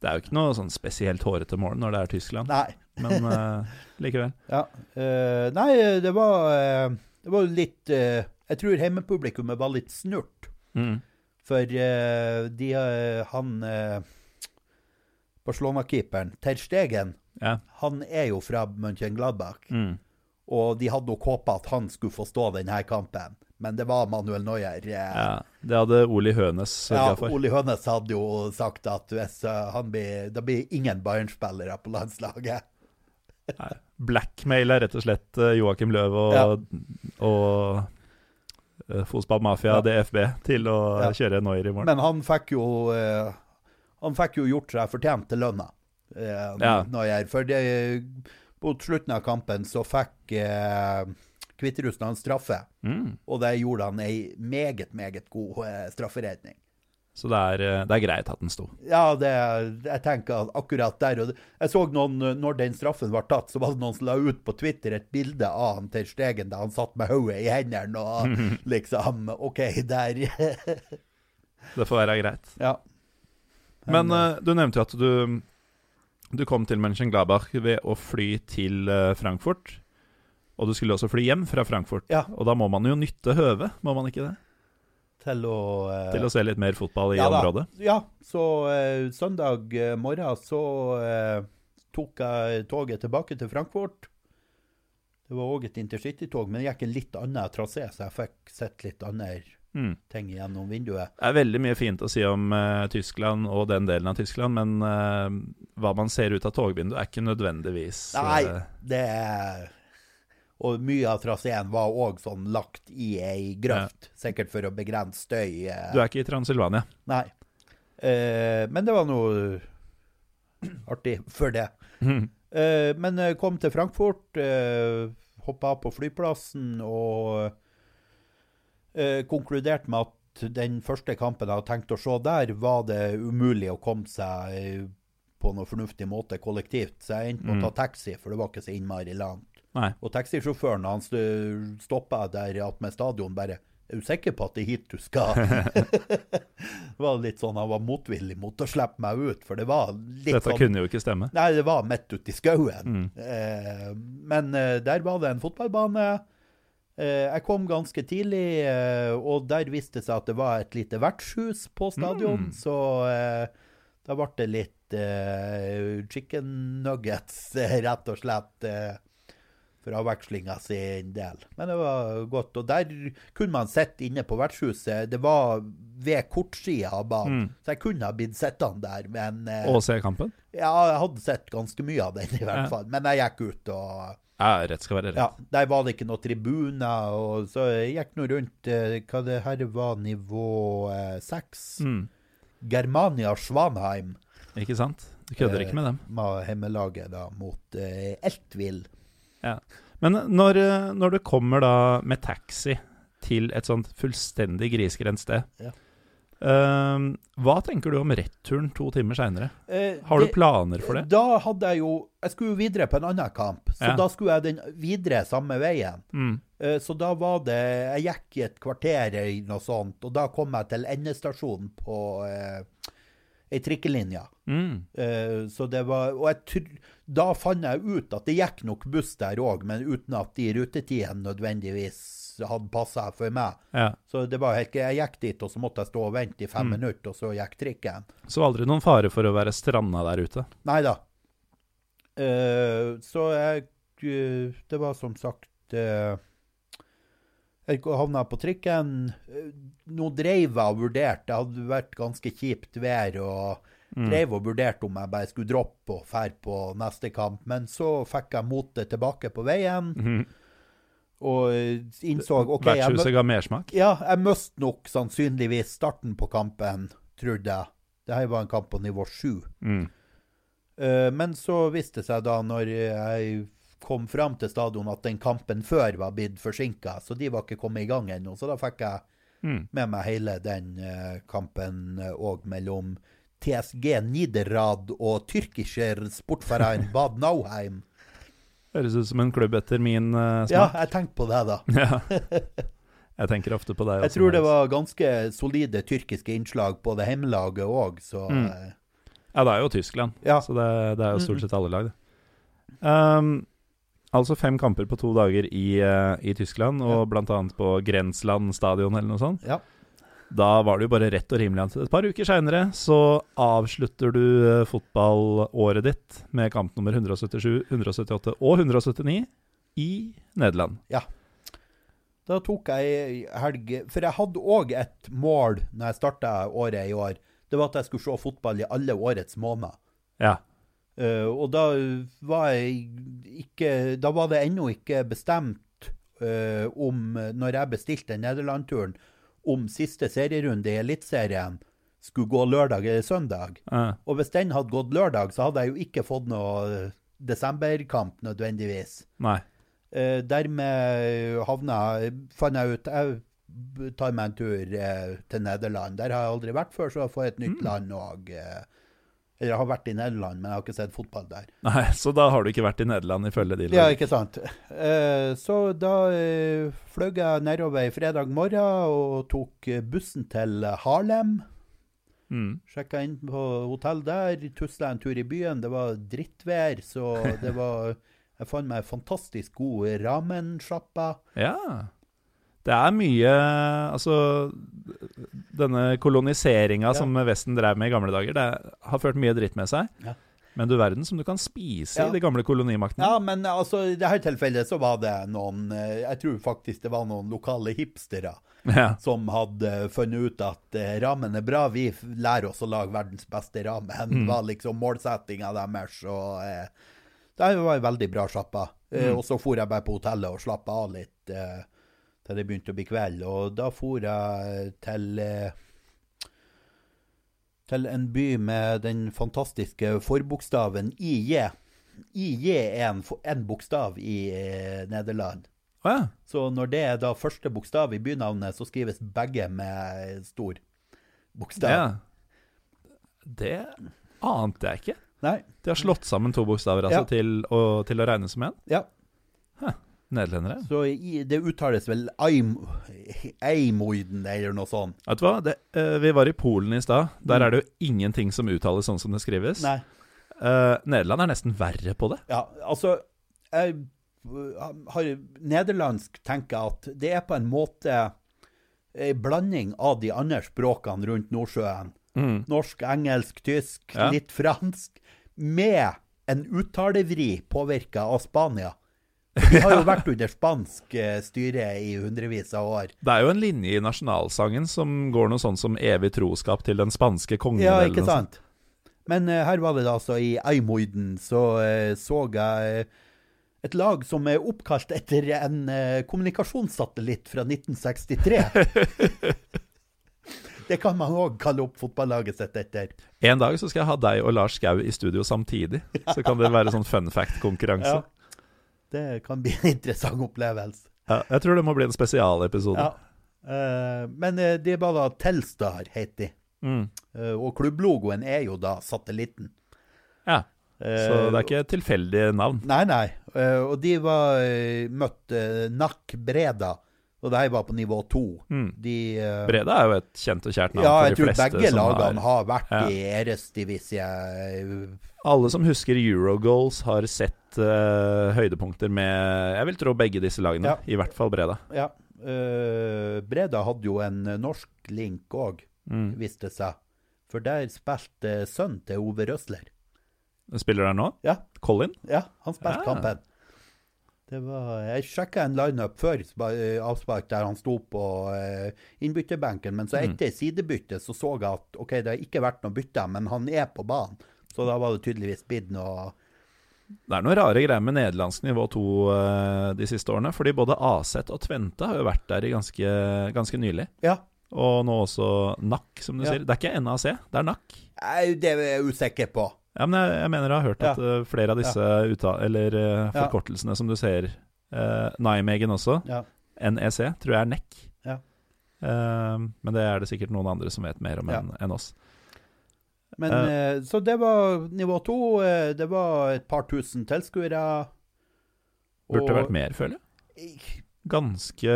Det er jo ikke noe sånn spesielt hårete mål når det er Tyskland, Nei. men uh, likevel. Ja. Uh, nei, det var, uh, det var litt Jeg tror hjemmepublikummet var litt snurt. Mm. For de, han Barcelona-keeperen, Ter Stegen, Ja. han er jo fra Mönchengladbach. Mm. Og de hadde nok håpa at han skulle få stå denne kampen, men det var Manuel Neuer. eh, ja. Det hadde Oli Hønes Ja, sørga for. Oli Hønes hadde jo sagt at blir, det blir ingen Bayern-spillere på landslaget. Nei. Blackmail er rett og slett eh, Joakim Løv og, Ja. og eh, Fotballmafia Ja. DFB til å Ja. kjøre Neuer i morgen. Men han fikk jo Han fikk jo gjort seg fortjent til lønna. Eh, Ja. For det, på slutten av kampen så fikk eh, Kviterussland straffe. Mm. Og det gjorde han ei meget, meget god eh, strafferedning. Så det er, eh, det er greit at den sto. Ja, det, jeg tenker at akkurat der og Jeg så noen, når den straffen var tatt, så var det noen som la ut på Twitter et bilde av han til Stegen da han satt med hodet i hendene og liksom OK, der Det får være greit. Ja. Men uh, du nevnte jo at du, du kom til Mönchenglaberg ved å fly til uh, Frankfurt. Og du skulle også fly hjem fra Frankfurt. Ja. Og da må man jo nytte høvet, må man ikke det? Til å uh, Til å se litt mer fotball i ja, da. området. Ja, så søndag morgen så tok jeg toget tilbake til Frankfurt. Det var òg et intercitytog, men det gikk en litt annen trasé, så jeg fikk sett litt andre Mm. ting gjennom vinduet. Det er veldig mye fint å si om uh, Tyskland og den delen av Tyskland, men uh, hva man ser ut av togvinduet, er ikke nødvendigvis Nei, eh, det er Og mye av traseen var òg sånn lagt i ei grøft, sikkert for å begrense støy. Du er ikke i Transylvania. Nei. Men det var noe artig for det. Eh, men kom til Frankfurt, uh, hoppa på flyplassen og eh, konkludert med at den første kampen jeg hadde tenkt å se der, var det umulig å komme seg eh, på noe fornuftig måte kollektivt. Så jeg endte med å ta taxi, for det var ikke så innmari langt. Nei. Og taxisjåføren han stoppa der attmed stadion bare Er du sikker på at det er hit du skal? det var litt sånn Han var motvillig mot å slippe meg ut, for det var litt Dette sånn kunne jo ikke stemme. Nei, det var midt i skauen. Mm. Eh, men eh, der var det en fotballbane. Eh, jeg kom ganske tidlig, eh, og der viste det seg at det var et lite vertshus på stadion. Mm. Så eh, da ble det litt chicken nuggets, rett og slett. For avvekslinga sin del. Men det var godt. Og der kunne man sitte inne på vertshuset. Det var ved kortsida av banen, Mm. så jeg kunne ha blitt sittende der. Men Og se kampen. ja, jeg hadde sett ganske mye av den, i hvert Ja. fall. Men jeg gikk ut, og Ja, rett skal være rett. ja, der var det ikke noen tribuner. Og så jeg gikk nå rundt eh, Hva det her var nivå eh, seks? Mm. Germania Svanheim Ikke sant? Du kødder Eh, ikke med dem. Med hjemmelaget da mot eh, Eltvil. Ja. Men når, eh, når du kommer da med taxi til et sånt fullstendig grisgrendt sted, Ja. Eh, hva tenker du om returen to timer seinere? Uh, Har du planer for det? Da hadde jeg jo Jeg skulle jo videre på en annen kamp, så Ja. da skulle jeg den videre samme veien. Mm. Uh, Så da var det Jeg gikk i et kvarter eller noe sånt, og da kom jeg til endestasjonen på eh, ei trikkelinje. Mm. Eh, så det var Og jeg da fant jeg ut at det gikk nok buss der òg, men uten at de rutetidene nødvendigvis hadde passa for meg. Ja. Så det var helt Jeg gikk dit, og så måtte jeg stå og vente i fem Mm. minutter, og så gikk trikken. Så aldri noen fare for å være stranda der ute? Nei da. Uh, så jeg uh, Det var som sagt uh, Jeg havna på trikken. Eh, Nå dreiv jeg og vurderte. Det hadde vært ganske kjipt vær. og Mm. Dreiv og vurderte om jeg bare skulle droppe og dra på neste kamp. Men så fikk jeg motet tilbake på veien Mhm. Og innså OK, Vertshuset ga mersmak? ja, jeg møtte nok sannsynligvis starten på kampen, trodde jeg. Det her var en kamp på nivå sju. Mm. Eh, Men så viste det seg da, når jeg kom fram til stadion, at den kampen før var blitt forsinka, så de var ikke kommet i gang ennå. Så da fikk jeg Mm. med meg hele den eh, kampen òg mellom TSG Niderad og Tyrkischer Sportverein Bad Nauheim. Høres ut som en klubb etter min smak. Ja, jeg tenkte på det, da. Ja. Jeg tenker ofte på deg. Jeg tror det var ganske solide tyrkiske innslag på det hjemmelaget òg, så Mm. eh, Ja, det er jo Tyskland, Ja. så det, det er jo stort sett alle lag, det. Um, altså fem kamper på to dager i, uh, i Tyskland, og Ja. annet på Grensland stadion eller noe sånt. Ja. Da var det jo bare rett og rimelig et par uker seinere så avslutter du eh, fotballåret ditt med kamp nummer 177, 178 og 179 i Nederland. Ja. Da tok jeg helg For jeg hadde òg et mål når jeg starta året i år. Det var at jeg skulle se fotball i alle årets måneder. Ja. Uh, og da var jeg ikke Da var det ennå ikke bestemt uh, om, når jeg bestilte Nederland-turen, om siste serierunde i Eliteserien skulle gå lørdag eller søndag. Ja. Og hvis den hadde gått lørdag, så hadde jeg jo ikke fått noe desemberkamp nødvendigvis. Nei. Eh, dermed havna fant jeg ut jeg tar meg en tur eh, til Nederland. Der har jeg aldri vært før, så jeg får et nytt land og eh, Eller jeg har vært i Nederland, men jeg har ikke sett fotball der. Nei, Så da har du ikke vært i Nederland, ifølge de Ja, ikke sant. Eh, så da eh, fløy jeg nedover i fredag morgen og tok eh, bussen til Harlem. Mm. Sjekka inn på hotell der, tusla en tur i byen. Det var drittvær, så det var Jeg fant meg fantastisk god ramensjappa. Ja. Det er mye Altså, denne koloniseringa Ja. som Vesten drev med i gamle dager, det har ført mye dritt med seg. Ja. Men du verden som du kan spise Ja. i de gamle kolonimaktene. Ja, men altså, i dette tilfellet så var det noen eh, Jeg tror faktisk det var noen lokale hipstere Ja. som hadde funnet ut at rammen ramen er bra, vi lærer oss å lage verdens beste ramen. Mm. var liksom målsettinga deres. Og eh, det var ei veldig bra sjappa. Eh, Mm. og så for jeg bare på hotellet og slappa av litt eh, til det begynte å bli kveld. Og da for jeg til eh, til en by med den fantastiske forbokstaven IJ. IJ er en, en bokstav i eh, Nederland. Ja. Så når det er da første bokstav i bynavnet, så skrives begge med stor bokstav. ja. Det ante jeg ikke. Nei. De har slått sammen to bokstaver altså, Ja. til, å, til å regne som én. Ja. Nederlendere. Så i, det uttales vel Eim- Eimoiden eller noe sånt. Vet du hva? Det, eh, vi var i Polen i stad. Der er det jo ingenting som uttales sånn som det skrives. Mm. Nei. Uh, Nederland er nesten verre på det. Ja, altså Jeg uh, har nederlandsk tenker at det er på en måte en blanding av de andre språkene rundt Nordsjøen. Mm. Norsk, engelsk, tysk, Ja. litt fransk. Med en uttalevri påvirka av Spania. Vi har jo vært under spansk eh, styre i hundrevis av år. Det er jo en linje i nasjonalsangen som går noe sånn som evig troskap til den spanske kongen. Ja, ikke sant? Men uh, her var det da altså i Eimoiden så uh, så jeg uh, et lag som er oppkalt etter en kommunikasjonssatellitt fra 1963. det kan man òg kalle opp fotballaget sitt etter. En dag så skal jeg ha deg og Lars Skau i studio samtidig. Så kan det være sånn fun fact-konkurranse. Ja. Det kan bli en interessant opplevelse. Ja, jeg tror det må bli en spesialepisode. Ja. Uh, men eh, det er bare Telstar, heter de. Mm. Uh, og klubblogoen er jo da satellitten. ja. Så det er ikke et tilfeldig navn. Nei, nei. Eh, og de var uh, møtt uh, NAC Breda, og de var på nivå to. Mm. De Breda er jo et kjent og kjært navn Ja, for jeg tror begge lagene har vært Ja. i Eresdivisie. Alle som husker Eurogoals, har sett uh, høydepunkter med Jeg vil tro begge disse lagene. Ja. I hvert fall Breda. Ja. Uh, Breda hadde jo en eh, norsk link òg, Mm. viste det seg. For der spilte sønnen til Ove Røsler. Spiller der nå? Ja, Colin? ja han spilte Ja. kampen. Det var, jeg sjekka en lineup før spa- avspark der han sto på innbytterbenken, men så Mm. etter sidebyttet så så jeg at OK, det har ikke vært noe bytte, men han er på banen. Så da var det tydeligvis blitt noe Det er noen rare greier med nederlandsk nivå 2 eh, de siste årene. Fordi både Aset og Tvente har jo vært der i ganske, ganske nylig. Ja, Og nå også NAC, som du Ja. sier. Det er ikke NAC, det er NAC. det er jeg usikker på. Ja, men jeg, jeg mener jeg har hørt at ja. flere av disse uta eller eh, forkortelsene som du ser uh, Nijmegen også. Ja. NEC tror jeg er NEC. Ja. Eh, men det er det sikkert noen andre som vet mer om enn en oss. Men, Eh. eh, så det var nivå to. eh, det var et par tusen tilskuere. Burde vært mer, føler jeg. Ganske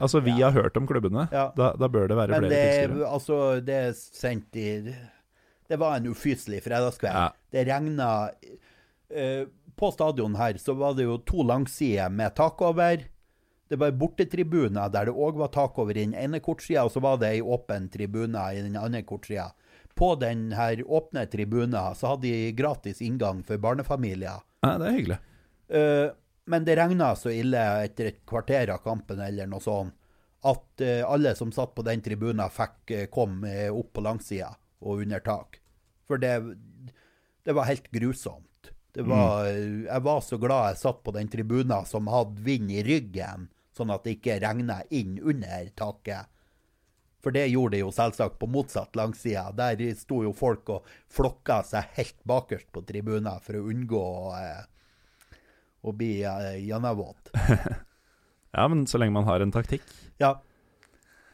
Altså, vi Ja. har hørt om klubbene. Ja. Da, da bør det være Men flere det, tilskuere. altså, det er sendt i Det var en ufyselig fredagskveld. Ja. Det regna uh, På stadion her så var det jo to langsider med tak over. Det var bortetribuner der det òg var tak over i den ene kortsida, og så var det ei åpen tribune i den andre kortsida. På den her åpne tribunen så hadde de gratis inngang for barnefamilier. Ja, det er hyggelig. Uh, men det regna så ille etter et kvarter av kampen eller noe sånt, at uh, alle som satt på den tribunen, fikk uh, komme eh, opp på langsida og under tak. For det, det var helt grusomt. Det var, mm. Jeg var så glad jeg satt på den tribunen som hadde vind i ryggen, sånn at det ikke regna inn under taket. For det gjorde det jo selvsagt på motsatt langside. Der sto jo folk og flokka seg helt bakerst på tribuner for å unngå å, å bli eh, gjennomvåt. Ja, men så lenge man har en taktikk. Ja.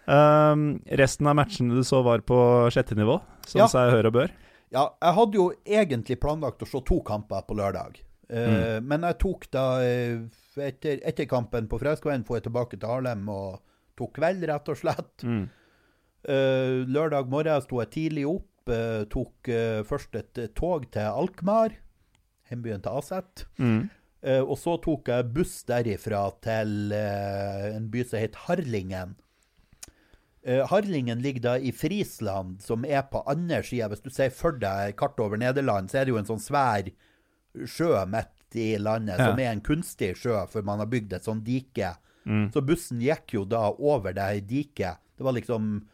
Um, resten av matchene du så var på sjette nivå, som Ja. seg hør og bør. Ja, jeg hadde jo egentlig planlagt å se to kamper på lørdag. Eh, Men jeg tok da eh, etter, etter kampen på Freskveien får jeg tilbake til Harlem og tok kveld, rett og slett. Mm. Eh, lørdag morgen sto jeg tidlig opp. eh, tok eh, først et tog til Alkmaar, hjembyen til Aset. Mm. Og så tok jeg buss derifra til en by som heter Harlingen. Harlingen ligger da i Frisland, som er på andre sida. Hvis du ser for deg kartet over Nederland, så er det jo en sånn svær sjø midt i landet, Ja. som er en kunstig sjø, for man har bygd et sånn dike. Mm. Så bussen gikk jo da over det diket. Det var liksom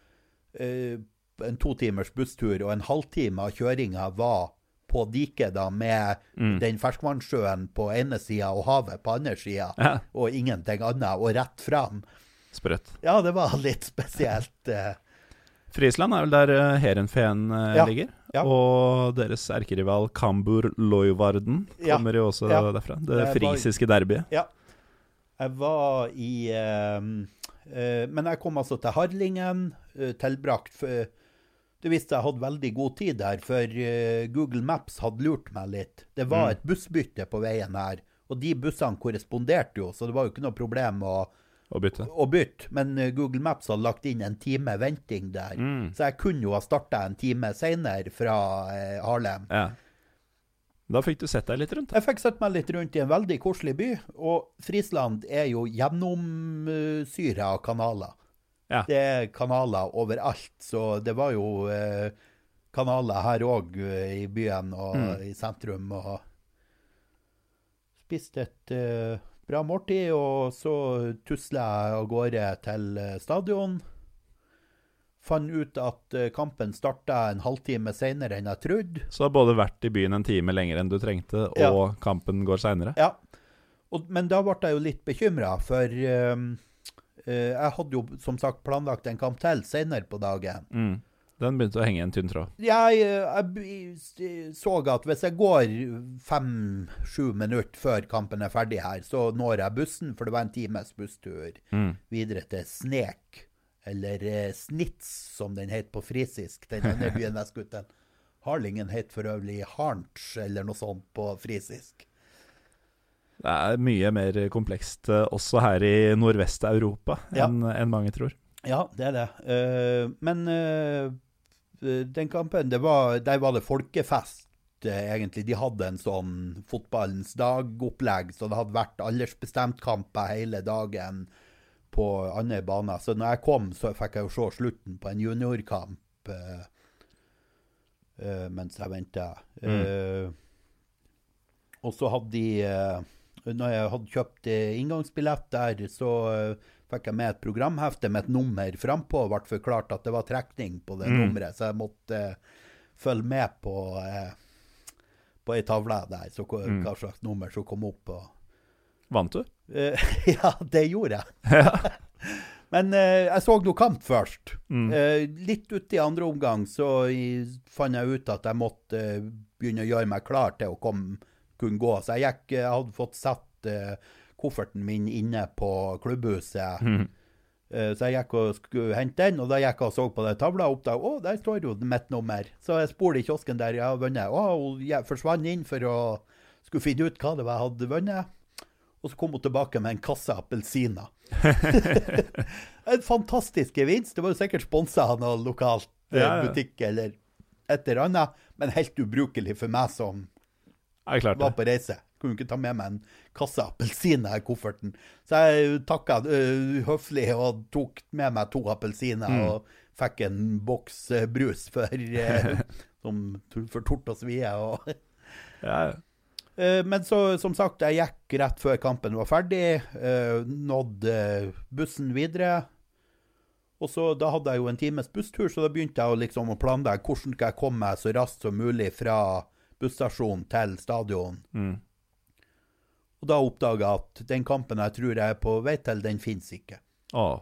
en to timers busstur, og en halvtime av kjøringa var på diket da, med Mm. den ferskvannssjøen på ene sida og havet på andre sida, Ja, og ingenting annet, og rett fram. sprøtt. Ja, det var litt spesielt. Friesland Frisland er vel der uh, Heerenveen eh, Ja, ligger. ja. Og deres erkerival Kambur Loivarden kommer jo også derfra. Det frisiske derbyet. Ja. Jeg var i eh, uh, Men jeg kom altså til Harlingen, eh, tilbrakt for, Det viste jeg hadde veldig god tid der, for eh, Google Maps hadde lurt meg litt. Det var Mm. et bussbytte på veien her, og de bussene korresponderte jo, så det var jo ikke noe problem å, Å bytte. å bytte. Men eh, Google Maps hadde lagt inn en time venting der, Mm. så jeg kunne jo ha starta en time seinere fra eh, Harlem. Ja. Da fikk du sett deg litt rundt. da. Jeg fikk sett meg litt rundt i en veldig koselig by, og Frisland er jo gjennomsyra av kanaler. Ja. Det er kanaler overalt, så det var jo eh, kanaler her òg i byen og Mm. i sentrum. Og spiste et eh, bra måltid, og så tusla jeg av gårde til eh, stadion. Fant ut at eh, kampen starta en halvtime seinere enn jeg trodde. Så du har både vært i byen en time lenger enn du trengte, og Ja. kampen går seinere. Ja, og, men da ble jeg jo litt bekymra, for eh, jeg hadde jo som sagt planlagt en kamp til senere på dagen. Mm. Den begynte å henge i en tynn tråd. Jeg, eh, jeg så at hvis jeg går fem-sju minutter før kampen er ferdig her, så når jeg bussen, for det var en times busstur Mm. videre til Snek, eller eh, Snitz, som den het på frisisk, den andre byen jeg skulle til. Harlingen het for øvrig Harnts, eller noe sånt på frisisk. Det er mye mer komplekst eh, også her i Nordvest-Europa Ja. enn en mange tror. Ja, det er det. Uh, men uh, den kampen, det var, der var det folkefest, egentlig. De hadde en sånn fotballens dag-opplegg, så det hadde vært aldersbestemt-kamper hele dagen på andre baner. Så når jeg kom, så fikk jeg jo se slutten på en juniorkamp uh, mens jeg venta. og så hadde de Når jeg hadde kjøpt eh, inngangsbillett der, så eh, fikk jeg med et programhefte med et nummer frampå. Ble forklart at det var trekning på det Mm. nummeret, så jeg måtte uh, følge med på uh, på ei tavle der, så hva, Mm. hva slags nummer som kom opp. Og, Vant du? Ja, det gjorde jeg. Men uh, jeg så noe kamp først. Mm. Uh, litt uti andre omgang så fant jeg ut at jeg måtte begynne å gjøre meg klar til å komme, kunne gå. Så jeg, gikk, jeg hadde fått satt uh, kofferten min inne på klubbhuset. Mm. Uh, Så jeg gikk og skulle hente den, og da gikk jeg og så på den tavla og oppdaget å, der står jo mitt nummer. Så jeg spoler i kiosken der jeg har vunnet. Å, hun forsvant inn for å skulle finne ut hva det var jeg hadde vunnet. Og så kom hun tilbake med en kasse appelsiner. en fantastisk gevinst. Det var jo sikkert sponsa av noe lokalt eh, Ja, ja. butikk eller et eller annet, men helt ubrukelig for meg som Ja, det. var på reise. Kunne ikke ta med meg en kasse appelsiner i kofferten. Så jeg takka uh, høflig og tok med meg to appelsiner Mm. og fikk en boks øh, brus for, uh, som, for tort og svie. Og, Ja. Eh, men så, som sagt, jeg gikk rett før kampen var ferdig. eh, nådde bussen videre. Og så Da hadde jeg jo en times busstur, så da begynte jeg å liksom å planlegge hvordan skal jeg komme meg så raskt som mulig fra busstasjonen til stadion. Mm. Og da oppdaga jeg at den kampen jeg tror jeg er på vei til, den fins ikke. Oh.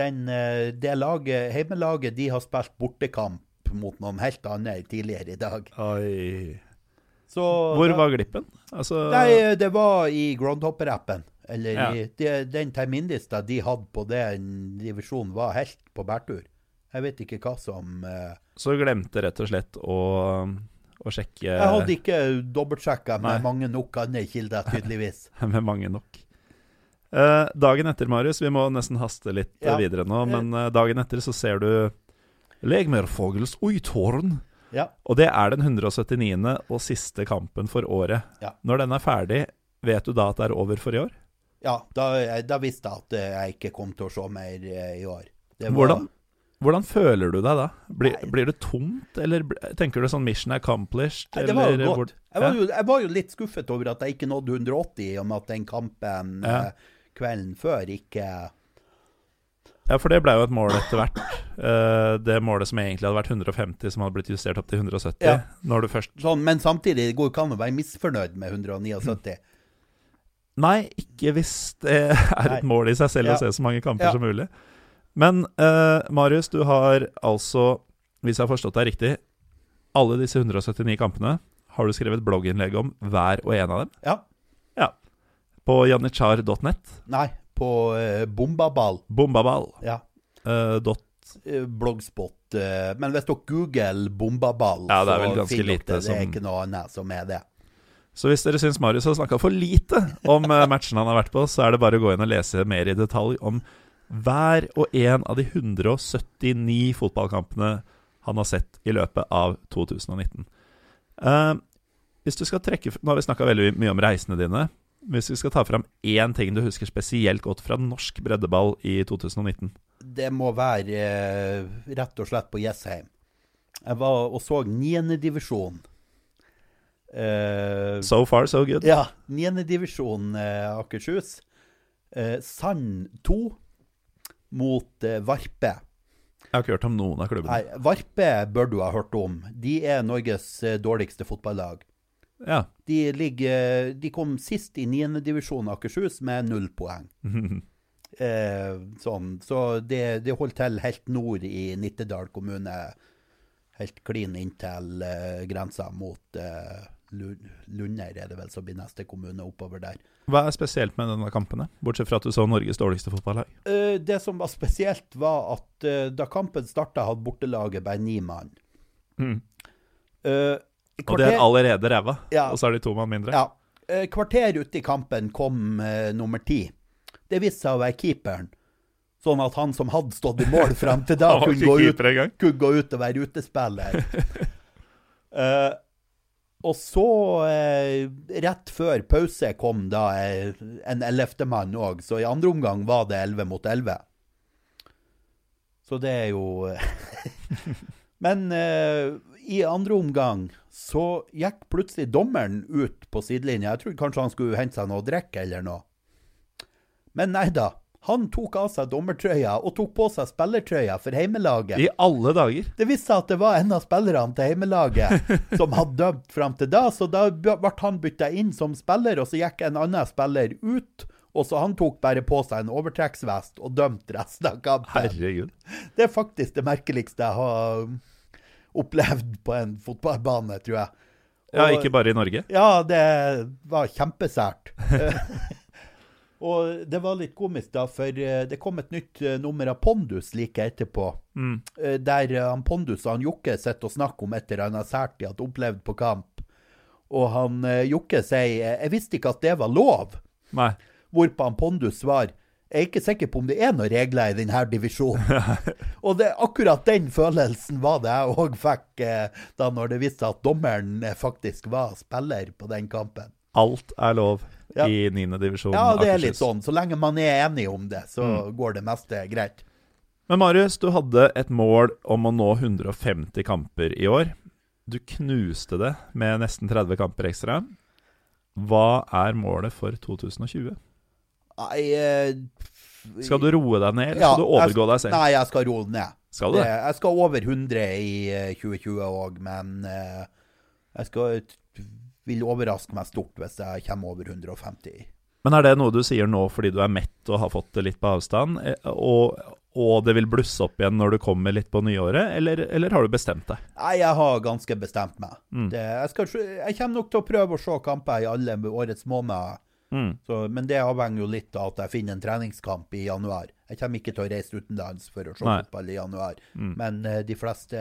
Den, eh, det laget, Heimelaget de har spilt bortekamp mot noen helt andre tidligere i dag. Oi. Så Hvor da- var glippen? Altså Nei, det var i Groundhopper-appen. Eller Ja. i, de, den terminlista de hadde på den divisjonen, var helt på bærtur. Jeg vet ikke hva som uh... Så glemte rett og slett å, å sjekke Jeg hadde ikke dobbeltsjekka med mange nok andre kilder, tydeligvis. med mange nok. Eh, dagen etter, Marius, vi må nesten haste litt eh, Ja. videre nå, men eh, dagen etter så ser du Legmerfogels Uithorn. Ja. Og det er den 179. og siste kampen for året. Ja. Når den er ferdig, vet du da at det er over for i år? Ja, da, da visste jeg at eh, jeg ikke kom til å se mer eh, i år. Det var- Hvordan, hvordan føler du deg da? Blir, blir det tomt, eller tenker du sånn mission accomplished? Nei, det var jo godt. Jeg var jo, jeg var jo litt skuffet over at jeg ikke nådde 180, i og med at den kampen Ja. eh, kvelden før ikke Ja, for det ble jo et mål etter hvert. Eh, det målet som egentlig hadde vært 150, som hadde blitt justert opp til 170. Ja. Når du først sånn, Men samtidig det går jo ikke an å være misfornøyd med 179. Nei, ikke hvis det er et mål i seg selv Ja. å se så mange kamper som mulig. Men eh, Marius, du har altså, hvis jeg har forstått deg riktig, alle disse 179 kampene har du skrevet blogginnlegg om hver og en av dem. Ja. ja. På janitsjar.net. Nei, på eh, Bombaball. Bombaball. Ja. eh, dot, Blogspot. Eh, men hvis dere googler Bombaball, Ja, det er vel så finner dere det. det. Det er ikke noe annet som er det. så hvis dere syns Marius har snakka for lite om eh, matchen han har vært på, så er det bare å gå inn og lese mer i detalj om hver og en av de 179 fotballkampene han har sett i løpet av 2019. Uh, hvis du skal trekke Nå har vi snakka veldig mye om reisene dine. Hvis vi skal ta fram én ting du husker spesielt godt fra norsk breddeball i 2019 Det må være eh, rett og slett på Jessheim. Jeg var og så niendedivisjon. Uh, So far, so good. ja, niendedivisjon uh, Akershus. Uh, Sand 2 mot eh, Varpe. Jeg har ikke hørt om noen av klubbene. Nei, Varpe bør du ha hørt om. De er Norges eh, dårligste fotballag. Ja. De, ligger, de kom sist i niendedivisjon Akershus med null poeng. Eh, sånn, så det, det holdt til helt nord i Nittedal kommune. Helt klin inntil eh, grensa mot eh, Lunder, er det vel som blir neste kommune oppover der. Hva er spesielt med denne kampene, bortsett fra at du så Norges dårligste fotballag? Eh, det som var spesielt, var at eh, da kampen starta, hadde bortelaget bare ni mann. Mm. Kvarter... Og det er allerede ræva, Ja. og så er de to mann mindre. Ja. Eh, Kvarter ute i kampen kom eh, nummer ti. Det viste seg å være keeperen. Sånn at han som hadde stått i mål frem til da, kunne gå, ut, kunne gå ut og være utespiller. Eh, og så, eh, rett før pause, kom da eh, en ellevtemann òg. Så i andre omgang var det elleve mot elleve. Så det er jo Men eh, i andre omgang så gikk plutselig dommeren ut på sidelinja. Jeg trodde kanskje han skulle hente seg noe å drikke eller noe. Men nei da. Han tok av seg dommertrøya og tok på seg spillertrøya for heimelaget. I alle dager. Det viste seg at det var en av spillerne til heimelaget som hadde dømt fram til da, så da ble han bytta inn som spiller, og så gikk en annen spiller ut. Og så han tok bare på seg en overtrekksvest og dømte resten av kampen. Herregud. Det er faktisk det merkeligste jeg har opplevd på en fotballbane, tror jeg. Ja, ikke bare i Norge. Ja, det var kjempesært. og det var litt komisk, da, for eh, det kom et nytt eh, nummer av Pondus like etterpå. Mm. Eh, Der han Pondus og han Jokke sitter og snakker om et eller annet sært de hadde opplevd på kamp. Og han Jokke sier 'Jeg visste ikke at det var lov'. Nei. Hvorpå han Pondus svarer 'Jeg er ikke sikker på om det er noen regler i denne divisjonen'. og det, akkurat den følelsen var det jeg òg fikk eh, da når det viste seg at dommeren faktisk var spiller på den kampen. Alt er lov Ja. i niendedivisjon. Ja, det er Akershus. litt sånn. Så lenge man er enig om det, så går det meste greit. Men Marius, du hadde et mål om å nå 150 kamper i år. Du knuste det med nesten 30 kamper ekstra. Hva er målet for 2020? Nei uh, Skal du roe deg ned, eller Ja, skal du overgå deg selv? Nei, jeg skal roe ned. Skal du jeg skal over 100 i eh, 2020 òg, men eh, jeg skal vil overraske meg stort hvis jeg kommer over 150. Men er det noe du sier nå fordi du er mett og har fått det litt på avstand, eh, og, og det vil blusse opp igjen når du kommer litt på nyåret, eller, eller har du bestemt deg? Nei, jeg har ganske bestemt meg. Mm. Det, jeg, skal, jeg kommer nok til å prøve å se kamper i alle årets måneder. Mm. Så, men det avhenger jo litt av at jeg finner en treningskamp i januar. Jeg kommer ikke til å reise utenlands for å se fotball i januar. Mm. Men eh, de fleste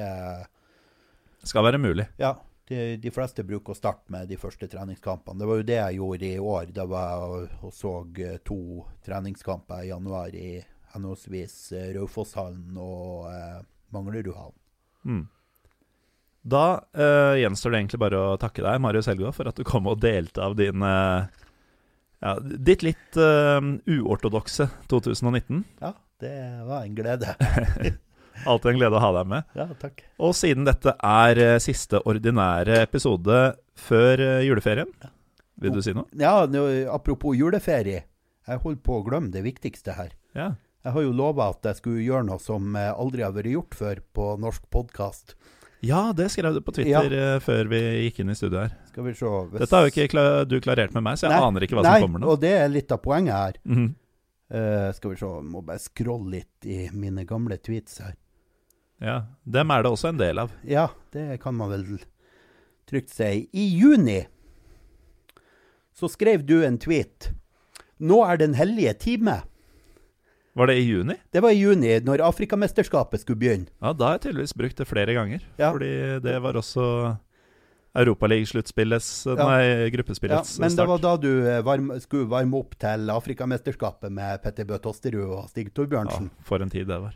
Skal være mulig. Ja, de, de fleste bruker å starte med de første treningskampene. Det var jo det jeg gjorde i år. Da var jeg og, så eh, to treningskamper i januar i henholdsvis eh, Raufosshallen og eh, Manglerudhallen. Mm. Da eh, gjenstår det egentlig bare å takke deg, Marius Helga, for at du kom og delte av din eh, ja, ditt litt eh, uortodokse 2019. Ja, det var en glede. Alltid en glede å ha deg med. Ja, takk. Og siden dette er eh, siste ordinære episode før eh, juleferien, vil du si noe? Ja, apropos juleferie. Jeg holder på å glemme det viktigste her. Ja. Jeg har jo lova at jeg skulle gjøre noe som eh, aldri har vært gjort før på norsk podkast. ja, det skrev du på Twitter ja. før vi gikk inn i studio her. Skal vi se hvis... Dette har jo ikke du klarert med meg, så jeg Nei, aner ikke hva Nei, som kommer nå. og det er litt av poenget her. Mm -hmm. uh, skal vi se, må bare scrolle litt i mine gamle tweets her. Ja, Dem er det også en del av. Ja, det kan man vel trygt si. I juni så skrev du en tweet. Nå er den hellige time. Var det i juni? Det var i juni, når Afrikamesterskapet skulle begynne. Ja, da har jeg tydeligvis brukt det flere ganger. Ja. Fordi det var også Europaligasluttspillets Ja. Nei, Ja, gruppespillets men det start. var da du eh, varm, skulle varme opp til Afrikamesterskapet med Petter Bø Tosterud og Stig Ja, for en tid det var.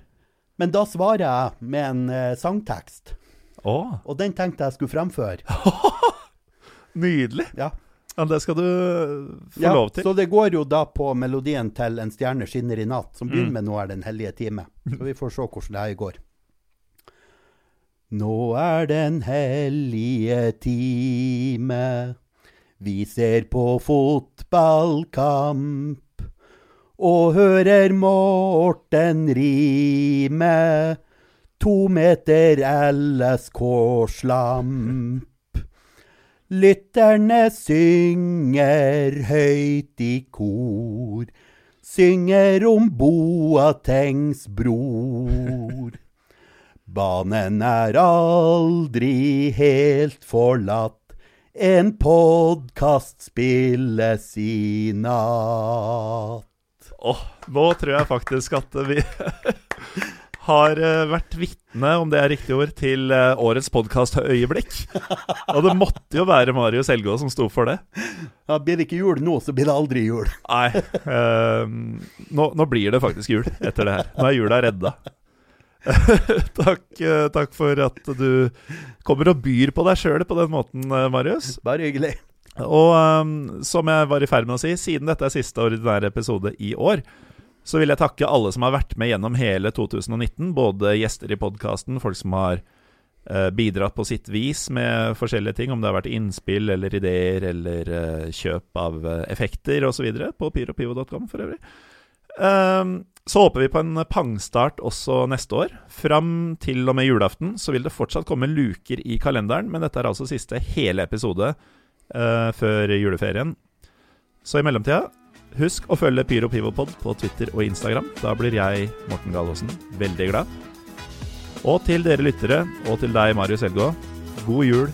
Men da svarer jeg med en eh, sangtekst, Oh. og den tenkte jeg skulle fremføre. nydelig! Ja. Ja, det skal du få Ja, lov til. Så det går jo da på melodien til 'En stjerne skinner i natt', som begynner Mm. med 'Nå er den hellige time'. Så vi får se hvordan det her går. Nå er den hellige time, vi ser på fotballkamp. Og hører Morten rime, to meter LSK-slamp. Lytterne synger høyt i kor, synger om Boatengs bror. Banen er aldri helt forlatt, en podkast spilles i natt. Åh, nå tror jeg faktisk at vi har eh, vært vitne, om det er riktig ord, til eh, årets podkastøyeblikk. Og det måtte jo være Marius Helgaa som sto for det. Ja, blir det ikke jul nå, så blir det aldri jul. Nei, eh, nå, nå blir det faktisk jul etter det her. Nå er jula redda. takk, eh, takk for at du kommer og byr på deg sjøl på den måten, Marius. Bare hyggelig. Og um, som jeg var i ferd med å si, siden dette er siste ordinære episode i år, så vil jeg takke alle som har vært med gjennom hele 2019. Både gjester i podkasten, folk som har uh, bidratt på sitt vis med forskjellige ting, om det har vært innspill eller ideer eller uh, kjøp av uh, effekter osv. på pyropivo.com for øvrig. Um, så håper vi på en pangstart også neste år. Fram til og med julaften så vil det fortsatt komme luker i kalenderen, men dette er altså siste hele episode eh, før juleferien. Så i mellomtida, husk å følge Pyro Pivopod på Twitter og Instagram. Da blir jeg, Morten Galaasen, veldig glad. Og til dere lyttere, og til deg, Marius Elgå god jul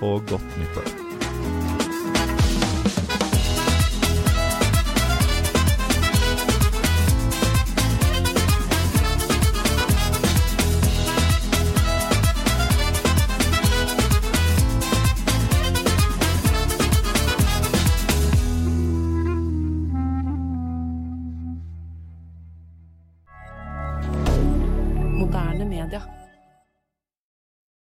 og godt nyttår.